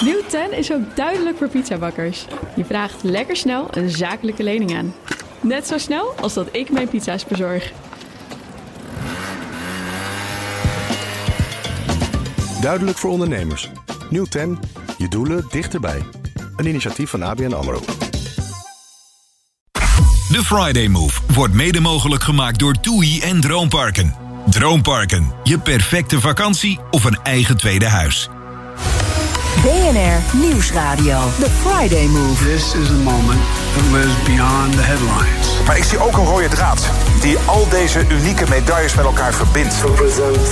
Nieuw 10 is ook duidelijk voor pizzabakkers. Je vraagt lekker snel een zakelijke lening aan. Net zo snel als dat ik mijn pizza's bezorg. Duidelijk voor ondernemers. Nieuw 10. Je doelen dichterbij. Een initiatief van ABN AMRO. De Friday Move wordt mede mogelijk gemaakt door TUI en Droomparken. Droomparken, je perfecte vakantie of een eigen tweede huis. BNR Nieuwsradio. The Friday Move. This is a moment that lives beyond the headlines. Maar ik zie ook een rode draad die al deze unieke medailles met elkaar verbindt. Represent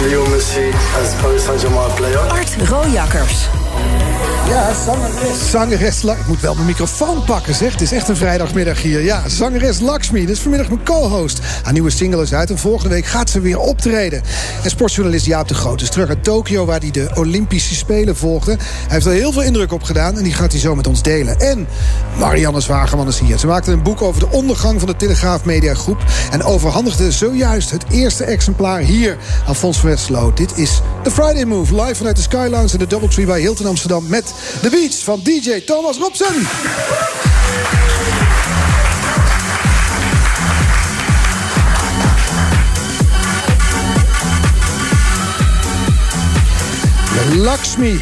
Leo Messi as Paris Saint-Germain player. Art Rojakkers. Ja, zangeres. Zangeres, ik moet wel mijn microfoon pakken, zeg. Het is echt een vrijdagmiddag hier. Ja, zangeres Lakshmi, dat is vanmiddag mijn co-host. Haar nieuwe single is uit en volgende week gaat ze weer optreden. En sportjournalist Jaap de Groot is terug uit Tokio... waar hij de Olympische Spelen volgde. Hij heeft er heel veel indruk op gedaan en die gaat hij zo met ons delen. En Marianne Zwageman is hier. Ze maakte een boek over de ondergang van de Telegraaf Mediagroep... en overhandigde zojuist het eerste exemplaar hier aan Fons Westerlo. Dit is The Friday Move, live vanuit de Sky Lounge... in de Doubletree bij Hilton Amsterdam... met The Beach van DJ Thomas Robson. Lakshmi,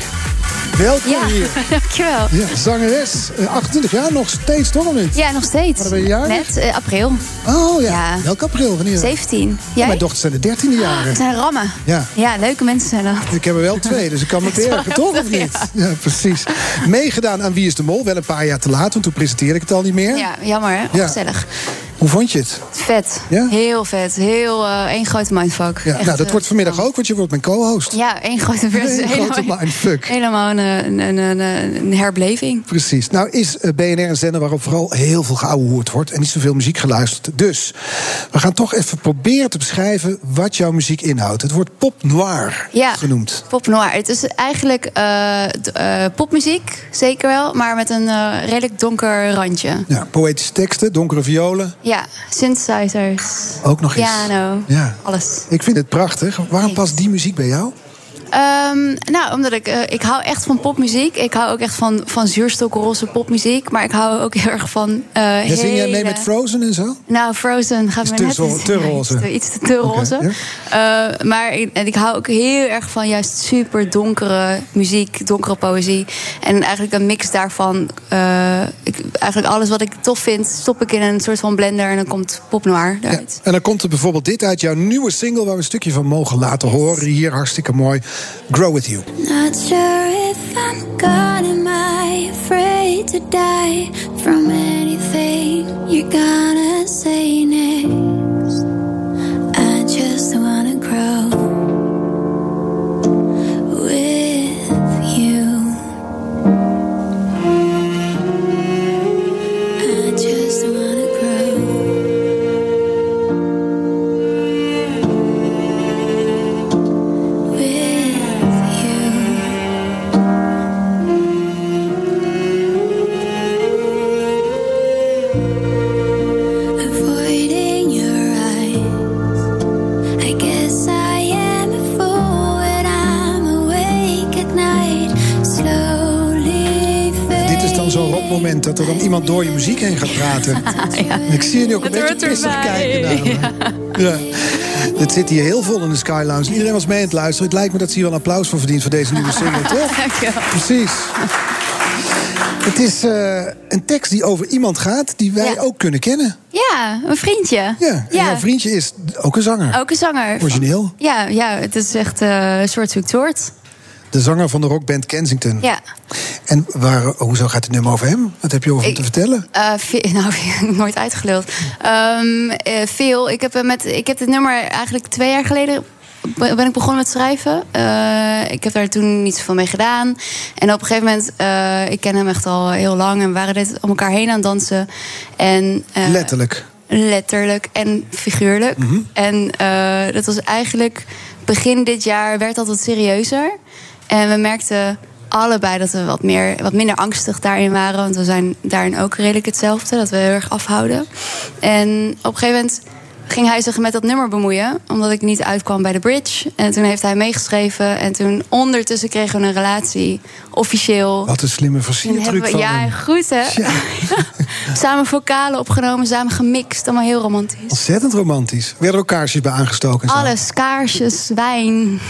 welkom Ja, hier. dankjewel. Ja, zangeres, eh, 28 jaar, nog steeds toch of niet? Ja, nog steeds. Wat ben je jarig? Net eh, april. Oh ja, Ja. welk april? Wanneer? 17. Jij? Mijn dochters zijn de 13e jaren. Het zijn rammen. Ja. Ja, leuke mensen zijn dat. Ik heb er wel twee, dus ik kan me toch of niet? Ja. precies. Meegedaan aan Wie is de Mol, wel een paar jaar te laat, want toen presenteerde ik het al niet meer. Ja, jammer hè? Ja. Hoe vond je het? Vet. Ja? Heel vet. Heel eh één grote mindfuck. Ja, Echt, nou, dat eh, wordt vanmiddag ook, want je wordt mijn co-host. Ja, één grote grote mindfuck. Helemaal een, een, een, een, herbeleving. Precies. Nou is eh, BNR een zender waarop vooral heel veel geouwehoerd wordt... en niet zoveel muziek geluisterd. Dus we gaan toch even proberen te beschrijven wat jouw muziek inhoudt. Het wordt pop noir Ja. genoemd. Pop noir. Het is eigenlijk popmuziek, zeker wel, maar met een redelijk donker randje. Ja, poëtische teksten, donkere violen, Ja, synthesizers. ook nog eens. Piano. Ja. Alles. Ik vind het prachtig. Waarom past die muziek bij jou? Ehm, nou, omdat ik, eh, ik hou echt van popmuziek. Ik hou ook echt van, van popmuziek. Maar ik hou ook heel erg van. eh Ja, zing jij mee met Frozen en zo? Nou, Frozen gaat me net te roze. Iets te, iets te, te roze. Eh, maar ik, en ik hou ook heel erg van juist super donkere muziek, donkere poëzie. En eigenlijk een mix daarvan. ik, eigenlijk alles wat ik tof vind, stop ik in een soort van blender en dan komt pop noir Ja. eruit. En dan komt er bijvoorbeeld dit uit jouw nieuwe single... waar we een stukje van mogen laten horen. Hier, hartstikke mooi. Grow With You. Not sure if I'm gone, am I afraid to die from anything you're gonna say next? I just wanna grow dat er dan iemand door je muziek heen gaat praten. Ik zie je nu ook een Het beetje pissig kijken. Ja. Het zit hier heel vol in de Sky Lounge. Iedereen was mee aan het luisteren. Het lijkt me dat ze hier wel een applaus voor verdient voor deze nieuwe single, toch? Dankjewel. Precies. Het is eh, een tekst die over iemand gaat die wij Ja. ook kunnen kennen. Ja, een vriendje. Ja, en jouw vriendje is ook een zanger. Ook een zanger. Origineel. Ja, ja, het is echt eh, een soort zoekt soort. De zanger van de rockband Kensington. Ja. En waar, hoezo gaat het nummer over hem? Wat heb je over hem te vertellen? Ve- nou, nooit uitgeluld. Ehm, eh, veel. Ik heb, eh, met, ik heb dit nummer eigenlijk twee jaar geleden be- ben ik begonnen met schrijven. Ik heb daar toen niet zoveel mee gedaan. En op een gegeven moment, ik ken hem echt al heel lang... en we waren dit om elkaar heen aan het dansen. En, Letterlijk. Letterlijk en figuurlijk. En eh, dat was eigenlijk begin dit jaar werd dat wat serieuzer. En we merkten allebei dat we wat, meer, wat minder angstig daarin waren. Want we zijn daarin ook redelijk hetzelfde. Dat we heel erg afhouden. En op een gegeven moment ging hij zich met dat nummer bemoeien. Omdat ik niet uitkwam bij de bridge. En toen heeft hij meegeschreven. En toen ondertussen kregen we een relatie. Officieel. Wat een slimme versiertruc van ja, hem. goed hè. samen vocalen opgenomen, samen gemixt. Allemaal heel romantisch. Ontzettend romantisch. Werden er ook kaarsjes bij aangestoken? zo? Alles, kaarsjes, wijn,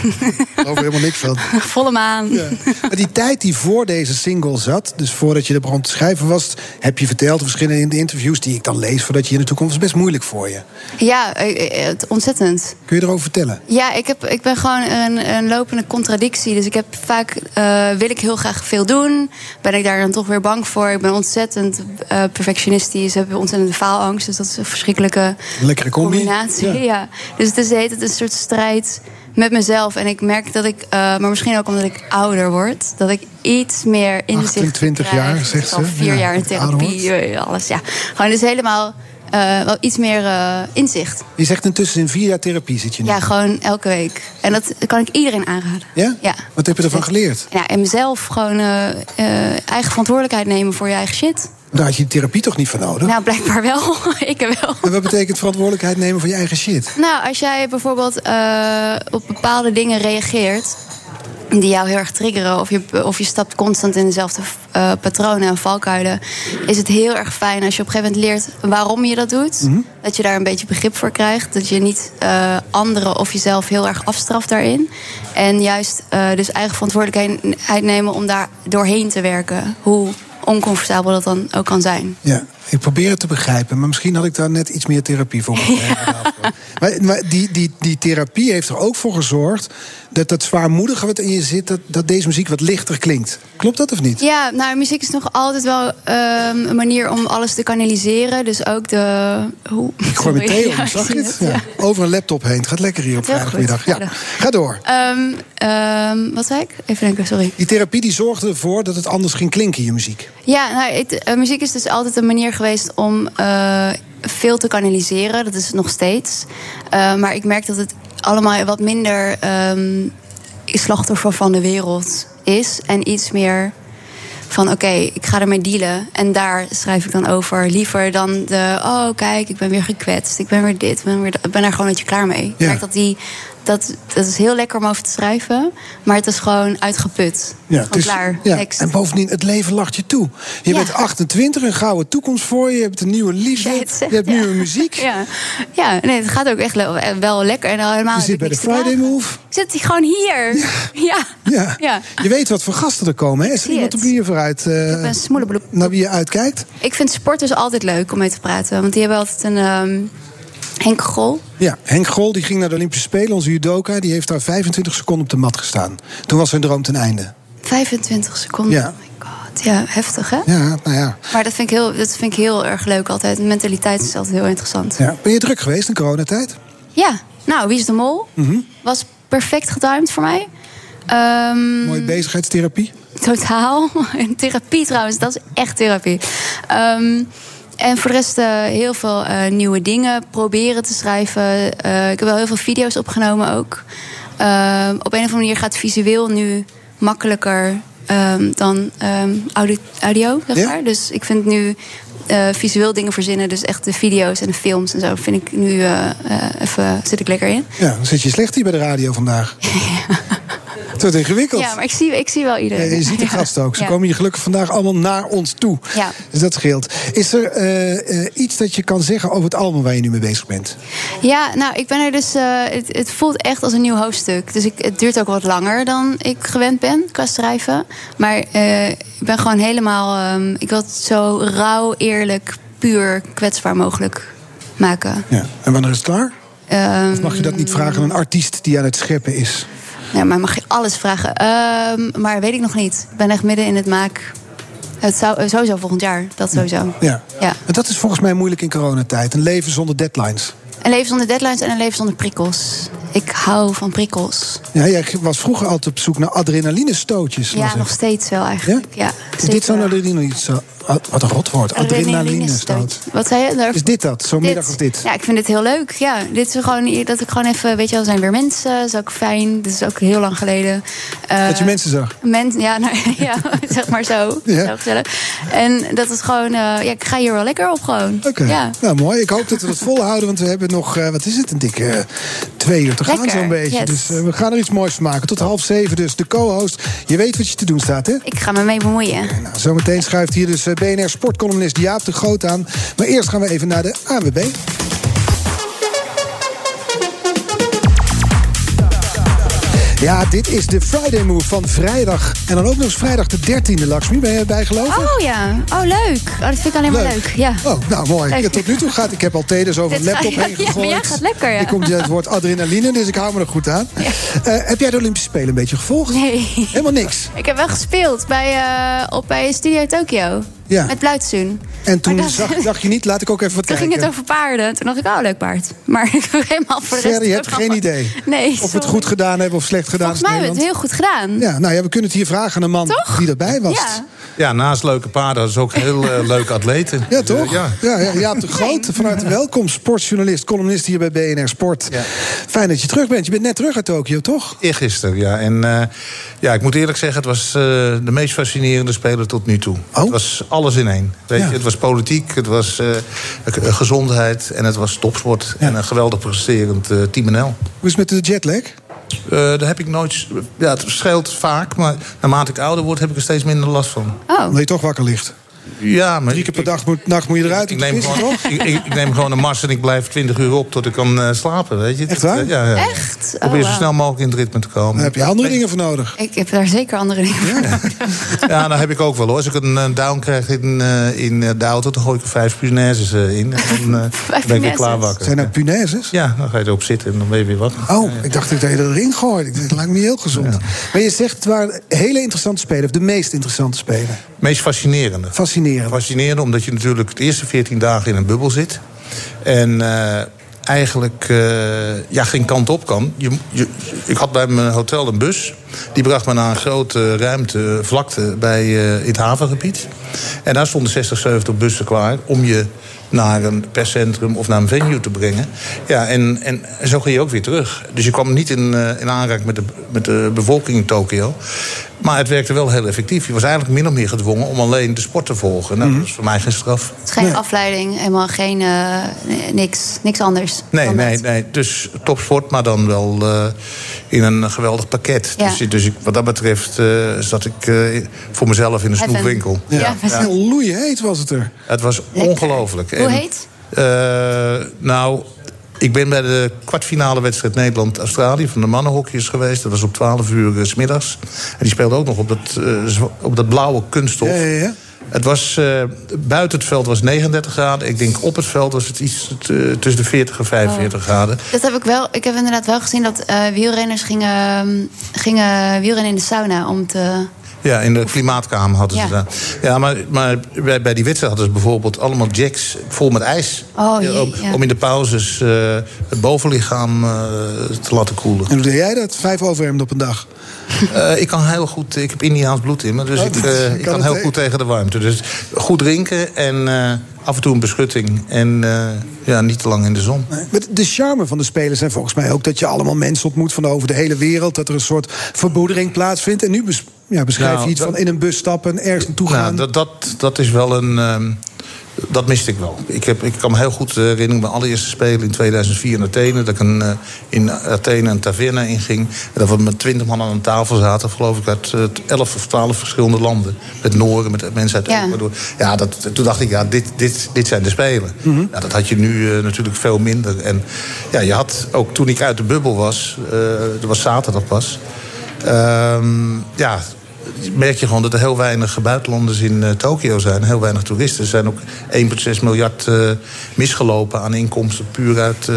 Geloof er helemaal niks van. volle maan. Ja. Maar die tijd die voor deze single zat, dus voordat je er begon te schrijven was, heb je verteld in verschillende interviews die ik dan lees voordat je hier naartoe komt, was best moeilijk voor je. Ja, eh, eh, het- ontzettend. Kun je erover vertellen? Ja, ik, heb, ik ben gewoon een, een lopende contradictie. Dus ik heb vaak, eh, wil ik heel graag veel doen. Ben ik daar dan toch weer bang voor. Ik ben ontzettend eh, perfectionistisch. Heb ontzettend faalangst. Dus dat is een verschrikkelijke Lekkere combi. combinatie. Ja. Ja. Dus het is de hele een soort strijd met mezelf. En ik merk dat ik, maar misschien ook omdat ik ouder word, dat ik iets meer inzicht 28 krijg. jaar, zegt al ze. vier Ja, jaar in therapie, alles. Ja. Gewoon dus helemaal eh, wel iets meer eh, inzicht. Je zegt intussen in vier jaar therapie zit je nu. Ja, gewoon elke week. En dat kan ik iedereen aanraden. Ja? Ja. Wat heb je ervan geleerd? Ja, en mezelf gewoon eh, eigen verantwoordelijkheid nemen voor je eigen shit. Daar had je therapie toch niet voor nodig? Nou, blijkbaar wel. ik wel. En wat betekent verantwoordelijkheid nemen voor je eigen shit? Nou, als jij bijvoorbeeld eh, op bepaalde dingen reageert die jou heel erg triggeren, of je, of je stapt constant in dezelfde eh, patronen en valkuilen, is het heel erg fijn als je op een gegeven moment leert waarom je dat doet. Dat je daar een beetje begrip voor krijgt. Dat je niet eh, anderen of jezelf heel erg afstraft daarin. En juist dus eigen verantwoordelijkheid nemen om daar doorheen te werken. Hoe oncomfortabel dat dan ook kan zijn. Ja, ik probeer het te begrijpen, maar misschien had ik daar net iets meer therapie voor moeten hebben. Maar, maar die, die, die therapie heeft er ook voor gezorgd dat dat zwaarmoedige wat in je zit, dat, dat deze muziek wat lichter klinkt. Klopt dat of niet? Ja, nou, muziek is nog altijd wel ehm, een manier om alles te kanaliseren. Dus ook de. Hoe, Ik gooi mijn thee om, zag je het? Ja. Over een laptop heen. Het gaat lekker hier op vrijdagmiddag. Ja. Ga door. Ehm, ehm, wat zei ik? Even denken, sorry. Die therapie die zorgde ervoor dat het anders ging klinken in je muziek. Ja, nou, het, eh, muziek is dus altijd een manier geweest om eh, veel te kanaliseren. Dat is het nog steeds. Eh, maar ik merk dat het allemaal wat minder ehm, slachtoffer van de wereld is. En iets meer van oké, ik ga ermee dealen. En daar schrijf ik dan over. Liever dan de, oh kijk, ik ben weer gekwetst. Ik ben weer dit, ik ben, weer ik ben daar gewoon een beetje klaar mee. Ik Ja. merk dat die... Dat, dat is heel lekker om over te schrijven. Maar het is gewoon uitgeput. Ja, gewoon klaar. ja. En bovendien, het leven lacht je toe. Je Ja. bent 28, een gouden toekomst voor je. Je hebt een nieuwe liefde. Zegt, je hebt ja. nieuwe muziek. Ja, ja nee, het gaat ook echt wel lekker. En al helemaal Je zit bij de Friday. Move. Ik zit gewoon hier. Ja. Ja. Ja. Je weet wat voor gasten er komen. Hè? Is er iemand op wie je vooruit eh, smoelebloep. naar wie je uitkijkt? Ik vind sporters altijd leuk om mee te praten. Want die hebben altijd een ehm Henk Grol. Ja, Henk Grol die ging naar de Olympische Spelen, onze judoka. Die heeft daar 25 seconden op de mat gestaan. Toen was zijn droom ten einde. 25 seconden. Ja. Oh my god. Ja, heftig hè? Ja, nou ja. Maar dat vind, ik heel, dat vind ik heel erg leuk altijd. Mentaliteit is altijd heel interessant. ja. Ben je druk geweest in coronatijd? Ja, nou, Wie is de Mol? Mhm. Was perfect getimed voor mij. Ehm, Mooie bezigheidstherapie. Totaal. En therapie trouwens, dat is echt therapie. Ehm, en voor de rest eh, heel veel eh, nieuwe dingen proberen te schrijven. Eh, ik heb wel heel veel video's opgenomen ook. Op een of andere manier gaat visueel nu makkelijker ehm, dan ehm, audio, audio, zeg Ja? maar. Dus ik vind nu visueel dingen verzinnen, dus echt de video's en de films en zo, vind ik nu even zit ik lekker in. Ja, dan zit je slecht hier bij de radio vandaag. Het wordt ingewikkeld. Ja, maar ik zie, ik zie wel Ja, iedereen. je ziet de gasten ook. Ze Ja. komen hier gelukkig vandaag allemaal naar ons toe. Ja. Dus dat scheelt. Is er eh, eh, iets dat je kan zeggen over het album waar je nu mee bezig bent? Ja, nou, ik ben er dus. eh, het, het voelt echt als een nieuw hoofdstuk. Dus ik, het duurt ook wat langer dan ik gewend ben qua schrijven. Maar ik ben gewoon helemaal. ehm, ik wil het zo rauw, eerlijk, puur, kwetsbaar mogelijk maken. Ja. En wanneer is het klaar? Of mag je dat niet vragen aan een artiest die aan het scheppen is? Ja, maar mag je alles vragen? Ehm, maar weet ik nog niet. Ik ben echt midden in het maak. Het zou eh, sowieso volgend jaar. Dat sowieso. Ja. Ja. En dat is volgens mij moeilijk in coronatijd. Een leven zonder deadlines. Een leven zonder deadlines en een leven zonder prikkels. Ik hou van prikkels. Ja, jij was vroeger altijd op zoek naar adrenalinestootjes. Ja, nog steeds wel eigenlijk. Ja? Is dit zo'n adrenaline, Wat, een rotwoord. Adrenalinestoot. Wat zei je? Daar- Is dit dat? Zo'n middag als dit? Ja, ik vind dit heel leuk. Ja, dit is gewoon dat ik gewoon even, weet je wel, zijn weer mensen. Dat is ook fijn. Dit is ook heel lang geleden. Eh, Dat je mensen zag. Men, ja, nou, ja, zeg maar zo. Ja. Zo gezellig. En dat is gewoon, eh, ja, ik ga hier wel lekker op gewoon. Oké, Ja. nou mooi. Ik hoop dat we het volhouden, want we hebben nog, eh, wat is het, een dikke twee uur te gaan Lekker, zo'n beetje. yes. Dus eh, we gaan er iets moois van maken. Tot half zeven dus. De co-host, je weet wat je te doen staat, hè? Ik ga me mee bemoeien. Nou, zometeen schuift hier dus eh, BNR sportcolumnist Jaap de Groot aan. Maar eerst gaan we even naar de AWB. Ja, dit is de Friday Move van vrijdag. En dan ook nog eens vrijdag de 13e, Lakshmi. Ben je erbij geloven? Oh ja, oh leuk. Oh, dat vind ik alleen maar leuk. Ja. Oh, nou mooi. Leuk. Ja, tot nu toe gaat. Ik heb al thee over een laptop heen ja, maar gegooid. jij gaat lekker, ja. Er komt het woord adrenaline, dus ik hou me er goed aan. Eh, heb jij de Olympische Spelen een beetje gevolgd? Nee. Helemaal niks. Ik heb wel gespeeld bij, eh, op, bij Studio Tokyo. Ja. Met Bluitsoen. En toen dat- zag, dacht je niet, laat ik ook even wat Toen kijken. ging het over paarden. Toen dacht ik, oh, leuk paard. Maar ik heb helemaal voor de rest... Je hebt geen idee. Nee, Of we het goed gedaan hebben of slecht gedaan. Volgens mij hebben we het heel goed gedaan. Ja, nou ja, we kunnen het hier vragen aan een man Toch? die erbij was. Ja. Ja, naast leuke paarden ze ook heel eh, leuke atleten. Ja, toch? Ja. Ja, ja, Jaap de Groot, van harte welkom. Sportjournalist, columnist hier bij BNR Sport. Fijn dat je terug bent. Je bent net terug uit Tokio, toch? Eergisteren, ja. En eh, ja, ik moet eerlijk zeggen, het was eh, de meest fascinerende speler tot nu toe. Het was alles in één. Weet Ja. je? Het was politiek, het was gezondheid en het was topsport. En een geweldig presterend Team NL. Hoe is het met de jetlag? Eh, daar heb ik nooit... Ja, het scheelt vaak, maar naarmate ik ouder word... heb ik er steeds minder last van. Oh. Omdat je toch wakker ligt. Ja, maar... Drie keer per dag moet, nacht moet je eruit. Ik neem, gewoon, toch? ik, ik- ik neem gewoon een mars en ik blijf 20 uur op tot ik kan eh, slapen, weet je. Echt waar? Ja, ja. Echt? Probeer Oh, zo wauw. snel mogelijk in het ritme te komen. Daar heb je andere dingen voor nodig. Ik heb daar zeker andere dingen voor. Ja, dat heb ik ook wel hoor. Als ik een eh, down krijg in, eh, in eh, de auto, dan gooi ik er vijf punaises eh, in. En dan eh, ben ik weer klaar wakker. Zijn er punaises? Ja, dan ga je erop zitten en dan ben je weer wakker. Oh, ik dacht dat je er erin. Ik dacht, Dat lijkt me niet heel gezond. Maar je zegt het waren hele interessante spelen. Of de meest interessante spelen. Meest fascinerende. Fascinerend. Omdat je natuurlijk de eerste 14 dagen in een bubbel zit. En eh, eigenlijk eh, ja, geen kant op kan. Je, ik had bij mijn hotel een bus. Die bracht me naar een grote ruimte, vlakte bij eh, het havengebied. En daar stonden 60, 70 bussen klaar om je naar een perscentrum of naar een venue te brengen. Ja, en, en zo ging je ook weer terug. Dus je kwam niet in, eh, in aanraking met de, met de bevolking in Tokio. Maar het werkte wel heel effectief. Je was eigenlijk min of meer gedwongen om alleen de sport te volgen. Nou, dat is voor mij geen straf. Het is geen afleiding, helemaal geen... eh, niks, niks anders. Nee, nee, dat. nee. Dus topsport, maar dan wel eh, in een geweldig pakket. Ja. Dus, dus ik, wat dat betreft eh, zat ik eh, voor mezelf in een Heaven. snoepwinkel. Ja, we zijn- Heel loeien heet was het er. Het was ongelooflijk. Hoe heet? eh, nou, ik ben bij de kwartfinale wedstrijd Nederland-Australië van de mannenhokjes geweest. Dat was op 12 uur eh, s middags. En die speelde ook nog op dat, eh, op dat blauwe kunststof. Ja, ja, ja. Het was, buiten het veld was 39 graden. Ik denk op het veld was het iets tussen de 40 en 45 Oh. graden. Dat heb ik wel. Ik heb inderdaad wel gezien dat eh, wielrenners gingen, gingen wielrennen in de sauna om te. Ja, in de klimaatkamer hadden ze Ja. daar. Ja, maar, maar bij, bij die wedstrijd hadden ze bijvoorbeeld allemaal jacks vol met ijs. Oh, jee, om, ja. om in de pauzes eh, het bovenlichaam eh, te laten koelen. En hoe deed jij dat? Vijf overhemden op een dag. Eh, ik kan heel goed, ik heb Indiaans bloed in me, dus Oh, ik, dat- kan ik kan heel tegen. goed tegen de warmte. Dus goed drinken en eh, af en toe een beschutting. En eh, ja, niet te lang in de zon. Maar de charme van de spelen zijn volgens mij ook dat je allemaal mensen ontmoet van over de hele wereld. Dat er een soort verboedering plaatsvindt. En nu ja, beschrijf Nou, je iets dat- van in een bus stappen, ergens naartoe gaan. Nou, dat, dat, dat is wel een. ehm, dat miste ik wel. Ik, heb, ik kan me heel goed herinneren mijn allereerste spelen in 2004 in Athene. Dat ik een, eh, in Athene een taverna inging. En dat we met twintig man aan een tafel zaten, geloof ik, uit 11 of 12 verschillende landen. Met Noren, met mensen uit Ja. Ecuador. Ja, dat, toen dacht ik, ja, dit, dit, dit zijn de spelen. ja, dat had je nu eh, natuurlijk veel minder. En ja, je had ook toen ik uit de bubbel was, eh dat was zaterdag pas. Ehm, ja, merk je gewoon dat er heel weinig buitenlanders in eh, Tokio zijn. Heel weinig toeristen. Er zijn ook 1,6 miljard eh, misgelopen aan inkomsten... puur uit, eh,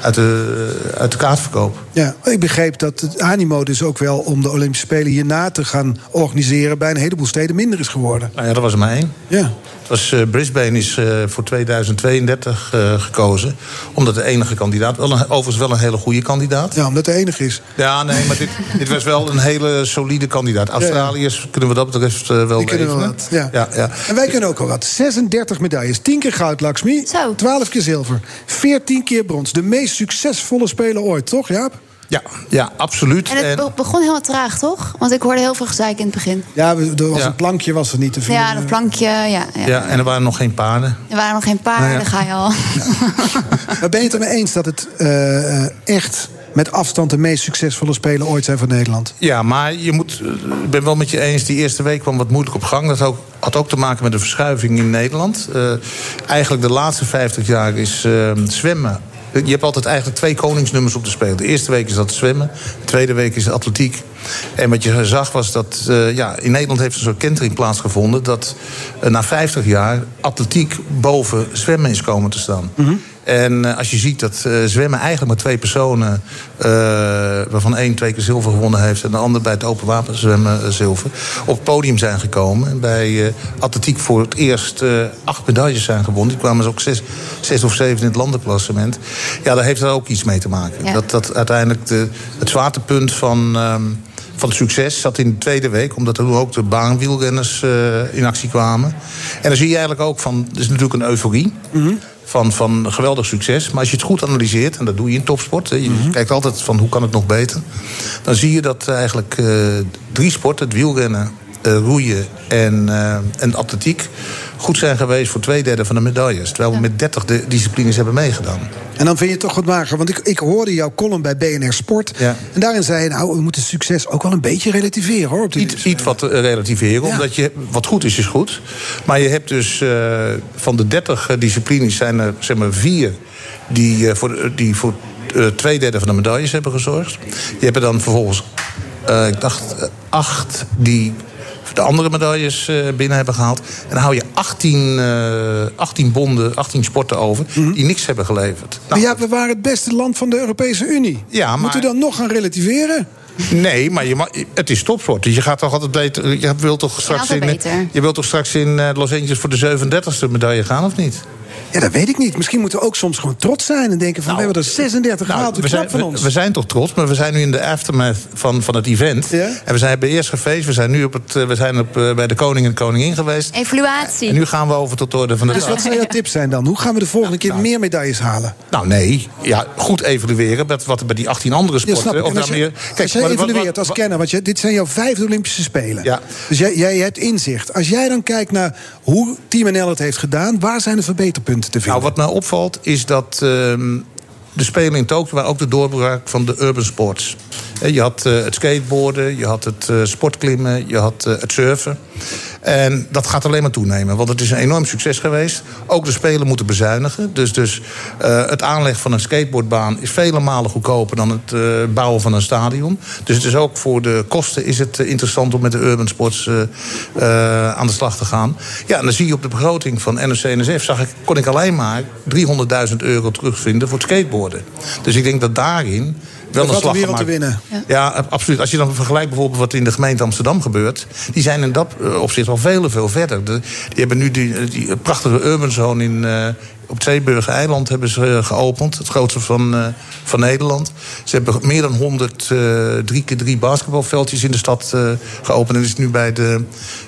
uit, de, uit de kaartverkoop. Ja, ik begreep dat het animo dus ook wel om de Olympische Spelen hierna te gaan organiseren bij een heleboel steden minder is geworden. Nou ja, dat was er maar één. Ja. Het was, eh, Brisbane is eh, voor 2032 eh, gekozen. Omdat de enige kandidaat, wel een, overigens wel een hele goede kandidaat. Ja, omdat de enige is. Ja, nee, maar dit, dit was wel een hele solide kandidaat. Australië Australiërs kunnen we dat betreft wel Die kunnen wel wat, ja. Ja, ja. En wij kunnen ook al wat. 36 medailles. 10 keer goud, Lakshmi. 12 keer zilver. 14 keer brons. De meest succesvolle speler ooit, toch, Jaap? Ja, ja, absoluut. En het be- begon heel traag, toch? Want ik hoorde heel veel gezeik in het begin. Ja, er was Ja. een plankje was er niet te vinden. Ja, dat plankje, ja. ja. ja, en er waren nog geen paarden. Er waren nog geen paarden, Nou ja. ga je al. Maar ben je het ermee eens dat het eh, eh, echt met afstand de meest succesvolle speler ooit zijn van Nederland? Ja, maar je moet, eh, ik ben wel met je eens, die eerste week kwam wat moeilijk op gang. Dat ook, had ook te maken met de verschuiving in Nederland. Eh, eigenlijk de laatste 50 jaar is eh, zwemmen. Je hebt altijd eigenlijk twee koningsnummers op te spelen. De eerste week is dat zwemmen, de tweede week is atletiek. En wat je zag was dat eh, ja, in Nederland heeft een soort kentering plaatsgevonden... dat eh, na 50 jaar atletiek boven zwemmen is komen te staan. En eh, als je ziet dat eh, zwemmen eigenlijk maar twee personen... eh, waarvan één twee keer zilver gewonnen heeft... en de ander bij het open wapen zwemmen zilver... op het podium zijn gekomen. En bij atletiek voor het eerst acht medailles zijn gewonnen. Die kwamen dus ook zes, zes of zeven in het landenklassement. Ja, daar heeft er ook iets mee te maken. Ja. Dat, dat uiteindelijk de, het zwaartepunt van... ehm, van het succes zat in de tweede week, omdat er ook de baanwielrenners in actie kwamen. En dan zie je eigenlijk ook van, er is natuurlijk een euforie. Van, van geweldig succes. Maar als je het goed analyseert, en dat doe je in topsport... je kijkt altijd van hoe kan het nog beter... dan zie je dat eigenlijk eh, drie sporten, het wielrennen, eh, roeien en, eh, en atletiek... goed zijn geweest voor twee derde van de medailles. Terwijl we met 30 de disciplines hebben meegedaan. En dan vind je het toch goed maken. Want ik, ik hoorde jouw column bij BNR Sport. Ja. En daarin zei je, nou, we moeten succes ook wel een beetje relativeren, hoor. Op Iets, iets wat eh, relativeren, omdat je, wat goed is, is goed. Maar je hebt dus eh, van de 30 disciplines zijn er zeg maar vier die eh, voor, die voor eh, twee derde van de medailles hebben gezorgd. Je hebt er dan vervolgens, eh, ik dacht, eh, acht die de andere medailles eh, binnen hebben gehaald. En dan hou je 18, eh 18 bonden, 18 sporten over die niks hebben geleverd. Maar ja, we waren het beste land van de Europese Unie. Ja, maar- Moeten we dan nog gaan relativeren? Nee, maar je ma- het is topsport. Dus je gaat toch altijd beter. Je wilt toch straks, in, eh, je wilt toch straks in eh, Los Angeles voor de 37e medaille gaan, of niet? Ja, dat weet ik niet. Misschien moeten we ook soms gewoon trots zijn en denken van... we hebben er 36 gehaald, Nou, we, we zijn, van ons. we zijn toch trots, maar we zijn nu in de aftermath van, van het event. Ja? En we zijn, hebben eerst gefeest. We zijn nu op het, eh, we zijn op, eh, bij de koning en de koningin geweest. Evaluatie. En nu gaan we over tot de orde van de Dus dag. wat zou jouw tips zijn dan? Hoe gaan we de volgende keer meer medailles halen? Nou nee, ja, goed evalueren met wat er bij die 18 andere Ja, sporten. snap ik. of als je, meer- als jij wat- wat- evalueert wat- als kenner, want je, dit zijn jouw vijfde Olympische Spelen. Ja. Dus jij, jij hebt inzicht. Als jij dan kijkt naar hoe Team NL het heeft gedaan... waar zijn de verbeterpunten Nou, wat mij opvalt is dat ehm, de Spelen in Tokio waren ook de doorbraak van de urban sports. Je had eh, het skateboarden, je had het eh, sportklimmen, je had eh, het surfen. En dat gaat alleen maar toenemen, want het is een enorm succes geweest. Ook de Spelen moeten bezuinigen. Dus, dus eh, het aanleg van een skateboardbaan is vele malen goedkoper dan het eh, bouwen van een stadion. Dus het is ook voor de kosten is het eh, interessant om met de urban sports aan de slag te gaan. Ja, en dan zie je op de begroting van NOC-NSF... Zag ik, kon ik alleen maar 300.000 euro terugvinden voor het skateboarden. Dus ik denk dat daarin wel Er een slag wereld te winnen. Ja, absoluut. Als je dan vergelijkt bijvoorbeeld wat in de gemeente Amsterdam gebeurt... die zijn in dat eh, opzicht al veel, veel verder. De- die hebben nu die, die prachtige urban zone in... eh, op het Zeeburger Eiland hebben ze eh, geopend. Het grootste van, eh, van Nederland. Ze hebben meer dan 100 eh, drie keer drie basketbalveldjes in de stad eh, geopend. En is nu bij de,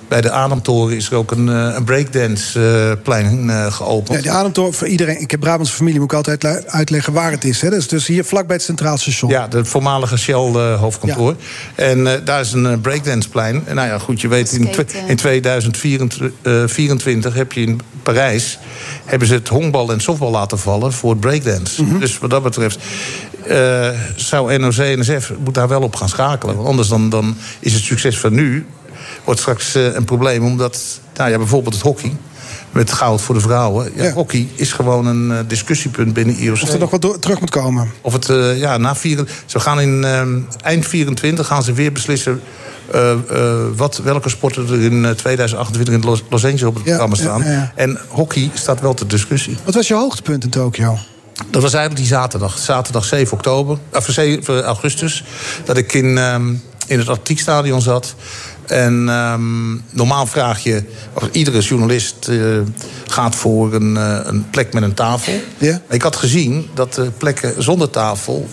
bij de Ademtoren is er ook een, een breakdance-plein eh, geopend. Ja, die ademtoren voor iedereen. Ik heb Brabantse familie, moet ik altijd uitleggen waar het is. Hè. Dat is dus hier vlak bij het Centraal Station. Ja, de voormalige Shell-hoofdkantoor. En eh, daar is een breakdanceplein. En nou ja, goed, je weet, in, twe- Skaten. in 2024 heb je in Parijs... hebben ze het honkbal en softbal laten vallen voor breakdance. Dus wat dat betreft eh, zou NOC-NSF moet daar wel op gaan schakelen. Want anders dan, dan is het succes van nu... wordt straks eh, een probleem, omdat... Nou ja, bijvoorbeeld het hockey... Met goud voor de vrouwen. Ja, Ja. Hockey is gewoon een eh, discussiepunt binnen IOC. Of er nog wat door- terug moet komen. Of het, ja, na vier, ze gaan in eind 24 gaan ze weer beslissen eh, eh, wat, welke sporten er in eh, 2028 in Los, Los Angeles op het Ja, programma staan. ja. En hockey staat wel ter discussie. Wat was je hoogtepunt in Tokio? Dat was eigenlijk die zaterdag. Zaterdag 7 oktober, of 7 augustus. Dat ik in, ehm, in het atletiekstadion zat. En ehm, normaal vraag je, of iedere journalist eh, gaat voor een, eh, een plek met een tafel. Ja. Ik had gezien dat de plekken zonder tafel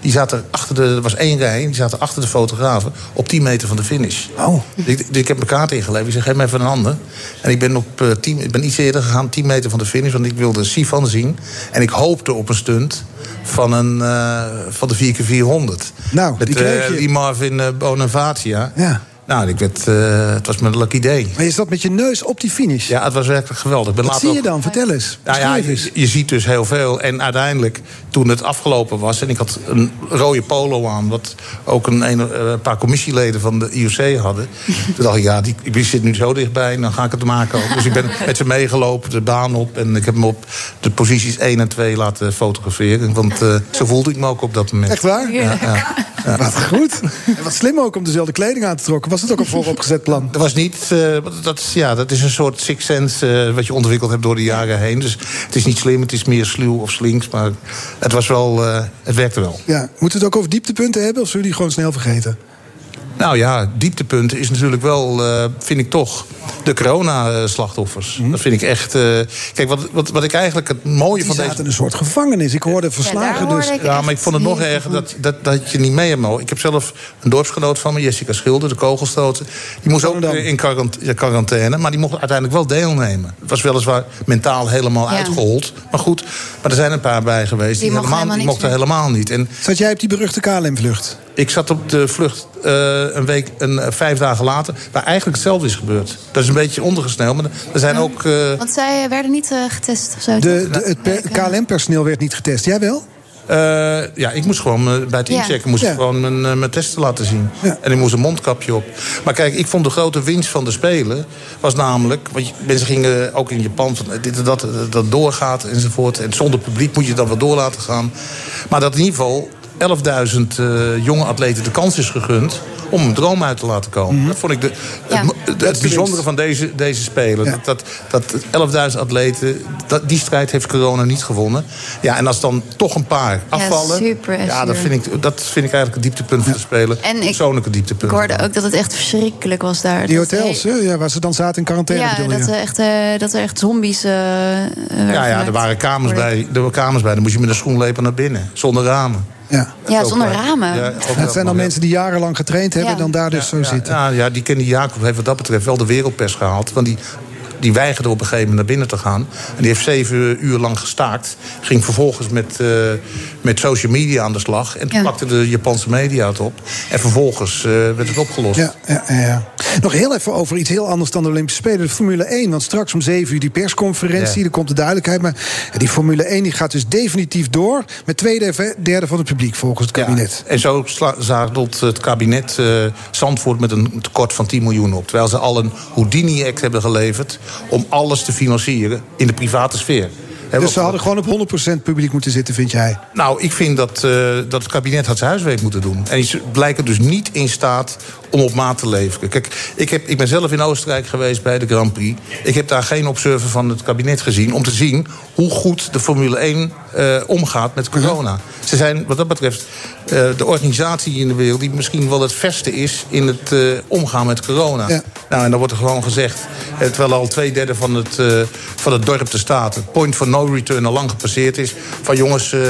die zaten achter de, er was één rij, die zaten achter de fotografen op 10 meter van de finish. Oh. Ik, ik heb mijn kaart ingeleverd. Ik zeg, geef me even een ander. En ik ben, op, eh, 10, ik ben iets eerder gegaan, 10 meter van de finish, want ik wilde Sifan zien. En ik hoopte op een stunt van, een, eh, van de 4x400. Nou, Met die kreeg eh, je. die Marvin Bonavacia. Ja. Nou, ik werd, eh, het was mijn lucky day. Maar je zat met je neus op die finish. Ja, het was werkelijk geweldig. Ben Wat zie je dan? Vertel eens. nou ja, je, je ziet dus heel veel. En uiteindelijk, toen het afgelopen was... en ik had een rode polo aan... wat ook een, een, eh, paar commissieleden van de IOC hadden... toen dacht ik, ja, die, ik zit nu zo dichtbij... dan ga ik het maken ook. Dus ik ben met ze meegelopen, de baan op... en ik heb hem op de posities 1 en 2 laten fotograferen. Want eh, zo voelde ik me ook op dat moment. Echt waar? Ja, ja. Wat goed. En wat slim ook om dezelfde kleding aan te trokken. Was het ook een vooropgezet plan? Dat was niet. eh, dat, is- ja, dat is een soort six sense eh, wat je ontwikkeld hebt door de jaren heen. Dus het is niet slim, het is meer sluw of slinks. Maar het was wel. eh, het werkte wel. Ja. Moeten we het ook over dieptepunten hebben? Of zullen we die gewoon snel vergeten? Nou ja, dieptepunten is natuurlijk wel, eh, vind ik toch, de corona-slachtoffers. Dat vind ik echt. eh, kijk, wat, wat, wat ik eigenlijk het mooie Die van deze. zaten in een soort gevangenis. Ik hoorde verslagen dus. Ja, maar ik vond het nog erger dat, dat, dat je niet mee hebt mogen. Ik heb zelf een dorpsgenoot van me, Jessica Schilder, de kogelstoten. Die moest ook in quarant- ja, quarantaine, maar die mocht uiteindelijk wel deelnemen. Het was weliswaar mentaal helemaal Ja. uitgehold. Maar goed, maar er zijn een paar bij geweest. Die helemaal, die mochten helemaal niet. En Zat jij op die beruchte KLM-vlucht? Ik zat op de vlucht eh, een week, een, eh, vijf dagen later, waar eigenlijk hetzelfde is gebeurd. Dat is een beetje ondergesneld, maar er zijn ook. eh, Want zij werden niet eh, getest of zo. De, de, het per- KLM-personeel werd niet getest. Jij wel? Eh, ja, ik moest gewoon bij het Ja. inchecken moest Ja. gewoon mijn, mijn testen laten zien. En ik moest een mondkapje op. Maar kijk, ik vond de grote winst van de Spelen... was namelijk, want mensen gingen ook in Japan... van dit en dat, dat doorgaat enzovoort. En zonder publiek moet je het dan wel door laten gaan. Maar dat in ieder geval 11.000 eh, jonge atleten de kans is gegund... om een droom uit te laten komen. Dat vond ik de, Ja. het, bijzondere van deze, deze Spelen. Ja. Dat, dat, dat 11.000 atleten, dat, die strijd heeft corona niet gewonnen. Ja, en als dan toch een paar afvallen... super, ja, dat vind, ik, dat vind ik eigenlijk het dieptepunt van de Spelen. En ik- Persoonlijke Ik dieptepunt. hoorde ook dat het echt verschrikkelijk was daar. Die hotels, hè? Ja, waar ze dan zaten in quarantaine, Ja, dat, er echt, eh, dat er echt zombies. eh, werden ja, ja, er waren kamers ik. bij. Er waren kamers bij. Dan moest je met een schoenlepel naar binnen. Zonder ramen. Ja. Ja, zonder ramen. Ja, Het zijn dan mensen die jarenlang getraind hebben... Ja. en dan daar dus zo ja, zitten. Ja, ja, die Kenny Jacob heeft wat dat betreft wel de wereldpers gehaald. Want die, die weigerde op een gegeven moment naar binnen te gaan. En die heeft zeven uur lang gestaakt. Ging vervolgens met, eh, met social media aan de slag. En toen Ja. pakte de Japanse media het op. En vervolgens eh, werd het opgelost. Ja, ja, ja, ja. Nog heel even over iets heel anders dan de Olympische Spelen. De Formule 1, want straks om 7 uur die persconferentie. Ja. Er komt de duidelijkheid. Maar die Formule 1 die gaat dus definitief door... met twee derde- derde van het publiek volgens het kabinet. En zo zadelt het kabinet eh, Zandvoort met een tekort van 10 miljoen op. Terwijl ze al een Houdini-act hebben geleverd... om alles te financieren in de private sfeer. Dus ze hadden gewoon op 100% publiek moeten zitten, vind jij? Nou, ik vind dat, eh, dat het kabinet had zijn huiswerk moeten doen. En ze blijken dus niet in staat om op maat te leveren. Kijk, ik, heb, ik ben zelf in Oostenrijk geweest bij de Grand Prix. Ik heb daar geen observer van het kabinet gezien... om te zien hoe goed de Formule 1 eh, omgaat met corona. Ze zijn wat dat betreft eh, de organisatie in de wereld... die misschien wel het verste is in het eh, omgaan met corona. Ja. Nou, en dan wordt er gewoon gezegd... eh, terwijl al twee derde van het, eh, van het dorp de staat... het point for no return al lang gepasseerd is... van jongens, eh,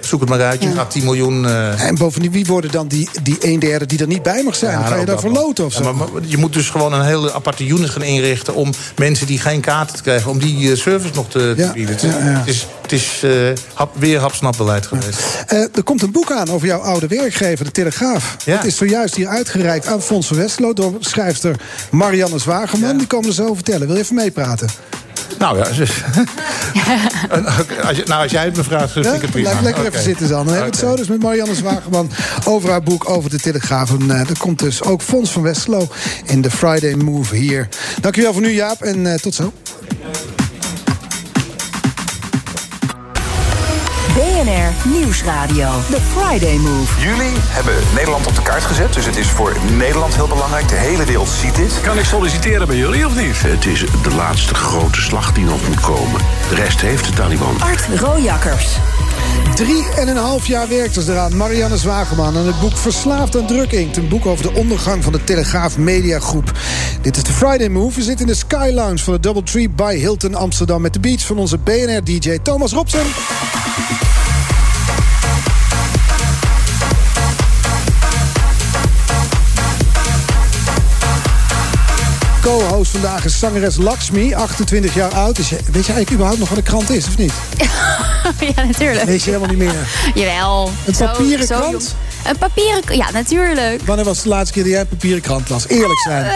zoek het maar uit, je gaat 10 miljoen... eh, En bovendien, wie worden dan die, die een derde die er niet bij mag zijn? ja, ga je daar verloten of zo? maar, maar je moet dus gewoon een hele aparte unit gaan inrichten... om mensen die geen kaarten te krijgen... om die eh, service nog te, te bieden. Het is, het is, het is eh, hap, weer hapsnapbeleid geweest. Eh, er komt een boek aan over jouw oude werkgever, de Telegraaf. Ja. Het is zojuist hier uitgereikt aan Fons van Westerlo... door schrijfster Marianne Zwageman. Die komen er zo vertellen. Wil je even meepraten? Nou ja, dus, als, je, nou, als jij het me vraagt, vind Ja? ik het prima. Blijf lekker even zitten, dan. Dan hebben we het zo dus met Marianne Zwageman over haar boek over de Telegraaf. En eh, er komt dus ook Fons van Westerlo in de Friday Move hier. Dankjewel voor nu, Jaap, en eh, tot zo. BNR Nieuwsradio. The Friday Move. Jullie hebben Nederland op de kaart gezet, dus het is voor Nederland heel belangrijk. De hele wereld ziet dit. Kan ik solliciteren bij jullie of niet? Het is de laatste grote slag die nog moet komen. De rest heeft de Taliban. Art Rojakkers. Drie en een half jaar werkte ze eraan, Marianne Zwageman... aan het boek Verslaafd aan druk inkt. Een boek over de ondergang van de Telegraaf Mediagroep. Dit is de Friday Move. We zitten in de Sky Lounge van de Doubletree by Hilton Amsterdam... met de beats van onze BNR-DJ Thomas Robson. Vandaag is zangeres Lakshmi, 28 jaar oud. Dus weet je eigenlijk überhaupt nog wat een krant is, of niet? ja, natuurlijk. Weet je helemaal niet meer. Jawel. Een Zo- papieren zo krant? jong. Een papieren krant, ja, natuurlijk. Wanneer was de laatste keer dat jij een papieren krant las? Eerlijk zijn. Eh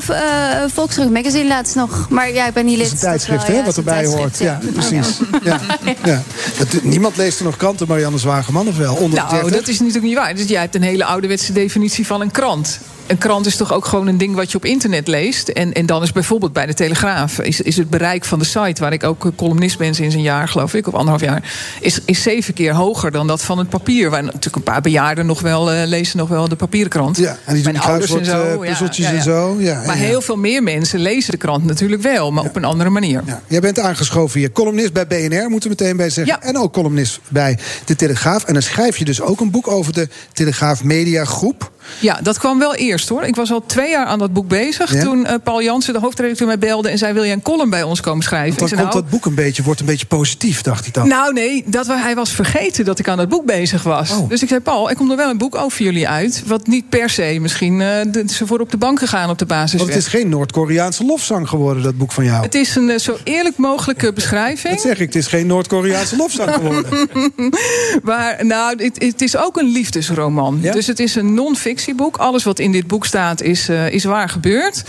v- eh, Volkskrant Magazine laatst nog. Maar ja, ik ben niet Het lid. is een tijdschrift, hè, ja, wat het erbij hoort. Ja, precies. Ja. Ja. Het- niemand leest er nog kranten, Marianne Zwageman, of wel? Onder de Nou, 30? dat is natuurlijk niet waar. Dus jij hebt een hele ouderwetse definitie van een krant. Een krant is toch ook gewoon een ding wat je op internet leest. En, en dan is bijvoorbeeld bij de Telegraaf... Is, is het bereik van de site, waar ik ook eh, columnist ben sinds een jaar, geloof ik... of anderhalf jaar, is, is zeven keer hoger dan dat van het papier. Waar natuurlijk een paar bejaarden nog wel eh, lezen nog wel de papieren krant. Ja, en die doen en zo. eh, puzzeltjes en zo. Ja, maar ja, ja. heel veel meer mensen lezen de krant natuurlijk wel... maar op een andere manier. Jij bent aangeschoven hier. Columnist bij BNR, moeten we meteen bij zeggen. En ook columnist bij De Telegraaf. En dan schrijf je dus ook een boek over de Telegraaf Media Groep. Ja, dat kwam wel eerst hoor. Ik was al twee jaar aan dat boek bezig. Ja? Toen eh, Paul Jansen, de hoofdredacteur, mij belde en zei: Wil jij een column bij ons komen schrijven? Want Ik dan komt nou, dat boek een beetje, wordt een beetje positief, dacht hij dan. Nou, nee, dat, hij was vergeten dat ik aan dat boek bezig was. Oh. Dus ik zei: Paul, er komt er wel een boek over jullie uit. Wat niet per se misschien. eh, de- ze voor op de bank gegaan op de basis. Want het is geen Noord-Koreaanse lofzang geworden, dat boek van jou. Het is een eh, zo eerlijk mogelijke beschrijving. Dat zeg ik, het is geen Noord-Koreaanse lofzang geworden. maar nou, het, het is ook een liefdesroman. Dus het is een Alles wat in dit boek staat is, eh, is waar gebeurd.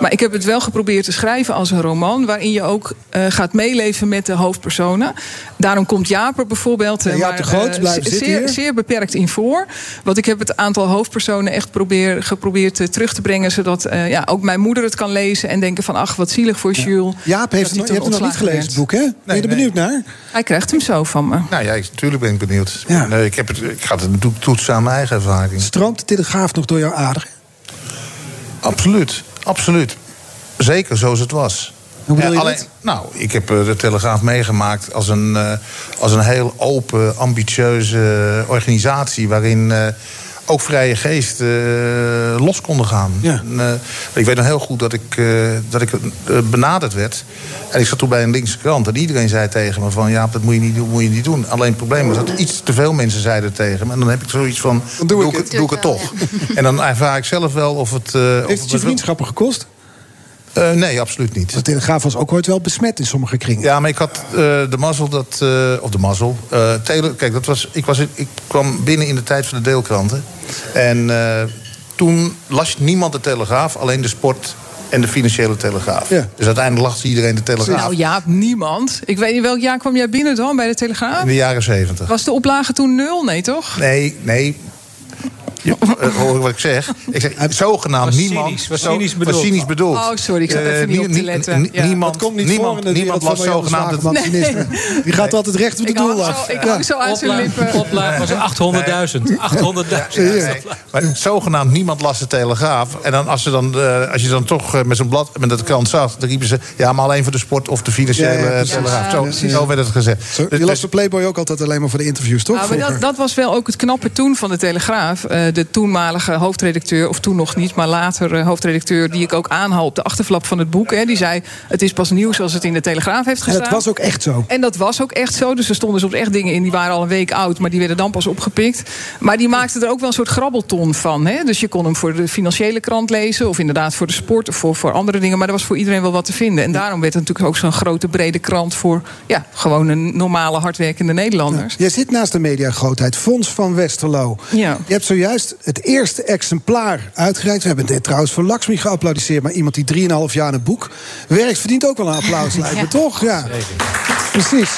Maar ik heb het wel geprobeerd te schrijven als een roman... waarin je ook eh, gaat meeleven met de hoofdpersonen. Daarom komt Jaap er bijvoorbeeld... eh, Ja, maar, Groot zeer, zeer beperkt in voor. Want ik heb het aantal hoofdpersonen echt probeer, geprobeerd terug te brengen... zodat eh, ja, ook mijn moeder het kan lezen en denken van... ach, wat zielig voor Jules. Jaap heeft het je hebt het nog niet gelezen, het boek, hè? Ben je er benieuwd naar? Hij krijgt hem zo van me. Nou ja, natuurlijk ben ik benieuwd. Nee, ik, heb het, ik ga het natuurlijk toetsen aan mijn eigen ervaring. Stroomt de Telegraaf nog door jouw aderen? Absoluut, absoluut. Zeker zoals het was. Hoe bedoel Ja, je alleen, dat? Nou, ik heb eh, de Telegraaf meegemaakt als een, eh, als een heel open, ambitieuze organisatie... waarin eh, ook vrije geest eh, los konden gaan. En, eh, ik weet nog heel goed dat ik, eh, dat ik benaderd werd. En ik zat toen bij een linkse krant. En iedereen zei tegen me van... ja, dat moet je niet doen, moet je niet doen. Alleen het probleem was dat iets te veel mensen zeiden tegen me. En dan heb ik zoiets van, doe, ik het, doe ik het toch. En dan ervaar ik zelf wel of het... eh, of Heeft het je vriendschappen gekost? Eh, nee, absoluut niet. De Telegraaf was ook ooit wel besmet in sommige kringen. Ja, maar ik had eh, de mazzel dat. eh, of de mazzel. eh, tele, kijk, dat was, ik, was, ik kwam binnen in de tijd van de deelkranten. En eh, toen las niemand de Telegraaf, alleen de sport en de financiële Telegraaf. Dus uiteindelijk las iedereen de Telegraaf. Nou ja, niemand. Ik weet niet welk jaar kwam jij binnen dan bij de Telegraaf? In de jaren zeventig. Was de oplage toen nul? Nee, toch? Nee, nee. Je, eh, hoor wat ik zeg? Ik zeg, zogenaamd Was niemand. cynisch, was zo- cynisch was bedoeld. cynisch bedoeld. Oh, sorry, ik zat Eh, even niet op te letten. nie- Ja. Niemand, komt niet niemand, voor in de niemand las zogenaamd... Zwageman, cynisme. Die gaat altijd recht op het Ik doel af. ik Ja. hang zo aan zijn lippen. Oplaag was 800.000. 800.000. Nee, maar zogenaamd niemand las de Telegraaf. En dan, als, ze dan, eh, als je dan toch met zo'n blad, met dat krant zat... dan riepen ze, ja, maar alleen voor de sport of de financiële Ja, ja. Telegraaf. Zo, Ja, zo werd het gezegd. Zo, je las de Playboy ook altijd alleen maar voor de interviews, toch? Maar dat was wel ook het knappe toen van de Telegraaf. De toenmalige hoofdredacteur, of toen nog niet, maar later eh, hoofdredacteur, die ik ook aanhaal op de achterflap van het boek. Hè, die zei: Het is pas nieuws als het in de Telegraaf heeft En gestaan. dat was ook echt zo. En dat was ook echt zo. Dus er stonden soms echt dingen in die waren al een week oud, maar die werden dan pas opgepikt. Maar die maakte er ook wel een soort grabbelton van. Hè? Dus je kon hem voor de financiële krant lezen, of inderdaad voor de sport of voor, voor andere dingen. Maar er was voor iedereen wel wat te vinden. En daarom werd het natuurlijk ook zo'n grote, brede krant voor ja, gewoon een normale, hardwerkende Nederlanders. Jij zit naast de mediagrootheid, Fons van Westerlo. Ja. Je hebt zojuist het eerste exemplaar uitgereikt. We hebben dit trouwens voor Laxmi geapplaudisseerd. Maar iemand die 3,5 jaar aan het boek werkt, verdient ook wel een applaus, lijkt me Ja. toch? Ja, precies.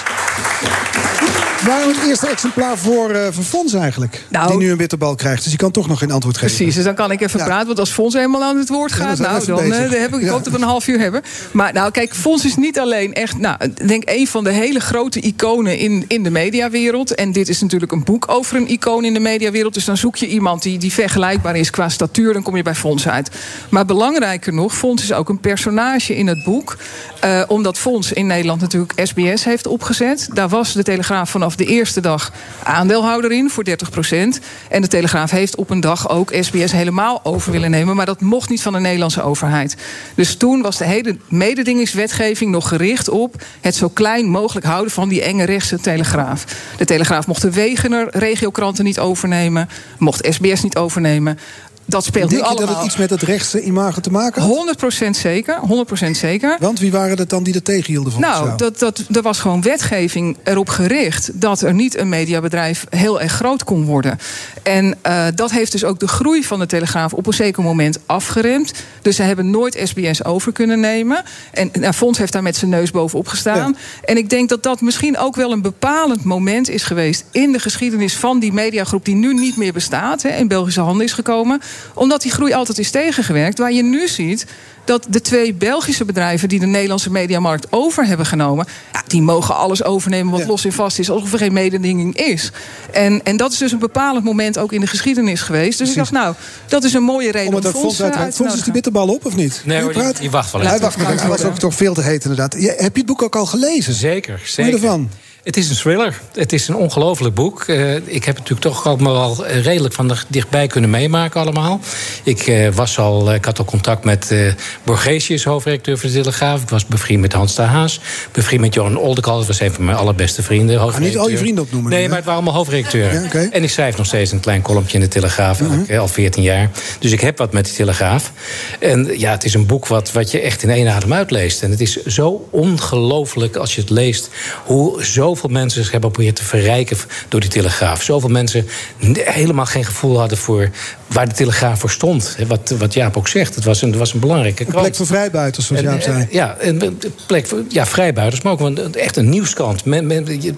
Waarom het eerste exemplaar voor, eh voor Fons eigenlijk? Nou- die nu een bitterbal krijgt. Dus die kan toch nog geen antwoord geven. Precies, dus dan kan ik even praten. Want als Fons helemaal aan het woord Ja, dan gaat, nou, even dan, bezig. eh, dan heb ik, ik Ja. hoop dat we een half uur hebben. Maar nou, kijk, Fons is niet alleen echt, nou, ik denk een van de hele grote iconen in, in de mediawereld. En dit is natuurlijk een boek over een icoon in de mediawereld. Dus dan zoek je iemand die, die vergelijkbaar is qua statuur, dan kom je bij Fons uit. Maar belangrijker nog, Fons is ook een personage in het boek. Eh, omdat Fons in Nederland natuurlijk SBS heeft opgezet. Daar was de Telegraaf vanaf de eerste dag aandeelhouder in voor 30% En de Telegraaf heeft op een dag ook SBS helemaal over willen nemen. Maar dat mocht niet van de Nederlandse overheid. Dus toen was de hele mededingingswetgeving nog gericht op het zo klein mogelijk houden van die enge rechtse Telegraaf. De Telegraaf mocht de Wegener regiokranten niet overnemen, mocht SBS niet overnemen. dat speelt Denk nu je allemaal. dat het iets met het rechtse imago te maken had? 100% zeker, 100% zeker. Want wie waren het dan die dat tegenhielden volgens Nou, dat, dat, er was gewoon wetgeving erop gericht dat er niet een mediabedrijf heel erg groot kon worden. En eh, dat heeft dus ook de groei van de Telegraaf op een zeker moment afgeremd. Dus ze hebben nooit SBS over kunnen nemen. En nou, Fons heeft daar met zijn neus bovenop gestaan. En ik denk dat dat misschien ook wel een bepalend moment is geweest in de geschiedenis van die mediagroep die nu niet meer bestaat, hè, in Belgische handen is gekomen. Omdat die groei altijd is tegengewerkt. Waar je nu ziet dat de twee Belgische bedrijven die de Nederlandse mediamarkt over hebben genomen, ja, die mogen alles overnemen wat los en vast is, alsof er geen mededinging is. En, en dat is dus een bepalend moment ook in de geschiedenis geweest. Dus ik dacht, nou, dat is een mooie reden om, eh, uiteraard. uit te Fons is de bitterbal op, of niet? Nee hoor, je die, wacht wel Hij even. wacht. Hij was ook toch veel te heet inderdaad. Je- Heb je het boek ook al gelezen? Zeker, zeker. ervan? Het is een thriller. Het is een ongelooflijk boek. Eh, ik heb het natuurlijk toch ook wel redelijk van de- dichtbij kunnen meemaken allemaal. Ik, eh, was al, eh, ik had al contact met eh Borgesius, hoofdredacteur van de Telegraaf. Ik was bevriend met Hans de Haas. Bevriend met Johan Oldekal. Dat was een van mijn allerbeste vrienden. Ga niet al je vrienden opnoemen. Nee, maar het waren allemaal hoofdredacteuren. Ja. Mhm. En ik schrijf nog steeds een klein kolompje in de Telegraaf. eh, Al 14 jaar. Dus ik heb wat met de Telegraaf. En ja, het is een boek wat, wat je echt in één adem uitleest. En het is zo ongelooflijk als je het leest... hoe zoveel mensen zich hebben proberen te verrijken door die Telegraaf. Zoveel mensen helemaal geen gevoel hadden voor waar de Telegraaf voor stond. Wat, wat Jaap ook zegt. Het was een, het was een belangrijke Een plek voor vrijbuiters, zoals Jaap eh, zei. Ja, een plek voor ja, vrijbuiters, maar ook een- echt een nieuwskrant. Men, men, je-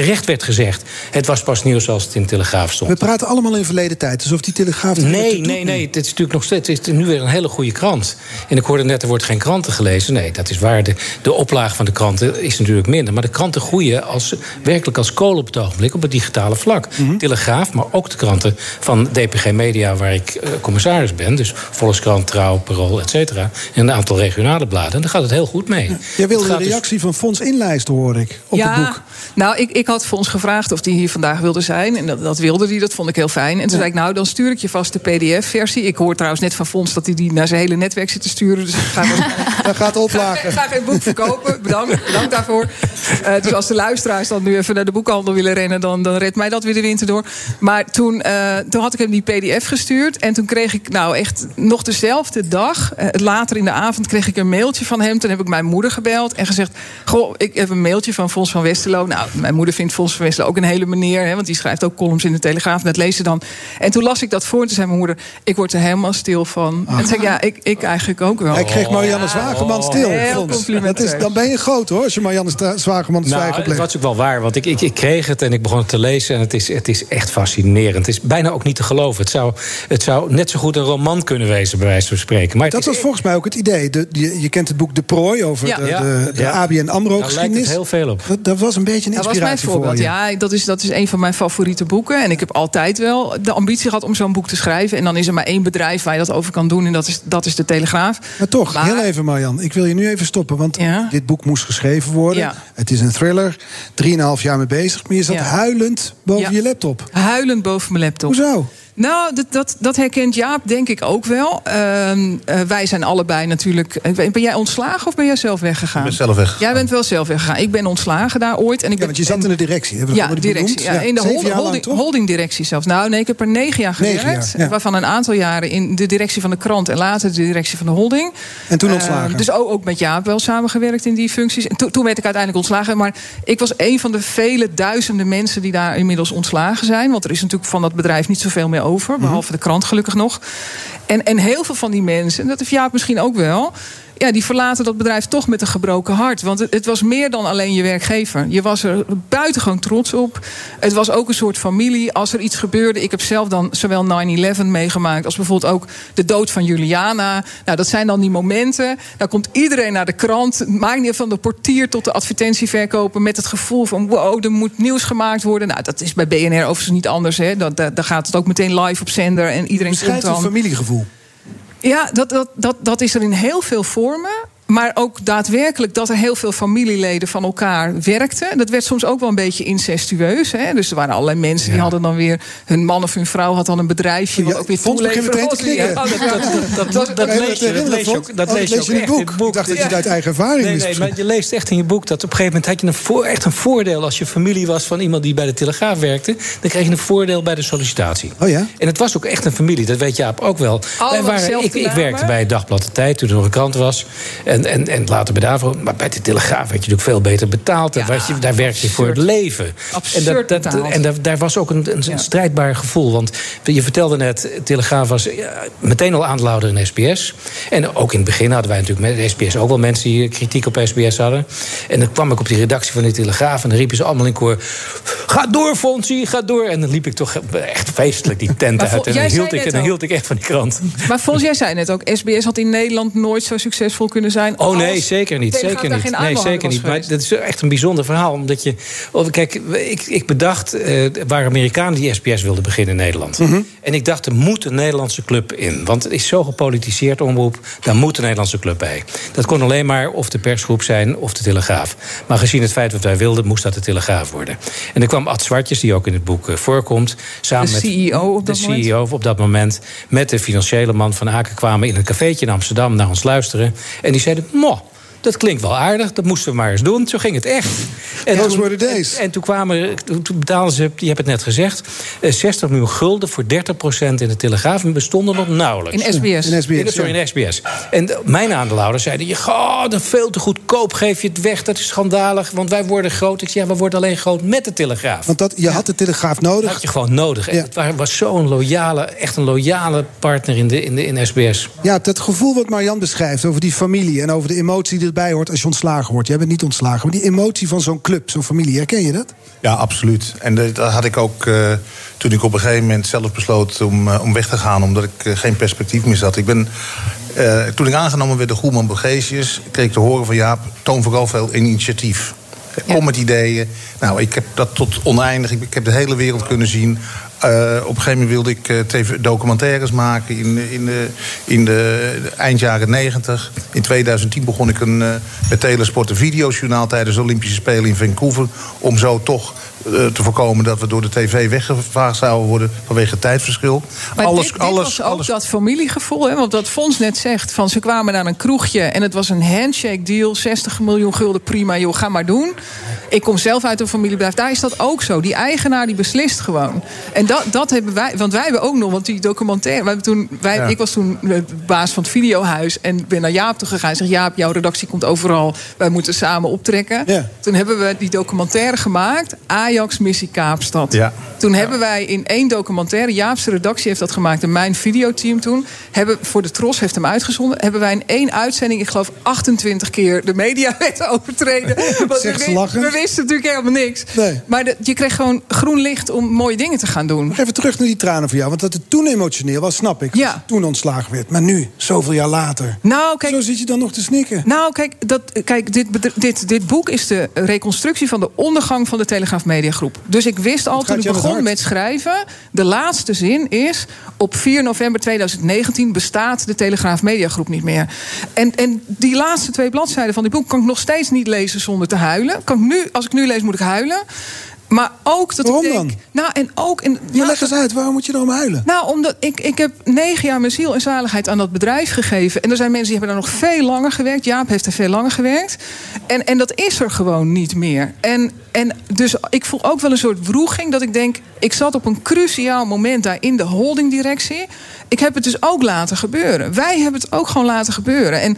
terecht werd gezegd, het was pas nieuws als het in de Telegraaf stond. We praten allemaal in verleden tijd. Alsof die telegraaf... er Nee, nee, nee. Het is natuurlijk nog steeds het is nu weer een hele goede krant. En ik hoorde net, er wordt geen kranten gelezen. Nee, dat is waar. De, de oplage van de kranten is natuurlijk minder. Maar de kranten groeien als, werkelijk als kolen op het ogenblik op het digitale vlak. Mhm. Telegraaf, maar ook de kranten van DPG Media, waar ik eh, commissaris ben. Dus Volkskrant, Trouw, Parool, et cetera. En een aantal regionale bladen. En daar gaat het heel goed mee. Jij wilde de dus- reactie van Fons inlijsten, hoor ik. Op ja, het boek. nou, ik, ik had Fons gevraagd of hij hier vandaag wilde zijn. En dat, dat wilde hij, dat vond ik heel fijn. En toen zei ik, nou, dan stuur ik je vast de pdf-versie. Ik hoor trouwens net van Fons dat hij die naar zijn hele netwerk zit te sturen. Dus ga Daar gaat oplagen. Ik ga geen boek verkopen. Bedankt, bedankt daarvoor. Eh, dus als de luisteraars dan nu even naar de boekhandel willen rennen... dan, dan redt mij dat weer de winter door. Maar toen, eh, toen had ik hem die pdf gestuurd. En toen kreeg ik nou echt nog dezelfde dag... eh, later in de avond kreeg ik een mailtje van hem. Toen heb ik mijn moeder gebeld en gezegd... goh, ik heb een mailtje van Fons van Westerlo. Nou, mijn moeder vindt Fons van ook een hele meneer... Hè, want die schrijft ook columns in de Telegraaf. Dat lees ze dan. En toen las ik dat voor en toen zei mijn moeder... ik word er helemaal stil van. En toen zei ik, ja, ik, ik eigenlijk ook wel. Hij kreeg Marianne Zwageman stil. Heel Fons. complimenteus. Dat is, dan ben je groot, hoor, als je Marianne Zwageman de Nou, zwijgen het oplegt. was ook wel waar, want ik, ik, ik kreeg het en ik begon het te lezen. En het is, het is echt fascinerend. Het is bijna ook niet te geloven. Het zou, het zou net zo goed een roman kunnen wezen, bij wijze van spreken. Maar Dat is was volgens mij ook het idee. De, je, je kent het boek De Prooi over Ja. de, de, de Ja. ABN AMRO Daar lijkt het heel veel op. Dat, dat was een beetje een Dat inspiratie Ja, dat is, dat is een van mijn favoriete boeken. En ik heb altijd wel de ambitie gehad om zo'n boek te schrijven. En dan is er maar één bedrijf waar je dat over kan doen. En dat is, dat is de Telegraaf. Maar toch, Maar- heel even Marjan. Ik wil je nu even stoppen, want Ja. dit boek moest geschreven worden. Ja. Het is een thriller. Drieënhalf jaar mee bezig. Maar je zat huilend boven je laptop. Huilend boven mijn laptop. Hoezo? Nou, dat, dat, dat herkent Jaap denk ik ook wel. Ehm, eh, wij zijn allebei natuurlijk... eh, Ben jij ontslagen of ben jij zelf weggegaan? Ik ben zelf weggegaan. Jij bent wel zelf weggegaan. Ik ben ontslagen daar ooit. En ik Ja, ben, want je zat in de directie. Hebben we Ja, directie. Ja, in de holding, holding, holdingdirectie zelfs. Nou, nee, ik heb er negen jaar Negen gewerkt. jaar, ja. Waarvan een aantal jaren in de directie van de krant en later de directie van de holding. En toen Eh, ontslagen. dus ook, ook met Jaap wel samengewerkt in die functies. En to- toen werd ik uiteindelijk ontslagen. Maar ik was een van de vele duizenden mensen die daar inmiddels ontslagen zijn. Want er is natuurlijk van dat bedrijf niet zoveel meer over. Mhm. Behalve de krant gelukkig nog. En, en heel veel van die mensen, en dat heeft Jaap misschien ook wel. Ja, die verlaten dat bedrijf toch met een gebroken hart. Want het, het was meer dan alleen je werkgever. Je was er buitengewoon trots op. Het was ook een soort familie. Als er iets gebeurde. Ik heb zelf dan zowel 9-11 meegemaakt. als bijvoorbeeld ook de dood van Juliana. Nou, dat zijn dan die momenten. Dan komt iedereen naar de krant. Maakt niet van de portier tot de advertentieverkoper. met het gevoel van: wow, er moet nieuws gemaakt worden. Nou, dat is bij BNR overigens niet anders. Hè. Dat, dat, daar gaat het ook meteen live op zender. En iedereen komt Beschrijf dan. het familiegevoel. Ja, dat, dat, dat, dat is er in heel veel vormen. Maar ook daadwerkelijk dat er heel veel familieleden van elkaar werkten. Dat werd soms ook wel een beetje incestueus. Hè? Dus er waren allerlei mensen die hadden dan weer... hun man of hun vrouw had dan een bedrijfje... wat ook weer. Ja, dat- dat- Dat, dat, dat, lees je, dat lees je ook, dat Oh, lees je ook in echt boek. het boek. Ik dacht dat je het uit eigen ervaring Nee, wist. nee, maar je leest echt in je boek dat op een gegeven moment had je een voor, echt een voordeel als je familie was van iemand die bij de Telegraaf werkte. Dan kreeg je een voordeel bij de sollicitatie. Oh ja? En het was ook echt een familie, dat weet Jaap ook wel. Allemaal Wij waren, ik, ik werkte bij het Dagblad de Tijd toen er nog een krant was. En, en, en later bij Davo. Maar bij de Telegraaf werd je natuurlijk veel beter betaald. Je, daar werkte je voor het leven. Absurd en dat, dat, betaald. en daar, daar was ook een, een, strijdbaar gevoel. Want je vertelde net, Telegraaf was meteen al aandeelhouder in SBS. En ook in het begin hadden wij natuurlijk met SBS ook wel mensen die kritiek op SBS hadden. En dan kwam ik op die redactie van de Telegraaf en dan riepen ze allemaal in koor: Ga door, Fonsie, ga door. En dan liep ik toch echt feestelijk die tent Maar uit. En dan hield, ik, en dan hield ik echt van die krant. Maar volgens jij zei net ook, SBS had in Nederland nooit zo succesvol kunnen zijn. Oh nee, zeker niet. Zeker niet. geen Nee, zeker niet. Maar dat is echt een bijzonder verhaal. Omdat je. oh, Kijk, ik, ik bedacht. eh, er waren Amerikanen die SBS wilden beginnen in Nederland. Mhm. En ik dacht, er moet een Nederlandse club in. Want het is zo gepolitiseerd omroep. Daar moet een Nederlandse club bij. Dat kon alleen maar of de persgroep zijn of de Telegraaf. Maar gezien het feit wat wij wilden, moest dat de Telegraaf worden. En er kwam Ad Zwartjes, die ook in het boek eh, voorkomt. Samen De met CEO op dat de moment. CEO op dat moment. Met de financiële man van Aken kwamen in een cafeetje in Amsterdam naar ons luisteren. En die zeiden: Mo, dat klinkt wel aardig, dat moesten we maar eens doen. Zo ging het echt. En Those toen, were the days. En, en toen kwamen toen toen betaalden ze, je hebt het net gezegd, eh, 60 miljoen gulden voor 30% in de Telegraaf. En bestonden nog nauwelijks. In SBS. In SBS, In sorry, in SBS. En de- mijn aandeelhouders zeiden: je "Goh, dat is veel te goedkoop, geef je het weg, dat is schandalig. Want wij worden groot. Ik zeg: ja, we worden alleen groot met de Telegraaf. Want dat, je had de Telegraaf Dat nodig. had je gewoon nodig. En Ja. het wa- was zo'n loyale, echt een loyale partner in, de, in, de, in SBS. Ja, het gevoel wat Marian beschrijft over die familie... en over de emotie die erbij hoort als je ontslagen wordt. Jij bent niet ontslagen, maar die emotie van zo'n club, zo'n familie, herken je dat? Ja, absoluut. En dat had ik ook eh, toen ik op een gegeven moment zelf besloot om, eh, om weg te gaan, omdat ik eh, geen perspectief meer zat. Ik ben, eh, toen ik aangenomen werd door Goelman Begesius, kreeg ik te horen van Jaap, toon vooral veel initiatief. Kom met ideeën. Nou, ik heb dat tot oneindig. Ik heb de hele wereld kunnen zien. Eh, op een gegeven moment wilde ik eh, documentaires maken in, in, de, in de, eind jaren 90. In 2010 begon ik een, eh, met Telesport een videojournaal tijdens de Olympische Spelen in Vancouver. Om zo toch te voorkomen dat we door de tv weggevaagd zouden worden vanwege het tijdverschil. Maar alles, dit, dit alles, was ook alles. dat familiegevoel. Hè? Want wat Fons net zegt, van ze kwamen naar een kroegje... en het was een handshake deal, 60 miljoen gulden, prima, joh, ga maar doen. Ik kom zelf uit een familiebedrijf, daar is dat ook zo. Die eigenaar die beslist gewoon. En dat, dat hebben wij, want wij hebben ook nog, want die documentaire... Wij toen, wij, Ja. Ik was toen de baas van het videohuis... en ben naar Jaap toe gegaan en zeg... Jaap, jouw redactie komt overal, wij moeten samen optrekken. Ja. Toen hebben we die documentaire gemaakt... Ajax Missie Kaapstad. Ja. Toen hebben wij in één documentaire, Jaapse redactie heeft dat gemaakt en mijn videoteam toen, hebben voor de Tros heeft hem uitgezonden, hebben wij in één uitzending, ik geloof 28 keer de mediawet overtreden. Want we, wisten natuurlijk helemaal niks. Nee. Maar de- je kreeg gewoon groen licht om mooie dingen te gaan doen. Even terug naar die tranen voor jou. Want dat het toen emotioneel was, snap ik. Ja. Toen ontslagen werd. Maar nu, zoveel jaar later. Nou, kijk, Zo zit je dan nog te snikken. Nou, kijk, dat, kijk dit, dit, dit boek is de reconstructie van de ondergang van de Telegraaf Mediagroep. Dus ik wist al toen ik begon met schrijven. De laatste zin is. Op 4 november 2019 bestaat de Telegraaf Mediagroep niet meer. En, en die laatste twee bladzijden van dit boek kan ik nog steeds niet lezen zonder te huilen. Kan ik nu, als ik nu lees, moet ik huilen. Maar ook dat Waarom ik denk. dan? Nou, en ook. En, Ja, leg eens uit, waarom moet je erom huilen? nou, omdat ik, ik heb negen jaar mijn ziel en zaligheid aan dat bedrijf gegeven. En er zijn mensen die hebben daar nog veel langer gewerkt. Jaap heeft er veel langer gewerkt. En, en dat is er gewoon niet meer. En, en dus ik voel ook wel een soort wroeging dat ik denk... ik zat op een cruciaal moment daar in de holdingdirectie. Ik heb het dus ook laten gebeuren. Wij hebben het ook gewoon laten gebeuren. En,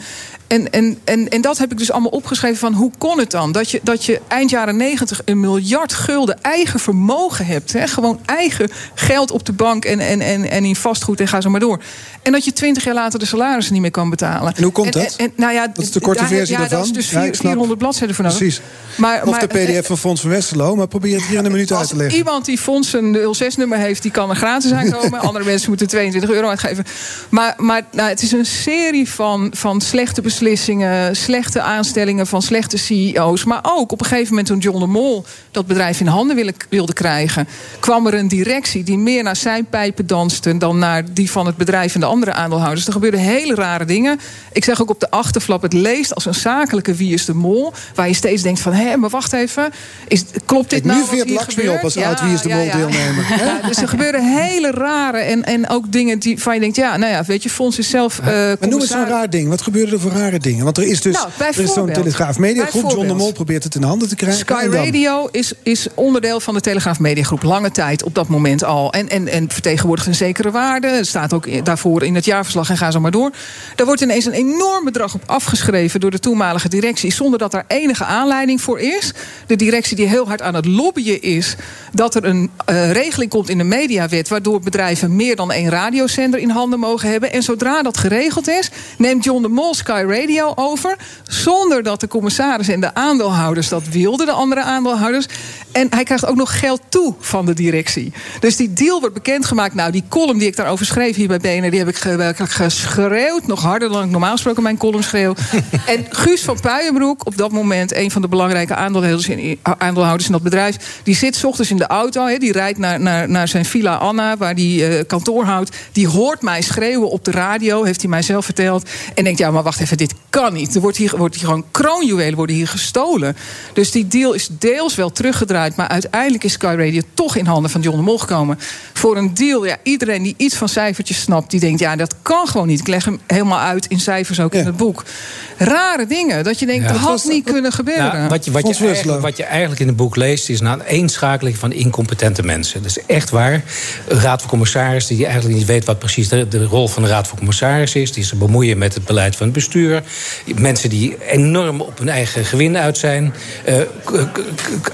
en, en, en, en dat heb ik dus allemaal opgeschreven van hoe kon het dan? Dat je, dat je eind jaren negentig een miljard gulden eigen vermogen hebt. Hè? Gewoon eigen geld op de bank en, en, en, en in vastgoed en ga zo maar door. En dat je twintig jaar later de salarissen niet meer kan betalen. En hoe komt dat? En, nou ja, Dat is de korte versie ja, daarvan. dat is dus Ja, vier- ik snap. 400 bladzijden voor nodig. Precies. Maar, Of maar, de pdf van Fons van Westerlo. Maar probeer het hier in een minuut uit te leggen. iemand die Fonds een 06-nummer heeft, die kan er gratis aankomen. Andere mensen moeten 22 euro uitgeven. Maar, maar nou, het is een serie van, van slechte beslissingen, slechte aanstellingen van slechte CEO's. Maar ook op een gegeven moment toen John de Mol dat bedrijf in handen wilde, krijgen, kwam er een directie die meer naar zijn pijpen danste dan naar die van het bedrijf en de andere aandeelhouders. Er gebeurden hele rare dingen. Ik zeg ook op de achterflap, het leest als een zakelijke Wie is de Mol. Waar je steeds denkt van, hé, maar wacht even. Is, klopt dit Ik nou nu veert Lakshmi gebeurt? op als oud Wie is de Mol deelnemer. hè? Ja, dus er gebeuren hele rare en, en ook dingen die, van je denkt, ja, nou ja, weet je, Fons is zelf. eh Maar noem eens zo'n raar ding. Wat gebeuren er voor rare dingen? Want er is dus Nou, er is zo'n. Telegraaf Mediagroep. John de. Mol probeert het in handen te krijgen. Sky? Radio is, is onderdeel van de Telegraaf Mediagroep. Lange tijd op dat moment al. En, en, en vertegenwoordigt een zekere waarde. Het staat ook daarvoor in het jaarverslag en ga zo maar door. Daar wordt ineens een enorm bedrag op afgeschreven door de toenmalige directie. Zonder dat daar enige aanleiding voor is. De directie die heel hard aan het lobbyen is. dat er een eh, regeling komt in de mediawet. waardoor bedrijven meer dan één radiozender in handen mogen hebben. En zodra dat geregeld is, neemt John de Mol Sky Radio over. Zonder dat de commissaris en de aandeelhouders dat wilden, de andere aandeelhouders. En hij krijgt ook nog geld toe van de directie. Dus die deal wordt bekendgemaakt. Nou, die column die ik daarover schreef hier bij BNR... die heb ik ge- werkelijk geschreeuwd. Nog harder dan ik normaal gesproken mijn column schreeuw. en Guus van Puijenbroek, op dat moment... een van de belangrijke aandeelhouders in, aandeelhouders in dat bedrijf... die zit 's ochtends in de auto. Hè, die rijdt naar, naar, naar zijn villa Anna, waar hij kantoor houdt. Die hoort mij schreeuwen op de radio, heeft hij mij zelf verteld. En denkt, ja, maar wacht even, dit kan niet. Er wordt hier, wordt hier gewoon kroonjuwelen worden hier gestolen. Dus die deal is deels wel teruggedraaid... maar uiteindelijk is Sky Radio toch in handen van John de Mol gekomen. Voor een deal, ja, iedereen die iets van cijfertjes snapt... die denkt, ja, dat kan gewoon niet. Ik leg hem helemaal uit in cijfers ook in het boek. Rare dingen, dat je denkt, Ja. dat had niet kunnen gebeuren. Nou, wat, je, wat, je eigenlijk, wat je eigenlijk in het boek leest, is een eenschakeling van incompetente mensen. Dat is echt waar. Een raad van commissaris die eigenlijk niet weet wat precies de, de rol van de raad van commissaris is. Die zich bemoeien met het beleid van het bestuur. Mensen die enorm op hun eigen gewin uit zijn. Eh,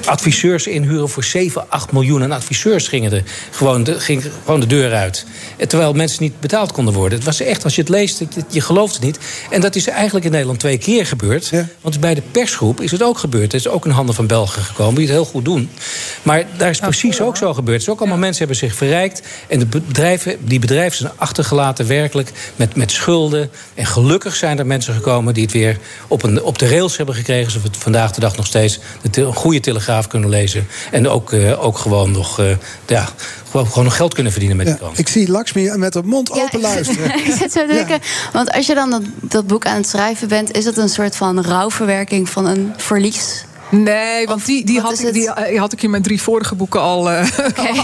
adviseurs inhuren voor 7, 8 miljoen. En adviseurs gingen, er gewoon, de, gingen gewoon de deur uit. Eh, Terwijl mensen niet betaald konden worden. Het was echt, als je het leest, je, je gelooft het niet. En dat is eigenlijk in Nederland twee keer gebeurd. Want bij de persgroep is het ook gebeurd. Het is ook in handen van Belgen gekomen, die het heel goed doen. Maar daar is precies ook zo gebeurd. Het is ook allemaal mensen hebben zich verrijkt. En de bedrijven, die bedrijven zijn achtergelaten werkelijk met, met schulden. En gelukkig zijn er mensen gekomen die het weer op, een, op de rails hebben gekregen. Zodat we vandaag de dag nog steeds de te- een goede telegraaf kunnen lezen. En ook, eh, ook gewoon nog eh, ja, gewoon, gewoon nog geld kunnen verdienen met die krant. Ik zie Lakshmi met haar mond open luisteren. ik zit zo te denken. Want als je dan dat, dat boek aan het schrijven bent, is dat een soort van rouwverwerking van een verlies? Nee, want die, die, had ik, het? die eh, had ik in mijn drie vorige boeken al, eh,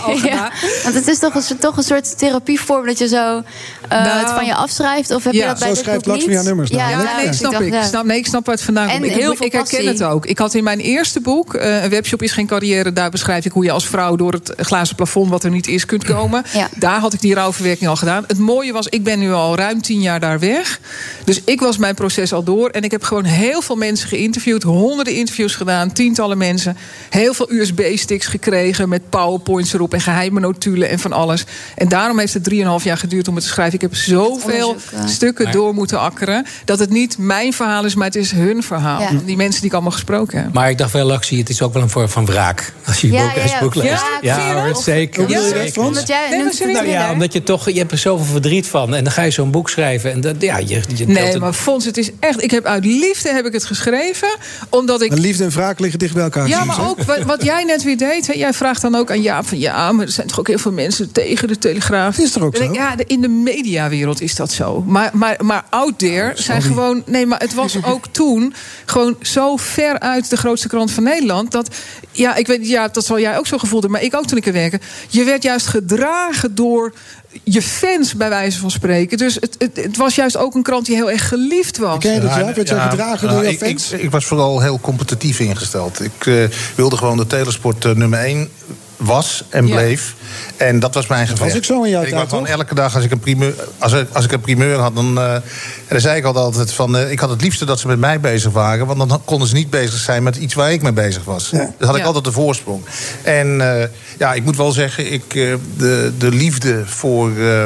al gedaan. Ja, want het is toch een, soort- toch een soort therapievorm dat je zo eh, Nou, het van je afschrijft? Of heb je dat bij zo schrijft haar nummers Ja, ja, Nee, dus snap dacht, ik. ja. Snap, nee, ik snap waar het vandaan En komt. Ik, heel ik, veel ik herken het ook. Ik had in mijn eerste boek, eh, Een webshop is geen carrière... daar beschrijf ik hoe je als vrouw door het glazen plafond... wat er niet is, kunt komen. Daar had ik die rouwverwerking al gedaan. Het mooie was, ik ben nu al ruim tien jaar daar weg. Dus ik was mijn proces al door. En ik heb gewoon heel veel mensen geïnterviewd. Honderden interviews gedaan, tientallen mensen. Heel veel USB-sticks gekregen met powerpoints erop... en geheime notulen en van alles. En daarom heeft het drieënhalf jaar geduurd om het te schrijven. Ik heb zoveel eh. stukken Maar- door moeten akkeren... dat het niet mijn verhaal is, maar het is hun verhaal. Ja. Die mensen die ik allemaal gesproken heb. Maar ik dacht wel, Laxie, het is ook wel een vorm van wraak. Als je je Ja, boek, ja, leest. Ja, hoor, zeker. Omdat jij Nee? Nou ja, omdat je toch, je hebt er zoveel verdriet van. En dan ga je zo'n boek schrijven. En dat, ja, je, Nee, maar Fons, het is echt... Ik heb uit liefde heb ik het geschreven, omdat ik... Liefde en liggen dicht bij elkaar. Ja, maar ook wat, wat jij net weer deed. Hè, jij vraagt dan ook aan Jaap van... ja, maar er zijn toch ook heel veel mensen tegen de Telegraaf. Is er ook zo? ja, in de mediawereld is dat zo. Maar, maar, maar out there zijn gewoon... Nee, maar het was ook toen gewoon zo ver uit de grootste krant van Nederland... dat, ja, ik weet, ja, dat zal jij ook zo gevoeld hebben... maar ik ook toen ik er werkte... je werd juist gedragen door je fans, bij wijze van spreken. Dus het, het, het was juist ook een krant die heel erg geliefd was. Ken je dat, ja? Werd Ja, gedragen nou, door ik, fans? Ik, ik was vooral heel competitief ingesteld. Ik eh, wilde gewoon de telesport nummer 1 was en Ja. bleef. En dat was mijn gevecht. was ook zo in jouw ik tijd, wou gewoon elke dag als ik een primeur, als ik, als ik een primeur had, dan, eh, en dan zei ik altijd van, eh, ik had het liefste dat ze met mij bezig waren, want dan konden ze niet bezig zijn met iets waar ik mee bezig was. Ja. Dus had ik Ja. altijd de voorsprong. En eh, ja, ik moet wel zeggen, ik, eh, de, de liefde voor eh,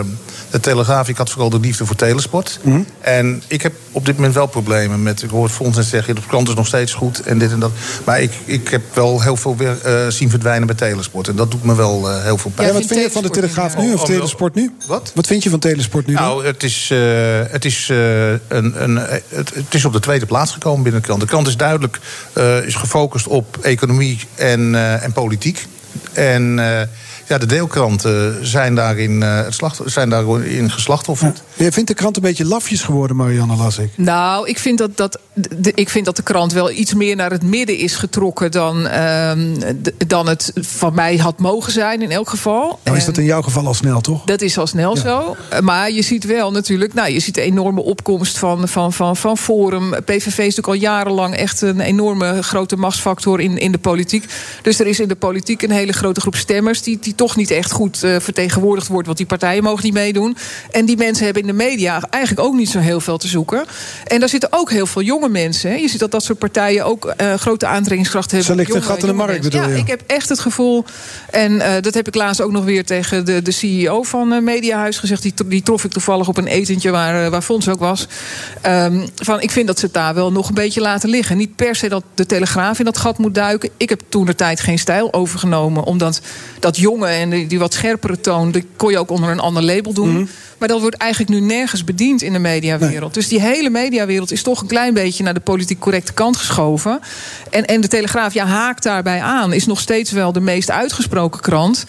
de Telegraaf, ik had vooral de liefde voor telesport. Mhm. En ik heb op dit moment wel problemen met... Ik hoor Fons net zeggen, de krant is nog steeds goed en dit en dat. Maar ik, ik heb wel heel veel weer eh, zien verdwijnen bij telesport. En dat doet me wel eh, heel veel pijn. Ja, wat vind je van de Telegraaf nu of Oh, Telesport nu? Wat? Wat vind je van Telesport nu dan? Nou, het is, eh, het, is, eh, een, een, het, het is op de tweede plaats gekomen binnen de krant. De krant is duidelijk eh, is gefocust op economie en, eh, en politiek. En eh, ja, de deelkranten zijn daarin, eh, het slacht, zijn daarin geslachtofferd. Je vindt de krant een beetje lafjes geworden, Marianne, las ik. Nou, ik vind dat, dat, de, ik vind dat de krant wel iets meer naar het midden is getrokken dan, ehm, dan het van mij had mogen zijn, in elk geval. Nou is dat in jouw geval al snel, toch? Dat is al snel zo. Maar je ziet wel natuurlijk, nou, je ziet de enorme opkomst van, van, van, van Forum. PVV is natuurlijk al jarenlang echt een enorme grote machtsfactor in, in de politiek. Dus er is in de politiek een hele grote groep stemmers die, die toch niet echt goed eh, vertegenwoordigd wordt. Want die partijen mogen niet meedoen. En die mensen hebben in de media eigenlijk ook niet zo heel veel te zoeken. En daar zitten ook heel veel jonge mensen. Hè. Je ziet dat dat soort partijen ook eh, grote aantrekkingskracht hebben. Ze ligt een gat in de markt, bedoel ja, je? ik heb echt het gevoel. En eh, dat heb ik laatst ook nog weer tegen de, de CEO van Mediahuis gezegd. Die, die trof ik toevallig op een etentje waar, waar Fons ook was. Ehm, van, ik vind dat ze het daar wel nog een beetje laten liggen. Niet per se dat de Telegraaf in dat gat moet duiken. Ik heb toen de tijd geen stijl overgenomen. Omdat dat jonge en die, die wat scherpere toon... die kon je ook onder een ander label doen. Mhm. Maar dat wordt eigenlijk nu nergens bediend in de mediawereld. Dus die hele mediawereld is toch een klein beetje... naar de politiek correcte kant geschoven. En, en de Telegraaf ja, haakt daarbij aan. Is nog steeds wel de meest uitgesproken krant.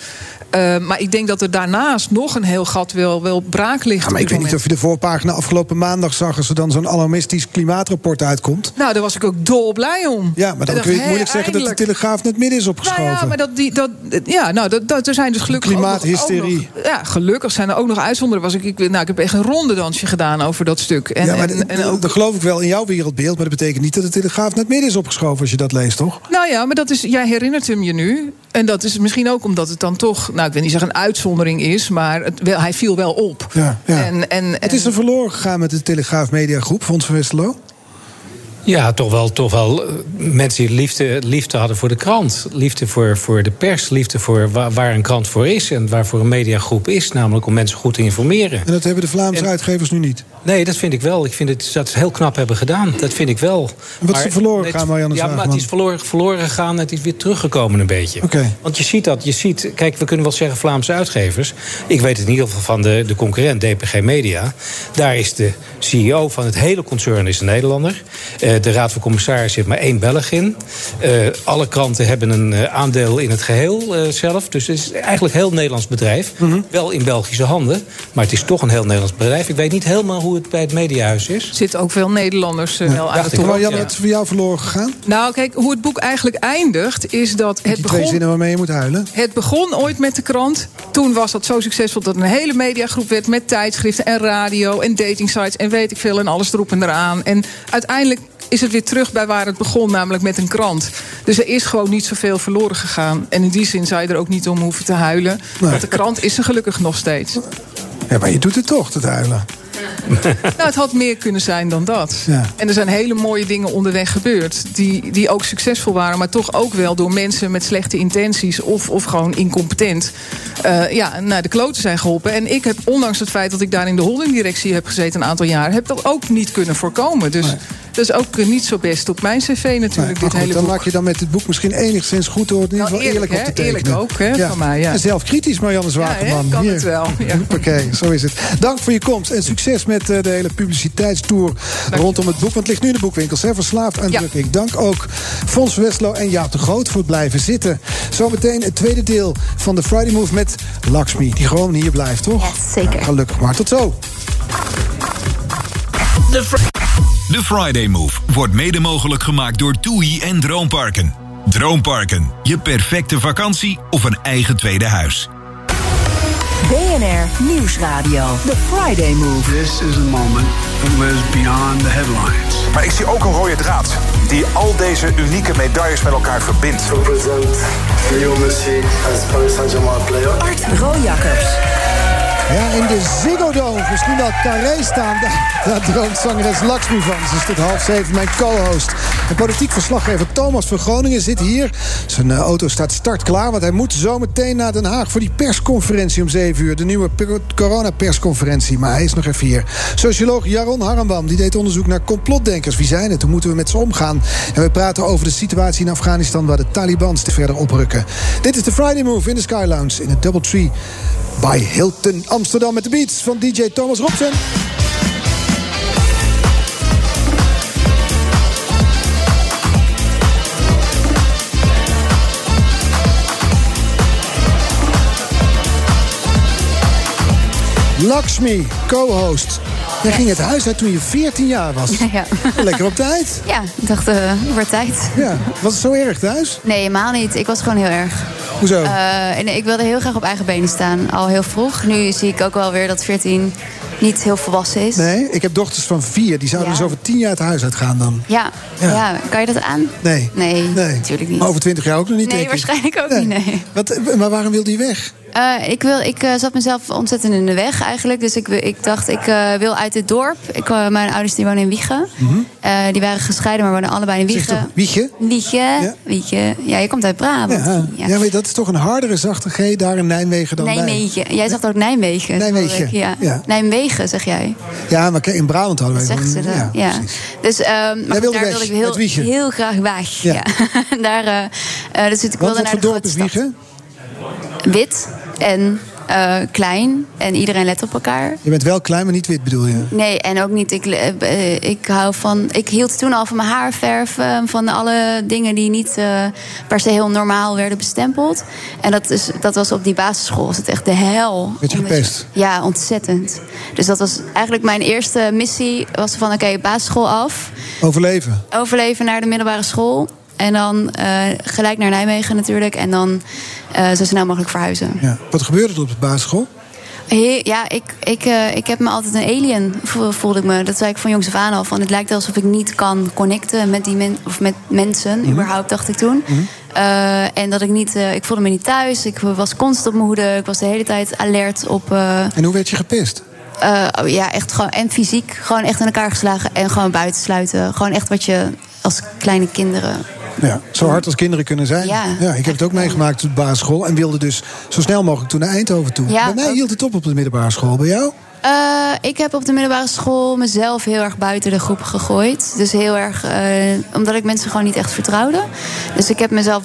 Eh, maar ik denk dat er daarnaast nog een heel gat wel, wel braak ligt. Ja, maar ik weet niet of je de voorpagina afgelopen maandag zag... als er dan zo'n alarmistisch klimaatrapport uitkomt. Nou, daar was ik ook dolblij om. Ja, maar dan kun je moeilijk zeggen dat de. Telegraaf net midden is opgeschoven. Nou ja, maar dat, die, dat, ja, nou, dat, dat, er zijn dus gelukkig Klimaathysterie. ook nog- ja, gelukkig zijn er ook nog uitzonderen. Was ik, ik, nou, ik heb echt een rondedansje gedaan over dat stuk. En, ja, maar en, en ook, dat geloof ik wel in jouw wereldbeeld... maar dat betekent niet dat de Telegraaf net midden is opgeschoven... als je dat leest, toch? nou ja, maar dat is, jij herinnert hem je nu. En dat is misschien ook omdat het dan toch, nou, ik wil niet zeggen een uitzondering is, maar het, wel, hij viel wel op. Ja, ja. En, en, Het is er verloren gegaan met de Telegraaf Mediagroep, Fons van Westerlo. Ja, toch wel, toch wel eh, mensen die liefde, liefde hadden voor de krant. Liefde voor, voor de pers, liefde voor waar, waar een krant voor is... en waarvoor een mediagroep is, namelijk om mensen goed te informeren. En dat hebben de Vlaamse uitgevers nu niet. Nee, dat vind ik wel. Ik vind het, dat ze heel knap hebben gedaan. Dat vind ik wel. Wat is er verloren gegaan, Marianne Ja, maar het is verloren, verloren gegaan en het is weer teruggekomen een beetje. Oké. Want je ziet dat, je ziet... Kijk, we kunnen wel zeggen Vlaamse uitgevers. Ik weet het in ieder geval van de, de concurrent DPG Media. Daar is de CEO van het hele concern is een Nederlander. Eh, de Raad van Commissarissen heeft maar één Belg in. Eh, alle kranten hebben een eh, aandeel in het geheel eh, zelf. Dus het is eigenlijk een heel Nederlands bedrijf. Mhm. Wel in Belgische handen. Maar het is toch een heel Nederlands bedrijf. Ik weet niet helemaal hoe het bij het mediahuis is. Er zitten ook veel Nederlanders eh, wel aan de ik top. wel, Marianne, ja. wat is voor jou verloren gegaan? Nou, kijk, hoe het boek eigenlijk eindigt, is dat het Die twee begon... zinnen waarmee je moet huilen. Het begon ooit met de krant. Toen was dat zo succesvol dat een hele mediagroep werd met tijdschriften en radio en datingsites en weet ik veel en alles erop en eraan. En uiteindelijk is het weer terug bij waar het begon, namelijk met een krant. Dus er is gewoon niet zoveel verloren gegaan. En in die zin zou je er ook niet om hoeven te huilen. Nee. Want de krant is er gelukkig nog steeds. Ja, maar je doet het toch, te huilen. Nou, het had meer kunnen zijn dan dat. Ja. En er zijn hele mooie dingen onderweg gebeurd. Die, die ook succesvol waren, maar toch ook wel door mensen met slechte intenties. of, of gewoon incompetent. eh, ja, naar de kloten zijn geholpen. En ik heb, ondanks het feit dat ik daar in de holdingdirectie heb gezeten een aantal jaar. heb dat ook niet kunnen voorkomen. Dus is ook eh, niet zo best op mijn cv natuurlijk. Dit goed, hele dan boek. maak je dan met dit boek misschien enigszins goed door het in ieder Nou, geval eerlijk, eerlijk, op te tekenen. Eerlijk ook, hè, van mij, ja. En zelf kritisch, Marianne Zwageman. Ja, hè? Kan Hier. het wel, ja. Oké, zo is het. Dank voor je komst en succes met eh, de hele publiciteitstour rondom het boek. Want het ligt nu in de boekwinkels, hè? Verslaafd aan Ja. drukking. Dank ook Fons Westlo en Jaap de Groot voor het blijven zitten. Zometeen het tweede deel van de Friday Move met Lakshmi. Die gewoon hier blijft, toch? zeker. gelukkig maar. Tot zo. De Friday Move wordt mede mogelijk gemaakt door TUI en Droomparken. Droomparken, je perfecte vakantie of een eigen tweede huis. BNR Nieuwsradio. The Friday Move. This is a moment that lives beyond the headlines. Maar ik zie ook een rode draad die al deze unieke medailles met elkaar verbindt. Represent Leo Messi as Paris Saint-Germain player. Art Rojakkers. Ja, in de Ziggo Dome, misschien wel carré staan. Daar, daar droomt zangeres Lakshmi van. Ze is tot half zeven mijn co-host. En politiek verslaggever Thomas van Groningen zit hier. Zijn eh, auto staat startklaar, want hij moet zo meteen naar Den Haag... voor die persconferentie om 7 uur. De nieuwe per- coronapersconferentie. Maar hij is nog even hier. Socioloog Jaron Harambam die deed onderzoek naar complotdenkers. Wie zijn het? Hoe moeten we met ze omgaan? En we praten over de situatie in Afghanistan... waar de Taliban steeds verder oprukken. Dit is de Friday Move in de Sky Lounge in het Doubletree... bij Hilton Amsterdam met de beats van DJ Thomas Robson. Lakshmi, co-host. Jij ging het huis uit toen je 14 jaar was. Ja. Lekker op tijd. Ja, ik dacht, het wordt tijd. Ja. Was het zo erg thuis? Nee, helemaal niet. Ik was gewoon heel erg. Hoezo? En ik wilde heel graag op eigen benen staan, al heel vroeg. Nu zie ik ook wel weer dat 14 niet heel volwassen is. Nee, ik heb dochters van vier. Die zouden Ja. dus over 10 jaar het huis uitgaan dan. Ja. Ja. Ja. kan je dat aan? Nee. Nee, Nee. natuurlijk niet. Maar over 20 jaar ook nog niet, nee, denk ik. waarschijnlijk ook niet, nee. Wat, maar waarom wilde je weg? Eh, ik wil, ik eh, zat mezelf ontzettend in de weg eigenlijk. Dus ik, wil- ik dacht, ik eh, wil uit dit dorp. Ik, mijn ouders die wonen in Wiegen. Eh, die waren gescheiden, maar wonen allebei in Mhm. Wiegen. Wiegen? Wiegen, Wiegen. Ja, je komt uit Brabant. Ja. Ja. Ja. maar dat is toch een hardere zachte G daar in Nijmegen dan. Nijmegen. Jij zegt ook Nijmegen. Nijmegen. Ja. ja. Nijmegen, zeg jij. Ja, maar in Brabant hadden wij Zeggen ze dat? ja, Ja. Dus ehm, maar Jij wilde daar weg, wilde ik Wiegen. heel, heel graag weg. Ja. Ja. daar, dus ik wilde naar de dorp is. Wiegen? Wit en eh, klein. En iedereen let op elkaar. Je bent wel klein, maar niet wit bedoel je? Nee, en ook niet. Ik, eh, eh, ik hou van. Ik hield toen al van mijn haar verven. Van alle dingen die niet per se heel normaal werden bestempeld. En dat, is, dat was op die basisschool. Was het echt de hel. Werd je gepest? Ja, ontzettend. Dus dat was eigenlijk mijn eerste missie. Was van oké, basisschool af. Overleven. Overleven naar de middelbare school. En dan eh, gelijk naar Nijmegen natuurlijk. En dan eh, zo snel mogelijk verhuizen. Ja. Wat gebeurde er op de basisschool? He- ja, ik, ik, eh, ik heb me altijd een alien, vo- voelde ik me. Dat zei ik van jongs af aan al. Van, het lijkt alsof ik niet kan connecten met, die men, of met mensen. Mhm. Überhaupt, dacht ik toen. Eh, en dat ik niet... ik voelde me niet thuis. Ik was constant op mijn hoede. Ik was de hele tijd alert op... En hoe werd je gepest? oh ja, echt gewoon... En fysiek gewoon echt in elkaar geslagen. En gewoon buitensluiten. Gewoon echt wat je als kleine kinderen... Ja, zo hard als kinderen kunnen zijn. Ja. ik heb het ook meegemaakt op de basisschool. En wilde dus zo snel mogelijk toen naar Eindhoven toe. Ja, Bij mij hield het op op de middelbare school. Bij jou? Eh, ik heb op de middelbare school mezelf heel erg buiten de groep gegooid. Dus heel erg, eh, omdat ik mensen gewoon niet echt vertrouwde. Dus ik heb mezelf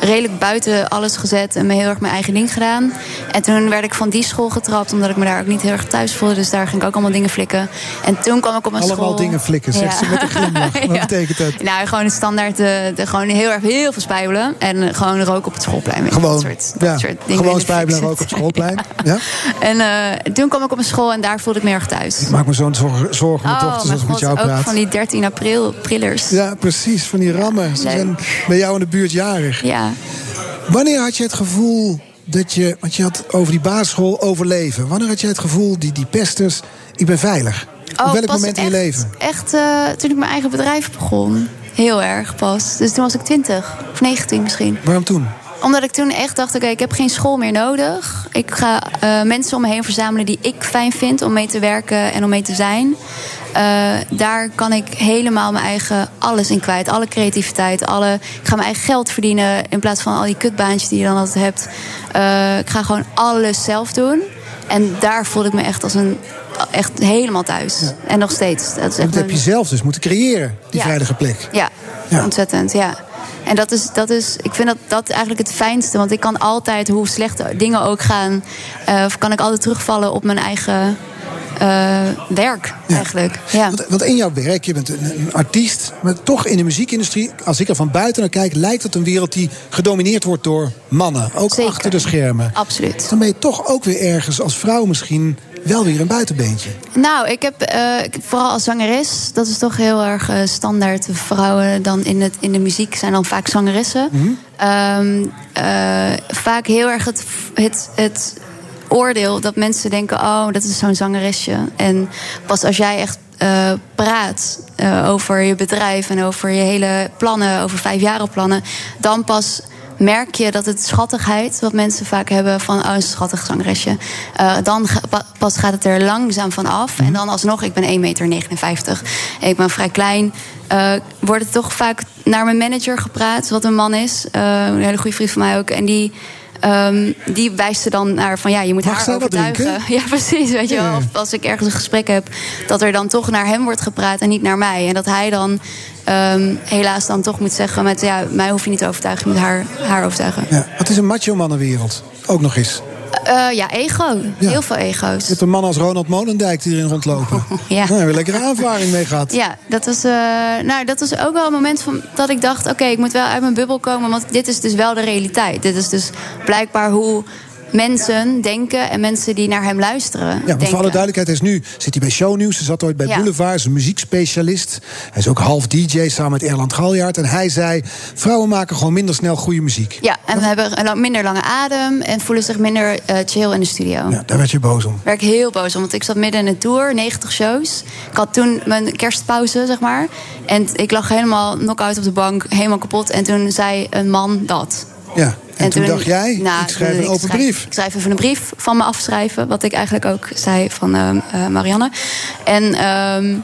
redelijk buiten alles gezet en me heel erg mijn eigen ding gedaan. En toen werd ik van die school getrapt, omdat ik me daar ook niet heel erg thuis voelde. Dus daar ging ik ook allemaal dingen flikken. En toen kwam ik op een Allemaal school... dingen flikken, zegt ze met een glimlach. Wat Ja. betekent dat? Nou, gewoon standaard, de, de, gewoon heel erg heel veel spijbelen. En eh, gewoon roken op het schoolplein. Gewoon, dat soort, dat ja, soort dingen in gewoon spijbelen en roken op zetten. schoolplein. Ja. En eh, toen kwam ik op een school en daar voelde ik me erg thuis. Ik maak me zo'n zorgen, zorgen met dochters als ik met Oh, jou ook praat. van die 13 april prillers. Ja, precies, van die rammen. Ze zijn bij jou in de buurt jarig. Ja. Wanneer had je het gevoel dat je... Want je had over die basisschool overleven. Wanneer had je het gevoel, die, die pesters, ik ben veilig? op welk Oh, pas moment in je leven? Echt eh, toen ik mijn eigen bedrijf begon. Heel erg pas. Dus toen was ik 20 of 19 misschien. Waarom toen? Omdat ik toen echt dacht, oké, ik heb geen school meer nodig. Ik ga eh, mensen om me heen verzamelen die ik fijn vind om mee te werken en om mee te zijn. Eh, daar kan ik helemaal mijn eigen alles in kwijt. Alle creativiteit, alle, ik ga mijn eigen geld verdienen... in plaats van al die kutbaantjes die je dan altijd hebt. Eh, ik ga gewoon alles zelf doen. En daar voelde ik me echt als een... Echt helemaal thuis. En nog steeds. Dat is echt Dat heb je zelf dus moeten creëren, die Ja. veilige plek. ja, ontzettend, ja. En dat is, dat is, ik vind dat, dat eigenlijk het fijnste. Want ik kan altijd, hoe slecht dingen ook gaan... eh, of kan ik altijd terugvallen op mijn eigen eh, werk, eigenlijk. Ja. Want, want in jouw werk, je bent een, een artiest, maar toch in de muziekindustrie, als ik er van buiten naar kijk, lijkt het een wereld die gedomineerd wordt door mannen. Ook Zeker. achter de schermen. Absoluut. Dan ben je toch ook weer ergens als vrouw misschien wel weer een buitenbeentje. Nou, ik heb eh, vooral als zangeres, dat is toch heel erg eh, standaard. Vrouwen dan in, het, in de muziek zijn dan vaak zangeressen. Ehm, eh, vaak heel erg het, het, het oordeel dat mensen denken: oh, dat is zo'n zangeresje. En pas als jij echt praat over je bedrijf en over je hele plannen, over vijfjarenplannen, dan pas merk je dat het schattigheid, wat mensen vaak hebben van oh, een schattig zangeresje, eh, dan pas gaat het er langzaam van af. En dan alsnog, ik ben 1,59 meter, ik ben vrij klein. eh, wordt het toch vaak naar mijn manager gepraat, wat een man is. eh, een hele goede vriend van mij ook. En die, ehm, die wijst er dan naar van ja, je moet Mag haar overtuigen. drinken? Ja, precies. Weet je wel. Of als ik ergens een gesprek heb, dat er dan toch naar hem wordt gepraat en niet naar mij. En dat hij dan ehm, helaas dan toch moet zeggen met ja, mij hoef je niet te overtuigen, je moet haar, haar overtuigen. Ja, het is een macho mannenwereld. Ook nog eens. Eh, ja, ego. Heel veel ego's. Je hebt een man als Ronald Molendijk die erin rondlopen. Ja. Nou, daar hebben we lekkere ervaring mee gehad. Ja, dat was, eh, nou, dat was ook wel een moment van, dat ik dacht... oké, ik moet wel uit mijn bubbel komen, want dit is dus wel de realiteit. Dit is dus blijkbaar hoe mensen denken en mensen die naar hem luisteren Ja, maar denken. voor alle duidelijkheid, hij is nu zit hij bij Shownieuws. Hij zat ooit bij Ja. Boulevard, is een muziekspecialist. Hij is ook half DJ samen met Erland Galjaard. En hij zei, vrouwen maken gewoon minder snel goede muziek. Ja, en we hebben een minder lange adem en voelen zich minder eh, chill in de studio. Ja, daar werd je boos om. Daar werd ik heel boos om, want ik zat midden in een tour, 90 shows. Ik had toen mijn kerstpauze, zeg maar. En ik lag helemaal knock-out op de bank, helemaal kapot. En toen zei een man dat. Ja, en, toen, dacht jij, nou, ik schrijf een open schrijf- brief. Ik schrijf even een brief van me afschrijven. Wat ik eigenlijk ook zei van ehm, eh, Marianne. En ehm,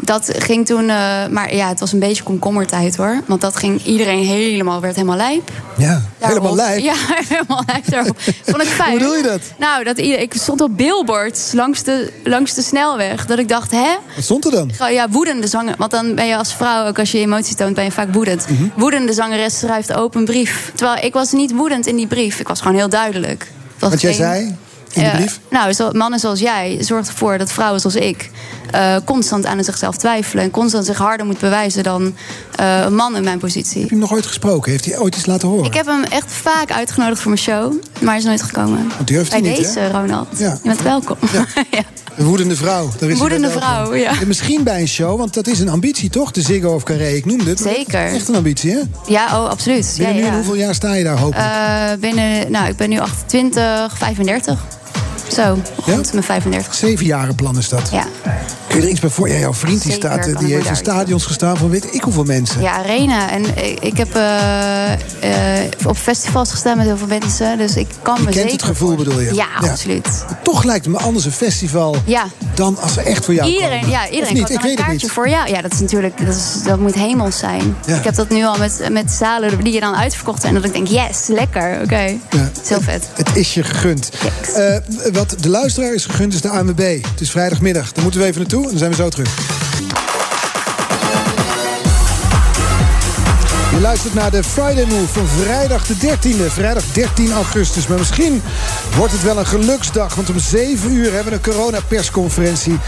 dat ging toen... eh, maar ja, het was een beetje komkommertijd hoor. Want dat ging iedereen helemaal... werd helemaal lijp. Ja, helemaal lijp. Ja, helemaal lijp daarop. Vond ik fijn. Hoe bedoel je dat? Nou, dat ik stond op billboards langs de, langs de snelweg. Dat ik dacht, hè? Wat stond er dan? Ja, woedende zanger. Want dan ben je als vrouw, ook als je emotie toont, ben je vaak woedend. Mhm. Woedende zangeres schrijft open brief. Terwijl ik was niet woedend in die brief. Ik was gewoon heel duidelijk. Wat jij zei in de Eh, brief? nou, zo, mannen zoals jij zorgt ervoor dat vrouwen zoals ik... eh, constant aan zichzelf twijfelen... en constant zich harder moet bewijzen dan eh, een man in mijn positie. Heb je hem nog ooit gesproken? Heeft hij ooit iets laten horen? Ik heb hem echt vaak uitgenodigd voor mijn show, maar hij is nooit gekomen. Want durft Bij hij niet, deze, hè? Ronald. Ja. Je bent welkom. Ja. Een woedende vrouw. Daar is Woedende vrouw, ja. En misschien bij een show, want dat is een ambitie toch? De Ziggo of Carré, ik noemde het. dat Zeker. Echt een ambitie, hè? Ja, oh, absoluut. Binnen ja, nu ja. hoeveel jaar sta je daar hopelijk? Binnen, nou, ik ben nu 28, 35. Zo, rond mijn 35. Zevenjarenplan is dat. Ja. Kun je er iets bij voor? Ja, jouw vriend die, Zeker, staat, eh, die heeft in stadions gestaan van weet ik hoeveel mensen. Ja, Arena. En ik, heb eh, eh, op festivals gestaan met heel veel mensen. Dus ik kan Je me kent zeker... het gevoel, bedoel je? Ja, absoluut. Toch lijkt het me anders een festival Ja. dan als ze echt voor jou Iedereen, komen. ja, iedereen niet? Ik een weet het kaartje niet. voor. Ja, ja, dat is natuurlijk, dat, is, dat moet hemels zijn. Ja. Ik heb dat nu al met, met zalen die je dan uitverkocht zijn. Dat ik denk, yes, lekker, oké. Ja. Het is heel vet. Het is je gegund. Wat de luisteraar is gegund is de ANWB. Het is vrijdagmiddag. Daar moeten we even naartoe en dan zijn we zo terug. Je luistert naar de Friday Move van vrijdag de 13e. Vrijdag 13 augustus. Maar misschien wordt het wel een geluksdag. Want om 7 uur hebben we een coronapersconferentie.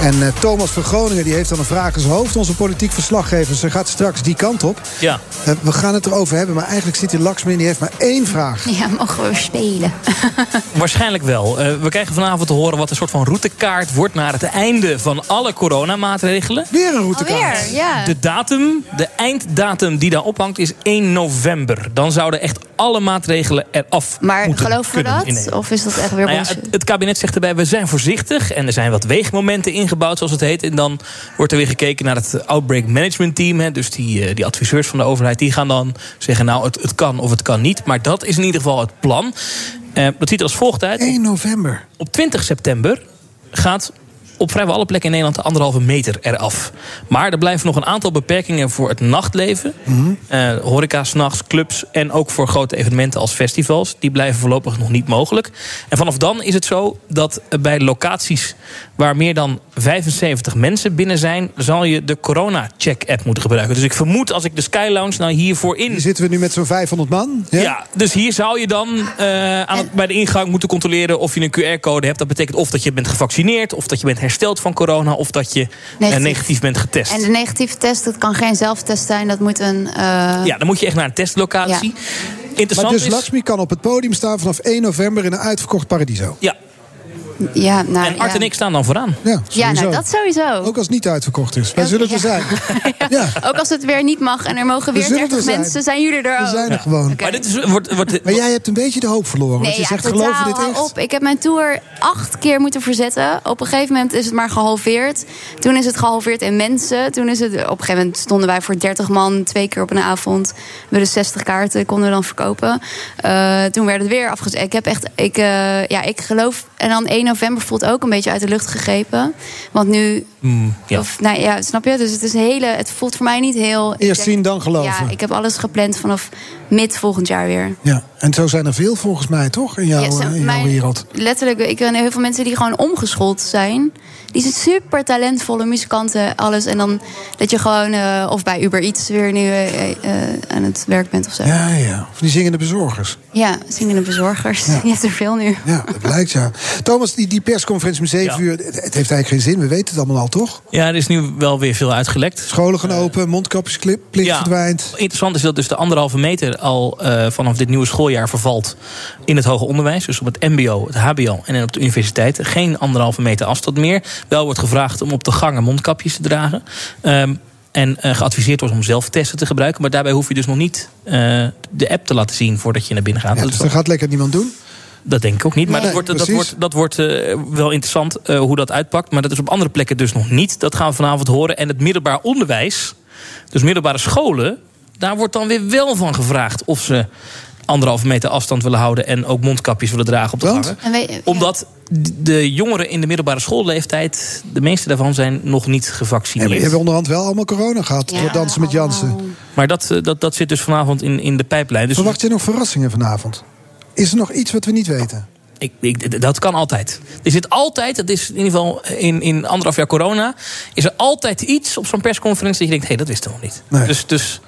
En eh, Thomas van Groningen die heeft dan een vraag in zijn hoofd. Onze politiek verslaggever. Ze gaat straks die kant op. Ja. Eh, we gaan het erover hebben. Maar eigenlijk zit hier Laxmin. Die heeft maar één vraag. Ja, mogen we spelen? Waarschijnlijk wel. Eh, we krijgen vanavond te horen wat een soort van routekaart wordt naar het einde van alle coronamaatregelen. Weer een routekaart. Alweer, ja. De datum, de einddatum die daar is 1 november. Dan zouden echt alle maatregelen eraf Maar moeten geloven we dat? Of is dat echt weer Nou ja, bullshit? het, het kabinet zegt erbij, we zijn voorzichtig. En er zijn wat weegmomenten ingebouwd, zoals het heet. En dan wordt er weer gekeken naar het Outbreak Management Team. Hè, dus die, eh, die adviseurs van de overheid, die gaan dan zeggen... nou, het, het kan of het kan niet. Maar dat is in ieder geval het plan. Eh, dat ziet er als volgt uit. 1 november. Op 20 september gaat op vrijwel alle plekken in Nederland de anderhalve meter eraf. Maar er blijven nog een aantal beperkingen voor het nachtleven. Eh, horeca, s'nachts, clubs en ook voor grote evenementen als festivals. Die blijven voorlopig nog niet mogelijk. En vanaf dan is het zo dat bij locaties waar meer dan 75 mensen binnen zijn... zal je de corona-check-app moeten gebruiken. Dus ik vermoed als ik de Sky Lounge nou hiervoor in... Hier zitten we nu met zo'n 500 man. Ja? dus hier zou je dan eh, aan bij de ingang moeten controleren of je een QR-code hebt. Dat betekent of dat je bent gevaccineerd, of dat je bent hersteld van corona, of dat je negatief, Negatief. negatief bent getest. En de negatieve test, dat kan geen zelftest zijn. Dat moet een... eh, Ja, dan moet je echt naar een testlocatie. Maar Interessant dus is. Lakshmi kan op het podium staan vanaf 1 november in een uitverkocht Paradiso. Ja. Ja, nou, en Art ja. en ik staan dan vooraan. Ja, Ja, nou, dat sowieso. Ook als het niet uitverkocht is. Wij zullen er zijn. Ook als het weer niet mag en er mogen We weer zullen er 30 zijn. mensen, zijn jullie er ook. We zijn er gewoon. Maar, dit is, wordt, wordt, Maar jij hebt een beetje de hoop verloren. Want Nee, je ja, zegt, totaal, geloof je dit echt? op. Ik heb mijn tour acht keer moeten verzetten. Op een gegeven moment is het maar gehalveerd. Toen is het gehalveerd in mensen. Toen is het, op een gegeven moment stonden wij voor 30 man twee keer op een avond. We hadden 60 kaarten, konden we dan verkopen. Eh, toen werd het weer afgezet. Ik heb echt, ik, eh, ja, ik geloof. En dan 1 november voelt ook een beetje uit de lucht gegrepen. Want nu Mm, ja. Of, nou ja, snap je? Dus het is een hele. Het voelt voor mij niet heel. Eerst denk- zien, dan geloven. Ja, ik heb alles gepland vanaf mid volgend jaar weer. Ja, en zo zijn er veel volgens mij, toch? In jouw, Ja, zo- in jouw mijn- wereld. Letterlijk, ik ken heel veel mensen die gewoon omgeschoold zijn. Die zijn super talentvolle muzikanten, alles. En dan dat je gewoon, eh, of bij Uber Eats weer nu eh, eh, aan het werk bent of zo. Ja, ja. Of die zingende bezorgers. Ja, zingende bezorgers. Je hebt er veel nu. Ja, dat blijkt ja. Thomas, die, die persconferentie om 7 uur, het, heeft eigenlijk geen zin. We weten het allemaal al, toch? Ja, er is nu wel weer veel uitgelekt. Scholen gaan open, mondkapjesplicht verdwijnt. Interessant is dat dus de anderhalve meter al eh, vanaf dit nieuwe schooljaar vervalt in het hoger onderwijs. Dus op het MBO, het HBO en op de universiteit. Geen anderhalve meter afstand meer. Wel wordt gevraagd om op de gangen mondkapjes te dragen. Ehm, en eh, geadviseerd wordt om zelftesten te gebruiken. Maar daarbij hoef je dus nog niet eh, de app te laten zien voordat je naar binnen gaat. Ja, Dat dus dat gaat lekker niemand doen. dat denk ik ook niet. Maar Nee, dat wordt, dat wordt, dat wordt eh, wel interessant hoe dat uitpakt. Maar dat is op andere plekken dus nog niet. Dat gaan we vanavond horen. En het middelbaar onderwijs, dus middelbare scholen... daar wordt dan weer wel van gevraagd of ze anderhalve meter afstand willen houden... en ook mondkapjes willen dragen op de gangen. En weet- Omdat de jongeren in de middelbare schoolleeftijd... de meeste daarvan zijn nog niet gevaccineerd. je hebt onderhand wel allemaal corona gehad. Voor dansen met Jansen. Maar dat, eh, dat, dat zit dus vanavond in, in de pijplijn. Dus Verwacht je nog verrassingen vanavond? Is er nog iets wat we niet weten? Ik, ik, dat kan altijd. Er zit altijd, dat is in ieder geval in, in anderhalf jaar corona... is er altijd iets op zo'n persconferentie dat je denkt... hé, dat wisten we nog niet. Nee. Dus, dus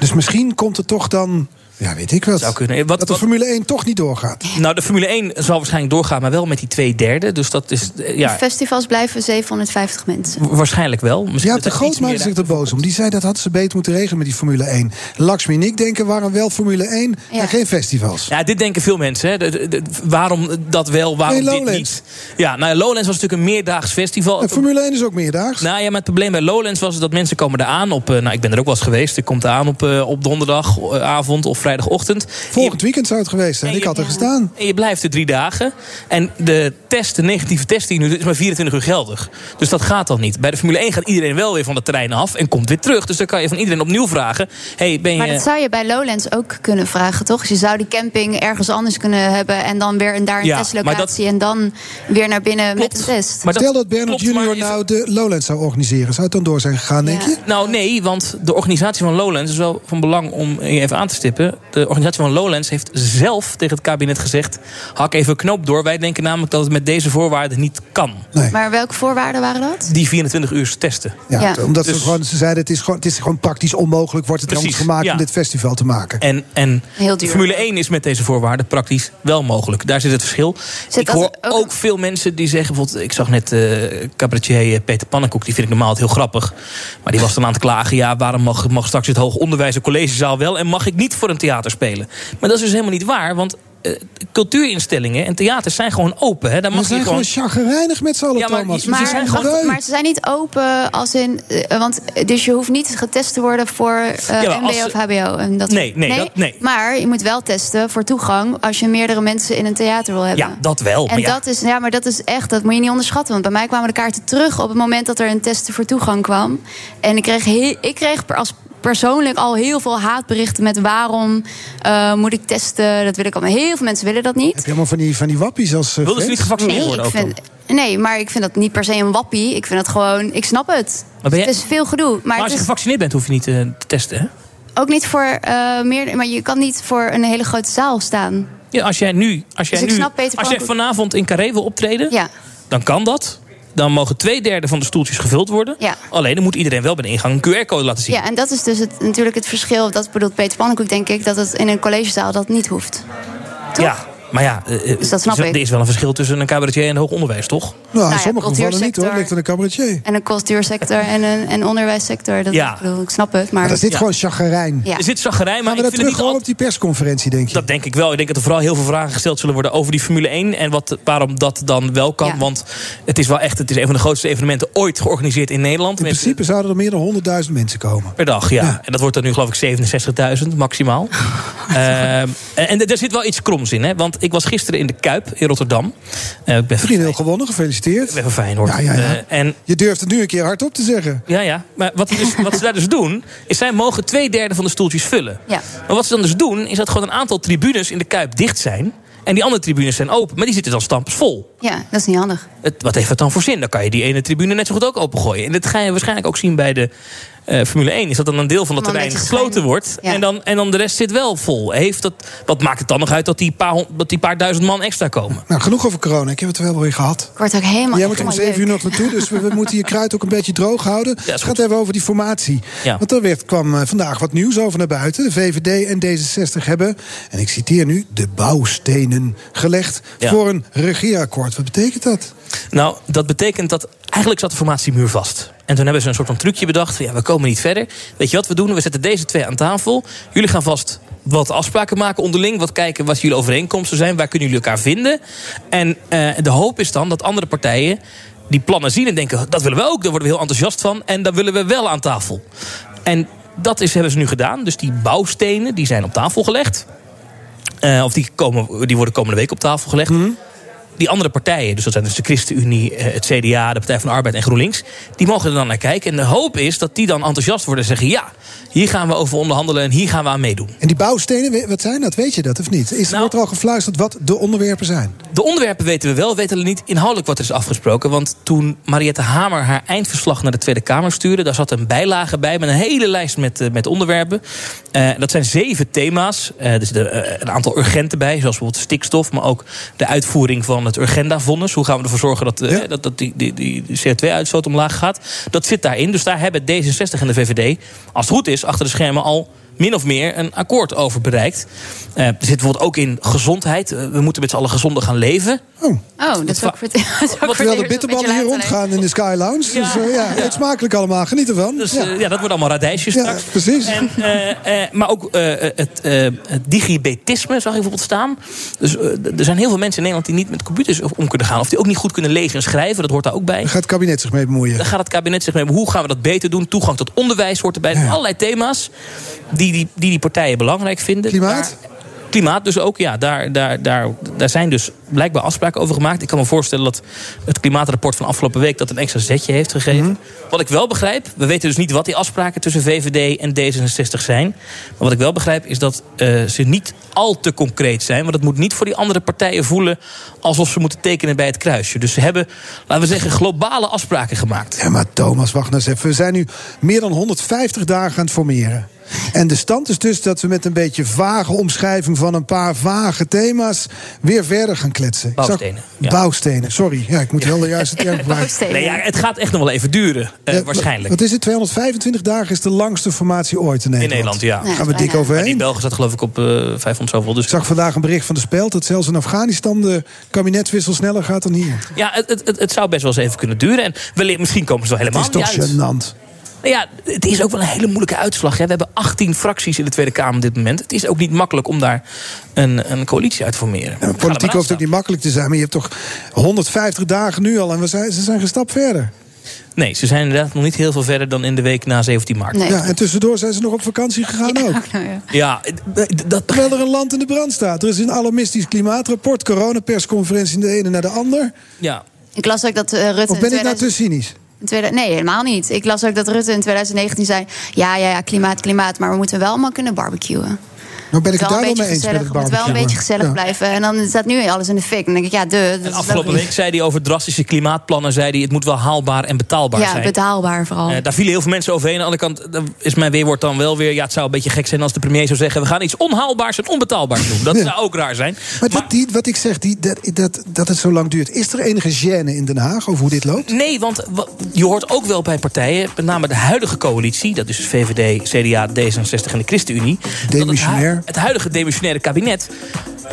Dus misschien komt het toch dan... Ja, weet ik wat. zou kunnen. Wat, dat de wat- Formule 1 toch niet doorgaat. nou, de Formule 1 zal waarschijnlijk doorgaan... maar wel met die twee derde. Dus dat is, eh, ja, Festivals blijven 750 mensen. wa- waarschijnlijk wel. Misschien Ja, de grootmaker meer zich er boos om. Die zei dat hadden ze beter moeten regelen met die Formule 1. Lakshmi en ik denken waarom wel Formule 1 en geen festivals. Ja, dit denken veel mensen. Hè. De- de- de- waarom dat wel, waarom Nee, dit Lowlands. niet? Ja, nou, Lowlands was natuurlijk een meerdaags festival. En Formule 1 is ook meerdaags. Nou ja, maar het probleem bij Lowlands was dat mensen komen er aan op... eh, nou, ik ben er ook wel eens geweest. Ik kom er aan op, eh, op donderdagavond of vrijdagochtend. Volgend weekend zou het geweest zijn. Ik had er gestaan. En je blijft er drie dagen. En de test, de negatieve test die nu is maar 24 uur geldig. Dus dat gaat dan niet. Bij de Formule 1 gaat iedereen wel weer van het terrein af en komt weer terug. Dus dan kan je van iedereen opnieuw vragen... Hey, ben je... Maar dat zou je bij Lowlands ook kunnen vragen, toch? Dus je zou die camping ergens anders kunnen hebben... en dan weer een, daar een Ja, testlocatie... en dan weer naar binnen met een test. Stel dat Bernard Junior nou de Lowlands zou organiseren. Zou het dan door zijn gegaan, denk je? Nou, nee, want de organisatie van Lowlands is wel van belang om je even aan te stippen. De organisatie van Lowlands heeft zelf tegen het kabinet gezegd: hak even een knoop door. Wij denken namelijk dat het met deze voorwaarden niet kan. Maar welke voorwaarden waren dat? Die 24 uur testen. Ja, Ja. Omdat Dus- ze, gewoon, ze zeiden het is, gewoon, het is gewoon praktisch onmogelijk. Wordt het Precies, anders gemaakt ja. om dit festival te maken. En, en Heel duur. Formule 1 is met deze voorwaarden praktisch wel mogelijk. Daar zit het verschil. Zit ik hoor ook- ook, veel mensen die zeggen... bijvoorbeeld, ik zag net eh cabaretier eh, Peter Pannenkoek... die vind ik normaal heel grappig. Maar die was dan aan het klagen... ja, waarom mag, mag straks het hoger onderwijs en collegezaal wel... en mag ik niet voor een theater spelen? Maar dat is dus helemaal niet waar, want... eh, cultuurinstellingen en theaters zijn gewoon open. Hè. Daar We mag zijn je gewoon chagrijnig met z'n allen, Ja, maar- Thomas. We maar- zijn gewoon maar ze zijn niet open als in. eh, want, dus je hoeft niet getest te worden voor eh, Ja, maar MBO als of HBO. En dat Nee, nee, dat- nee. Maar je moet wel testen voor toegang als je meerdere mensen in een theater wil hebben. Ja, dat wel. En maar ja. dat is, ja, maar dat is echt, dat moet je niet onderschatten. Want bij mij kwamen de kaarten terug op het moment dat er een test voor toegang kwam. En ik kreeg, heel, ik kreeg per- als persoonlijk al heel veel haatberichten met waarom eh, moet ik testen. Dat wil ik allemaal. Heel veel mensen willen dat niet. Heb je allemaal van die, van die wappies als uh, Wilden ze niet gevaccineerd Nee, worden ik ook vind, nee, maar ik vind dat niet per se een wappie. Ik vind dat gewoon, ik snap het. Maar ben jij- Het is veel gedoe. Maar, Maar als je is gevaccineerd bent, hoef je niet eh, te testen, hè? ook niet voor eh, meer. Maar je kan niet voor een hele grote zaal staan. Ja, als jij nu, als jij Dus ik nu, snap Peter als jij vanavond in Carré wil optreden, Ja. dan kan dat. Dan mogen twee derde van de stoeltjes gevuld worden. Ja. Alleen dan moet iedereen wel bij de ingang een QR-code laten zien. Ja, en dat is dus het, natuurlijk het verschil. Dat bedoelt Peter Pannenkoek, denk ik, dat het in een collegezaal dat niet hoeft. Ja, Maar ja, eh, Dus dat snap er ik. er is wel een verschil tussen een cabaretier en hoog onderwijs, toch? Nou, in ja, sommige gevallen niet hoor. Ligt aan een cabaretier. En een cultuursector en een en onderwijssector. Dat, Ja. ik, bedoel, ik snap het, maar... Maar er zit Ja. gewoon chagrijn. Ja. Er zit zaggerijn, maar Gaan we ik dat vind het niet terug op die persconferentie, denk je? Dat denk ik wel. Ik denk dat er vooral heel veel vragen gesteld zullen worden over die Formule 1 en wat, waarom dat dan wel kan. Ja. Want het is wel echt het is een van de grootste evenementen ooit georganiseerd in Nederland. In Met- principe zouden er meer dan 100.000 mensen komen. Per dag, ja. Ja. En dat wordt er nu geloof ik 67.000 maximaal. Ehm, en en er zit wel iets kroms in, hè. Want ik was gisteren in de Kuip in Rotterdam. Eh ik ben 3-0 gewonnen, gefeliciteerd. Ik ben van Feyenoord. Ja, ja, ja. Eh, en Je durft het nu een keer hardop te zeggen. ja, ja. Maar wat, dus, wat ze daar dus doen, is zij mogen twee derde van de stoeltjes vullen. Ja. Maar wat ze dan dus doen, is dat gewoon een aantal tribunes in de Kuip dicht zijn. En die andere tribunes zijn open, maar die zitten dan stampvol. Ja, dat is niet handig. Het, wat heeft het dan voor zin? Dan kan je die ene tribune net zo goed ook opengooien. En dat ga je waarschijnlijk ook zien bij de eh, Formule 1. Is dat dan een deel van een terrein gesloten wordt. Ja. En, dan, en dan de rest zit wel vol. Heeft dat, wat maakt het dan nog uit dat die paar, dat die paar duizend man extra komen? Nou, genoeg over corona. Ik heb het er wel weer gehad. Ik word ook helemaal... Jij moet om 7 uur nog naartoe, dus we, we moeten je kruid ook een beetje droog houden. is het gaat even over die formatie. Ja. Want er werd, kwam eh, vandaag wat nieuws over naar buiten. De VVD en D66 hebben, en ik citeer nu, de bouwstenen gelegd Ja. voor een regeerakkoord. Wat betekent dat? Nou, dat betekent dat eigenlijk zat de formatiemuur vast. En toen hebben ze een soort van trucje bedacht. Ja, we komen niet verder. Weet je wat we doen? We zetten deze twee aan tafel. Jullie gaan vast wat afspraken maken onderling. Wat kijken wat jullie overeenkomsten zijn. Waar kunnen jullie elkaar vinden? En eh, de hoop is dan dat andere partijen die plannen zien en denken... dat willen we ook, daar worden we heel enthousiast van. En dan willen we wel aan tafel. En dat is, hebben ze nu gedaan. Dus die bouwstenen die zijn op tafel gelegd. Eh, of die, komen, die worden komende week op tafel gelegd. Die andere partijen, dus dat zijn dus de ChristenUnie, eh, het CDA, de Partij van de Arbeid en GroenLinks, die mogen er dan naar kijken. En de hoop is dat die dan enthousiast worden en zeggen: ja, hier gaan we over onderhandelen en hier gaan we aan meedoen. En die bouwstenen, wat zijn dat? Weet je dat of niet? Is, Nou- wordt er al gefluisterd wat de onderwerpen zijn? De onderwerpen weten we wel, weten we niet inhoudelijk wat er is afgesproken. Want toen Mariette Hamer haar eindverslag naar de Tweede Kamer stuurde, daar zat een bijlage bij met een hele lijst met, eh, met onderwerpen. Eh, dat zijn zeven thema's. Er zitten eh, een aantal urgenten bij, zoals bijvoorbeeld stikstof, maar ook de uitvoering van het Urgenda-vonnis. Hoe gaan we ervoor zorgen dat, eh, dat, dat die, die, die CO2-uitstoot omlaag gaat? Dat zit daarin. Dus daar hebben D66 en de VVD, als het goed is, achter de schermen al min of meer een akkoord over bereikt. Eh, er zit bijvoorbeeld ook in gezondheid. Eh, we moeten met z'n allen gezonder gaan leven. Oh, Oh, dat dat is ook voor het Terwijl de bitterballen hier rondgaan in de Sky Lounge. Dus eh, ja, eet smakelijk allemaal. Geniet ervan. Dus ja. ja. ja, dat wordt allemaal radijsjes Ja, straks. precies. En, eh, eh, maar ook eh, het, eh, het digibetisme zag ik bijvoorbeeld staan. Dus er zijn heel veel mensen in Nederland die niet met computers om kunnen gaan. Of die ook niet goed kunnen lezen en schrijven. Dat hoort daar ook bij. Daar gaat het kabinet zich mee bemoeien. Daar gaat het kabinet zich mee bemoeien. Hoe gaan we dat beter doen? Toegang tot onderwijs hoort erbij. Er Allerlei thema's die die, die die partijen belangrijk vinden. Klimaat? Daar- klimaat dus ook, ja. Daar, daar, daar, daar zijn dus blijkbaar afspraken over gemaakt. Ik kan me voorstellen dat het klimaatrapport van afgelopen week... dat een extra zetje heeft gegeven. Mhm. Wat ik wel begrijp, we weten dus niet wat die afspraken... tussen VVD en D66 zijn. Maar wat ik wel begrijp is dat eh, ze niet al te concreet zijn. Want het moet niet voor die andere partijen voelen... alsof ze moeten tekenen bij het kruisje. Dus ze hebben, laten we zeggen, globale afspraken gemaakt. Ja, maar Thomas, wacht nou eens even. We zijn nu meer dan 150 dagen aan het formeren. En de stand is dus dat we met een beetje vage omschrijving van een paar vage thema's weer verder gaan kletsen. Ik zag- Bouwstenen, ja. Bouwstenen, sorry. Ja, ik moet wel de juiste term gebruiken. Nee, ja, het gaat echt nog wel even duren, eh, Ja, waarschijnlijk. Wat is het? 225 dagen is de langste formatie ooit in In Nederland. Nederland, ja. Gaan we dik Maar die overheen. Belgen staat geloof ik op eh 500 zoveel. Dus Ik zag vandaag een bericht van de Speld dat zelfs in Afghanistan de kabinetswissel sneller gaat dan hier. ja, het, het, het, het zou best wel eens even kunnen duren. En wellicht, misschien komen ze wel Het helemaal is toch niet uit. gênant. Nou ja, het is ook wel een hele moeilijke uitslag. Hè. We hebben 18 fracties in de Tweede Kamer op dit moment. Het is ook niet makkelijk om daar een, een coalitie uit te formeren. Ja, politiek hoeft ook niet makkelijk te zijn, maar je hebt toch 150 dagen nu al en we zijn, ze zijn geen stap verder. Nee, ze zijn inderdaad nog niet heel veel verder dan in de week na 17 maart. Ja, en tussendoor zijn ze nog op vakantie gegaan ook. Ja, dat... Terwijl er een land in de brand staat. Er is een alarmistisch klimaatrapport, coronapersconferentie de ene naar de ander. Ja. Ik las ook dat eh, Rutte... Of ben in ik nou 2000 te cynisch? In 2000 nee, helemaal niet. Ik las ook dat Rutte in 2019 zei... ja, ja, ja, klimaat, klimaat, maar we moeten wel allemaal kunnen barbecuen. Nou ben ik het wel daar een wel mee beetje eens met het moet wel een beetje gezellig Ja. blijven. En dan staat nu alles in de fik. Dan denk ik, ja, de. Afgelopen week zei hij over drastische klimaatplannen... zei hij, het moet wel haalbaar en betaalbaar Ja, zijn. betaalbaar vooral. Eh, daar vielen heel veel mensen overheen. Aan de andere kant is mijn weerwoord dan wel weer... ja, het zou een beetje gek zijn als de premier zou zeggen... we gaan iets onhaalbaars en onbetaalbaars doen. Dat Ja. zou ook raar zijn. Maar, dat, die, wat ik zeg, die, dat, dat, dat het zo lang duurt. Is er enige gêne in Den Haag over hoe dit loopt? Nee, want wa- je hoort ook wel bij partijen... met name de huidige coalitie... dat is VVD, CDA, D66 en de ChristenUnie... Demissionair. Het huidige demissionaire kabinet...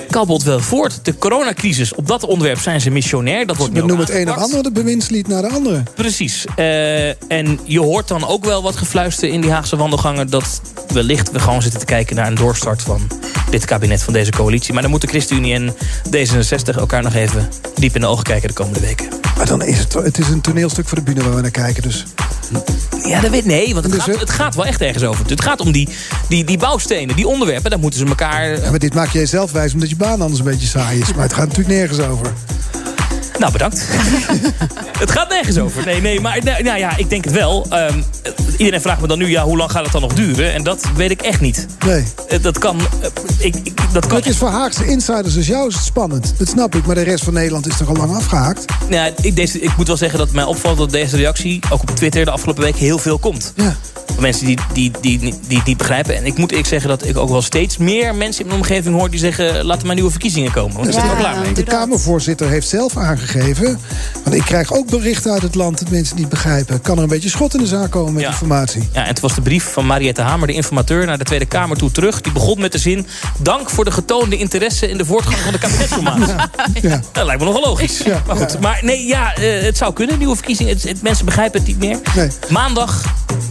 kabbelt wel voort. De coronacrisis, op dat onderwerp zijn ze missionair. Dat wordt ook noemen het een of aangepakt. andere bewindslied naar de andere. Precies. Eh, en je hoort dan ook wel wat gefluister in die Haagse wandelgangen... dat wellicht we gewoon zitten te kijken naar een doorstart van dit kabinet, van deze coalitie. Maar dan moeten ChristenUnie en D66 elkaar nog even diep in de ogen kijken de komende weken. Maar dan is het, het is een toneelstuk voor de bühne waar we naar kijken. Dus. Ja, dat weet nee, want het, gaat, het gaat wel echt ergens over. Het gaat om die, die, die bouwstenen, die onderwerpen. Daar moeten ze elkaar... Ja, maar dit maak jij zelf wijs omdat je baan anders een beetje saai is. Maar het gaat natuurlijk nergens over. Nou, bedankt. het gaat nergens over. Nee, nee, maar nou, nou ja, ik denk het wel. Ehm, iedereen vraagt me dan nu, ja, hoe lang gaat het dan nog duren? En dat weet ik echt niet. Nee. Eh, dat kan... eh, ik, ik- dat kan Het is voor Haagse insiders als jou is het spannend. Dat snap ik. Maar de rest van Nederland is toch al lang afgehaakt? Ja, ik, deze, ik moet wel zeggen dat mij opvalt dat deze reactie... ook op Twitter de afgelopen week heel veel komt. Ja. Van Mensen die, die, die, die, die het niet begrijpen. En ik moet eerlijk zeggen dat ik ook wel steeds meer mensen in mijn omgeving hoor... die zeggen, laten maar nieuwe verkiezingen komen. Want ik er wel klaar mee. De Kamervoorzitter heeft zelf aangegeven... want ik krijg ook berichten uit het land dat mensen niet begrijpen. Kan er een beetje schot in de zaak komen met Ja. informatie? Ja, en het was de brief van Mariette Hamer, de informateur... naar de Tweede Kamer toe terug. Die begon met de zin... dank voor de getoonde interesse in de voortgang van de kabinetsformatie. Ja. Dat lijkt me nogal logisch. Maar goed, maar nee, ja, eh, het zou kunnen, nieuwe verkiezingen. Het, het- mensen begrijpen het niet meer. Nee. Maandag,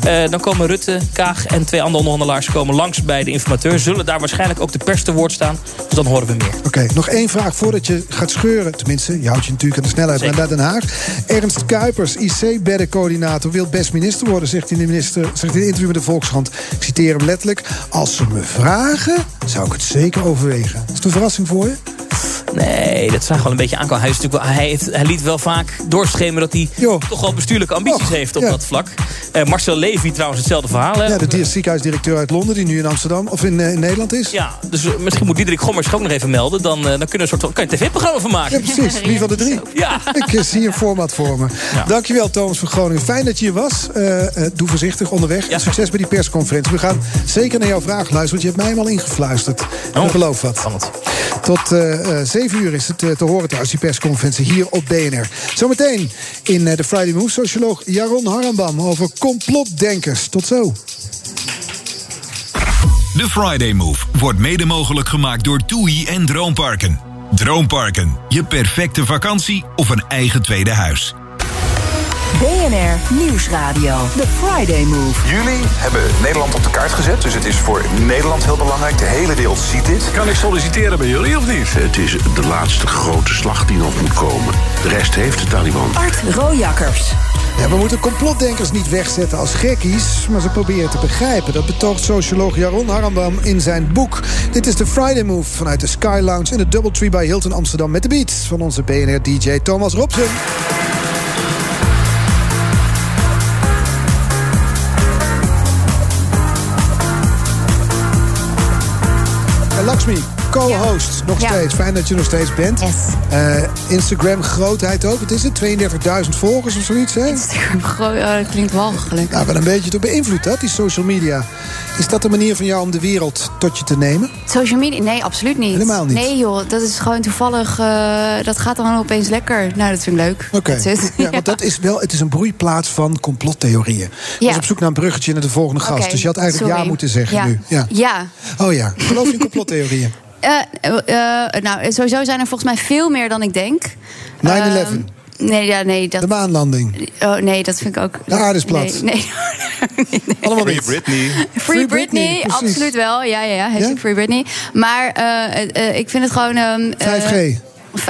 eh, dan komen Rutte, Kaag en twee andere onderhandelaars... komen langs bij de informateur. Zullen daar waarschijnlijk ook de pers te woord staan. Dus dan horen we meer. Oké, nog één vraag voordat je gaat scheuren. Tenminste, je houdt je natuurlijk aan de snelheid maar naar Den Haag. Ernst Kuipers, IC-beddencoördinator, wil best minister worden... zegt hij in, de minister, zegt hij in een interview met de Volkskrant. Ik citeer hem letterlijk. Als ze me vragen, zou ik het zeker overwegen. Is het een verrassing voor je? Nee, dat zag wel een beetje aankomen. Hij, is natuurlijk wel, hij, heeft, hij liet wel vaak doorschemeren dat hij toch wel bestuurlijke ambities heeft op dat vlak. Eh, Marcel Levy trouwens hetzelfde verhaal. Hè? Ja, de di- ziekenhuisdirecteur uit Londen, die nu in Amsterdam of in, eh, in Nederland is. Ja, dus eh, misschien moet Diederik Gommers ook nog even melden. Dan, dan kunnen we een soort van, kan je een tv-programma van maken. Ja, precies. Wie van de drie? Ja. Ik zie een format voor me. Dankjewel, Thomas van Groningen. Fijn dat je hier was. Doe voorzichtig onderweg. Succes bij die persconferentie. We gaan zeker naar jouw vraag luisteren, want je hebt mij hem al ingefluisterd. Oh, Ik geloof wat. Tot eh eh, zeven uur is het eh, te horen thuis, die persconferentie hier op BNR. Zometeen in eh, de Friday Move, socioloog Jaron Harambam over complotdenkers. Tot zo. De Friday Move wordt mede mogelijk gemaakt door TUI en Droomparken. Droomparken, je perfecte vakantie of een eigen tweede huis. BNR Nieuwsradio. The Friday Move. Jullie hebben Nederland op de kaart gezet, dus het is voor Nederland heel belangrijk. De hele wereld ziet dit. Kan ik solliciteren bij jullie of niet? Het is de laatste grote slag die nog moet komen. De rest heeft de Taliban. Art Rojakkers. Ja, we moeten complotdenkers niet wegzetten als gekkies, maar ze proberen te begrijpen. Dat betoogt socioloog Jaron Harambam in zijn boek. Dit is de Friday Move vanuit de Sky Lounge in de Doubletree bij Hilton Amsterdam met de beats van onze BNR-DJ Thomas Robson. En Lakshmi, co-host, nog steeds. Fijn dat je nog steeds bent. Eh, Instagram grootheid ook. Wat is het? 32.000 volgers of zoiets, hè? Goh, oh, dat klinkt walgelijk. Nou, wel een beetje te beïnvloed, dat, die social media. Is dat de manier van jou om de wereld tot je te nemen? Social media? Nee, absoluut niet. Helemaal niet? Nee joh, dat is gewoon toevallig... eh, dat gaat dan opeens lekker. Nou, dat vind ik leuk. Oké. Ja, want dat is wel, het is een broeiplaats van complottheorieën. Ja. was op zoek naar een bruggetje naar de volgende gast. Dus je had eigenlijk sorry. ja moeten zeggen Ja. nu. Ja. Ja. Oh ja, geloof je in complottheorieën? Eh, eh, eh, nou, sowieso zijn er volgens mij veel meer dan ik denk. 9-11. Ehm, nee, ja, nee, dat, De maanlanding. oh, nee, dat vind ik ook... De aarde is plat. Nee, nee. Allemaal Free niet. Britney. Free Britney, absoluut wel. Ja, ja, ja. Hashtag Ja? Free Britney. Maar eh, eh, ik vind het gewoon... ehm, eh, 5G.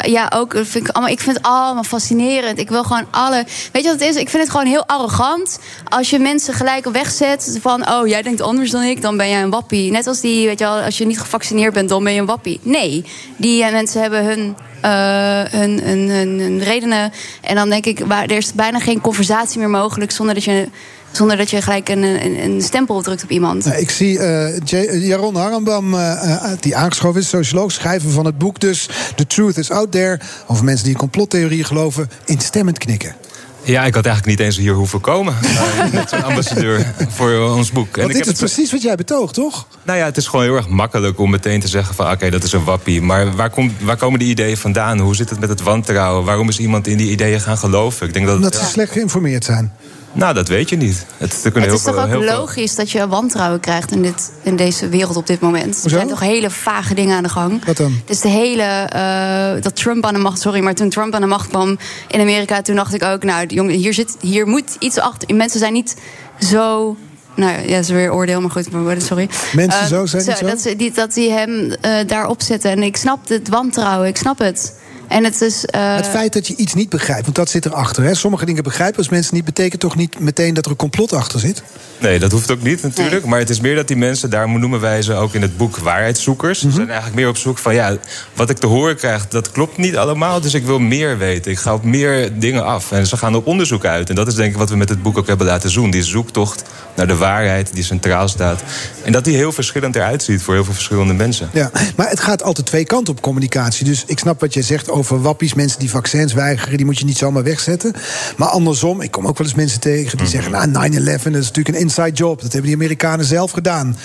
Ja, ook. Vind ik, allemaal, ik vind het allemaal fascinerend. Ik wil gewoon alle. Weet je wat het is? Ik vind het gewoon heel arrogant. Als je mensen gelijk op wegzet. Van, oh, jij denkt anders dan ik, dan ben jij een wappie. Net als die, weet je wel, als je niet gevaccineerd bent, dan ben je een wappie. Nee, die eh, mensen hebben hun. eh, hun, hun, hun, hun redenen. En dan denk ik, waar, er is bijna geen conversatie meer mogelijk zonder dat je, zonder dat je gelijk een, een, een stempel drukt op iemand. Nou, ik zie eh, J- Jaron Harambam, eh, eh, die aangeschoven is, socioloog, schrijver van het boek dus... The Truth is Out There, over mensen die in complottheorieën geloven... instemmend knikken. Ja, ik had eigenlijk niet eens hier hoeven komen. Uh, net zo'n ambassadeur voor ons boek. Want ik dit heb is precies wat jij betoogt, toch? Nou ja, het is gewoon heel erg makkelijk om meteen te zeggen van... oké, dat is een wappie. Maar waar, komt, waar komen die ideeën vandaan? Hoe zit het met het wantrouwen? Waarom is iemand in die ideeën gaan geloven? Ik denk dat het- Omdat ze slecht geïnformeerd zijn. Nou, dat weet je niet. Het, er kunnen Het is heel toch veel, ook heel veel- logisch dat je wantrouwen krijgt in, dit, in deze wereld op dit moment. Er zijn toch hele vage dingen aan de gang. Wat dan? Dus de hele. eh, dat Trump aan de macht. Sorry, maar toen Trump aan de macht kwam in Amerika. toen dacht ik ook. Nou, jongen, hier, zit, hier moet iets achter. Mensen zijn niet zo. Nou ja, dat is weer oordeel, maar goed, maar sorry. Mensen Eh, zo zijn niet zo? Dat, ze, die, dat die hem eh, daarop zetten. En ik snap het wantrouwen, ik snap het. En het is. eh, Het feit dat je iets niet begrijpt, want dat zit erachter. Hè? Sommige dingen begrijpen als mensen niet, betekent toch niet meteen dat er een complot achter zit? Nee, dat hoeft ook niet natuurlijk. Maar het is meer dat die mensen, daarom noemen wij ze ook in het boek waarheidszoekers. Ze zijn eigenlijk meer op zoek van, ja, wat ik te horen krijg, dat klopt niet allemaal. Dus ik wil meer weten. Ik ga op meer dingen af. En ze gaan op onderzoek uit. En dat is denk ik wat we met het boek ook hebben laten zien. Die zoektocht naar de waarheid die centraal staat. En dat die heel verschillend eruit ziet voor heel veel verschillende mensen. Ja, maar het gaat altijd twee kanten op communicatie. Dus ik snap wat jij zegt over wappies, mensen die vaccins weigeren, die moet je niet zomaar wegzetten. Maar andersom, ik kom ook wel eens mensen tegen die zeggen: Nou, 9-11 dat is natuurlijk een inside job. Dat hebben die Amerikanen zelf gedaan.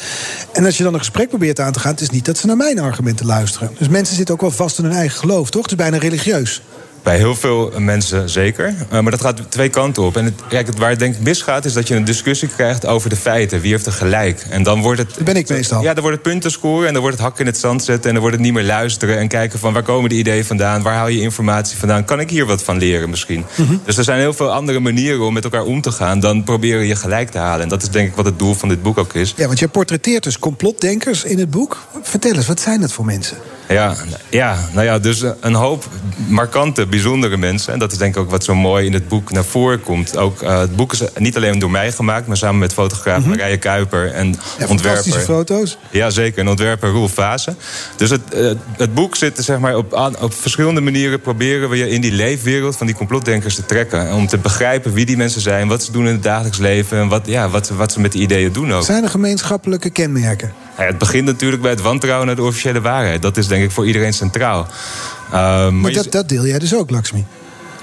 En als je dan een gesprek probeert aan te gaan, het is niet dat ze naar mijn argumenten luisteren. Dus mensen zitten ook wel vast in hun eigen geloof, toch? Het is bijna religieus. Bij heel veel mensen zeker. Uh, maar dat gaat twee kanten op. En het, kijk, het, waar het denk ik misgaat, is dat je een discussie krijgt over de feiten. Wie heeft er gelijk? En dan wordt het. Dat ben ik meestal. Ja, dan wordt het punten scoren en dan wordt het hak in het zand zetten. En dan wordt het niet meer luisteren en kijken van waar komen de ideeën vandaan? Waar haal je informatie vandaan? Kan ik hier wat van leren misschien? Dus er zijn heel veel andere manieren om met elkaar om te gaan dan proberen je gelijk te halen. En dat is denk ik wat het doel van dit boek ook is. Ja, want je portretteert dus complotdenkers in het boek. Vertel eens, wat zijn dat voor mensen? Ja, ja, nou ja, dus een hoop markante, bijzondere mensen. En dat is denk ik ook wat zo mooi in het boek naar voren komt. Ook, uh, het boek is niet alleen door mij gemaakt, maar samen met fotograaf Mhm. Marije Kuiper en Ja, ontwerper. fantastische foto's. Ja, zeker. En ontwerper Roel Vase. Dus het, uh, het boek zit zeg maar, op, op verschillende manieren proberen we je in die leefwereld van die complotdenkers te trekken. Om te begrijpen wie die mensen zijn, wat ze doen in het dagelijks leven en wat, ja, wat, wat ze met die ideeën doen ook. Zijn er gemeenschappelijke kenmerken? Ja, het begint natuurlijk bij het wantrouwen naar de officiële waarheid. Dat is denk ik voor iedereen centraal. Ehm, maar Maar je- dat, dat deel jij dus ook, Laxmi.